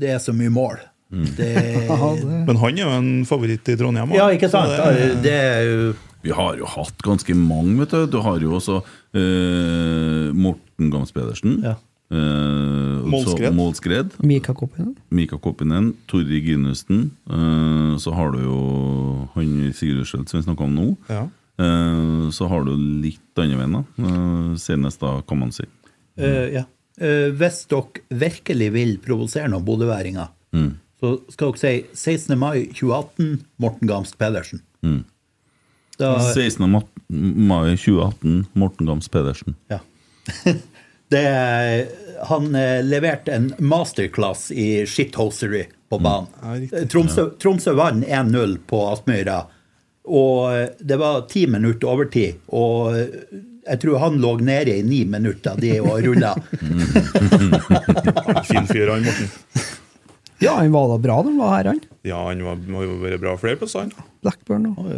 det er så mye mål. Det, Ja, det- Men han er jo en favoritt i Trondheim. ja, ikke sant? Det- Det er jo Vi har jo hatt ganske mange, vet du. Du har jo også eh, Morten Gams Pedersen. Ja. Eh, så Målskred. Målskred. Mika Koppinen. Mika Koppinen, Tor Reginussen. Eh, så har du jo han Sigurd Skjølt som vi snakka om nå. Ja. Uh, så har du litt andre veien, da. Eh, senest da, kan man si. Eh, ja. Eh, hvis dere virkelig vil provosere noen bodøværinger, Mm. så skal dere si 16. mai 2018, Morten Gamst Pedersen. Mm. Da, 16. mai 2018, Morten Gamst Pedersen. ja. Det, han eh, leverte en masterclass i shithosery på banen. Ja. Tromsø, Tromsø vant 1-0 på Aspmyra. Og eh, det var ti minutter overtid. Og eh, jeg tror han lå nede i ni minutter, de og rulla. Fin fyr, han Morten. Ja, han var da bra da han var her, han. Ja, han var, må jo være bra flere plasser, han. Blackburn og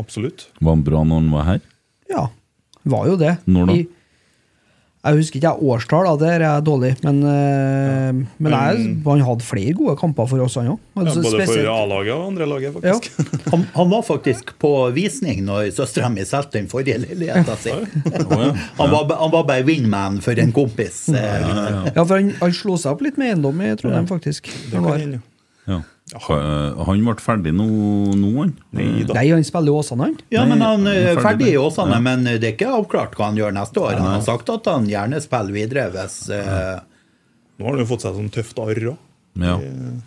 Absolutt. Var han bra når han var her? Ja, var jo det. Når da? I, jeg husker ikke jeg årstall, da, der er jeg dårlig. Men, ja. men jeg, han hadde flere gode kamper for oss, han òg. Ja, både for A-laget og andre laget, Ja. Han, han var faktisk på visning når søstera mi solgte den forrige leiligheta si. Han, var, han var bare wingman for en kompis. eh, Ja, for han, han slo seg opp litt med eiendom i Trondheim, faktisk. Det kan hende, ja. Ja. Ha- Han ble ferdig nå, nå han? Nei da. Nei, han spiller jo Åsane, han. Ja, men han er ferdig ferdig i Åsane, Ja. men det er ikke avklart hva han gjør neste år. Han har sagt at han gjerne spiller videre hvis uh... Nå har han jo fått seg sånn tøft arr òg. Ja.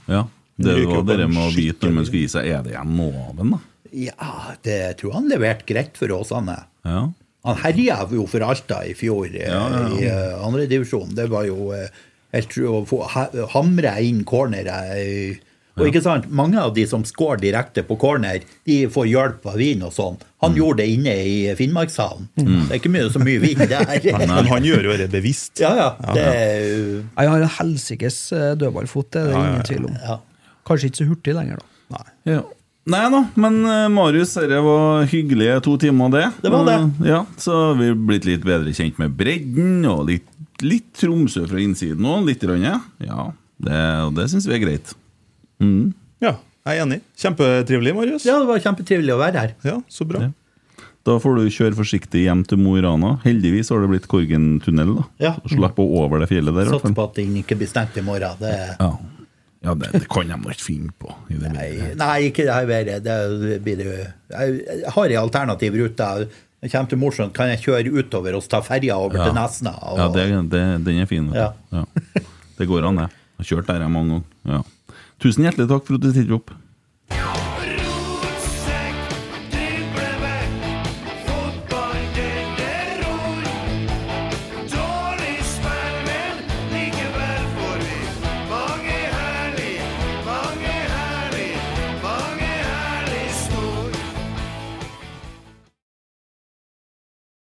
ja. Det var det med å vite når man skulle skal gi seg. Er det igjen noe av den, da? Ja, det tror jeg han leverte greit for Åsane. Ja. Han herja jo for Alta i fjor eh, Ja, ja, ja. i uh, andredivisjon. Det var jo uh, helt tro å få ha, hamre inn cornere. eh, og ikke sant, Mange av de som scorer direkte på corner, de får hjelp av vind og sånn. Han Mm. gjorde det inne i Finnmarkshallen. Det er ikke mye, så mye vind der. Men han gjør jo det bevisst. ja, ja. Det er jo har en helsikes eh, dødballfot, det er det Ja, ja, ingen tvil om. ja. Kanskje ikke så hurtig lenger, da. Nei. Ja. Nei da, men eh, Marius, dette var hyggelige to timer, det. Det var det. Ja, Så vi har blitt litt bedre kjent med bredden, og litt, litt Tromsø fra innsiden òg. Litt. grann, ja. Det, det syns vi er greit. Mm. Ja, jeg er enig. Kjempetrivelig, Marius. ja, det var kjempetrivelig å være her. Ja, så bra. Ja. Da får du kjøre forsiktig hjem til Mo i Rana. Heldigvis har det blitt Korgen-tunnel. da. Ja. Slipp å over det fjellet der. i Satser på at den ikke blir stengt i morgen. Det, Ja, ja det, det kan de ikke finne på. I det nei, nei, ikke det her været. Det blir det Jeg jeg har en alternativ rute. Det kommer til morsomt. Kan jeg kjøre utover og ta ferja over Ja. til Nesna? Og, Ja, det, det, den er fin. Ja. Ja. Det går an, det. Jeg har kjørt der jeg mange ganger. Tusen hjertelig takk for at du stilte opp.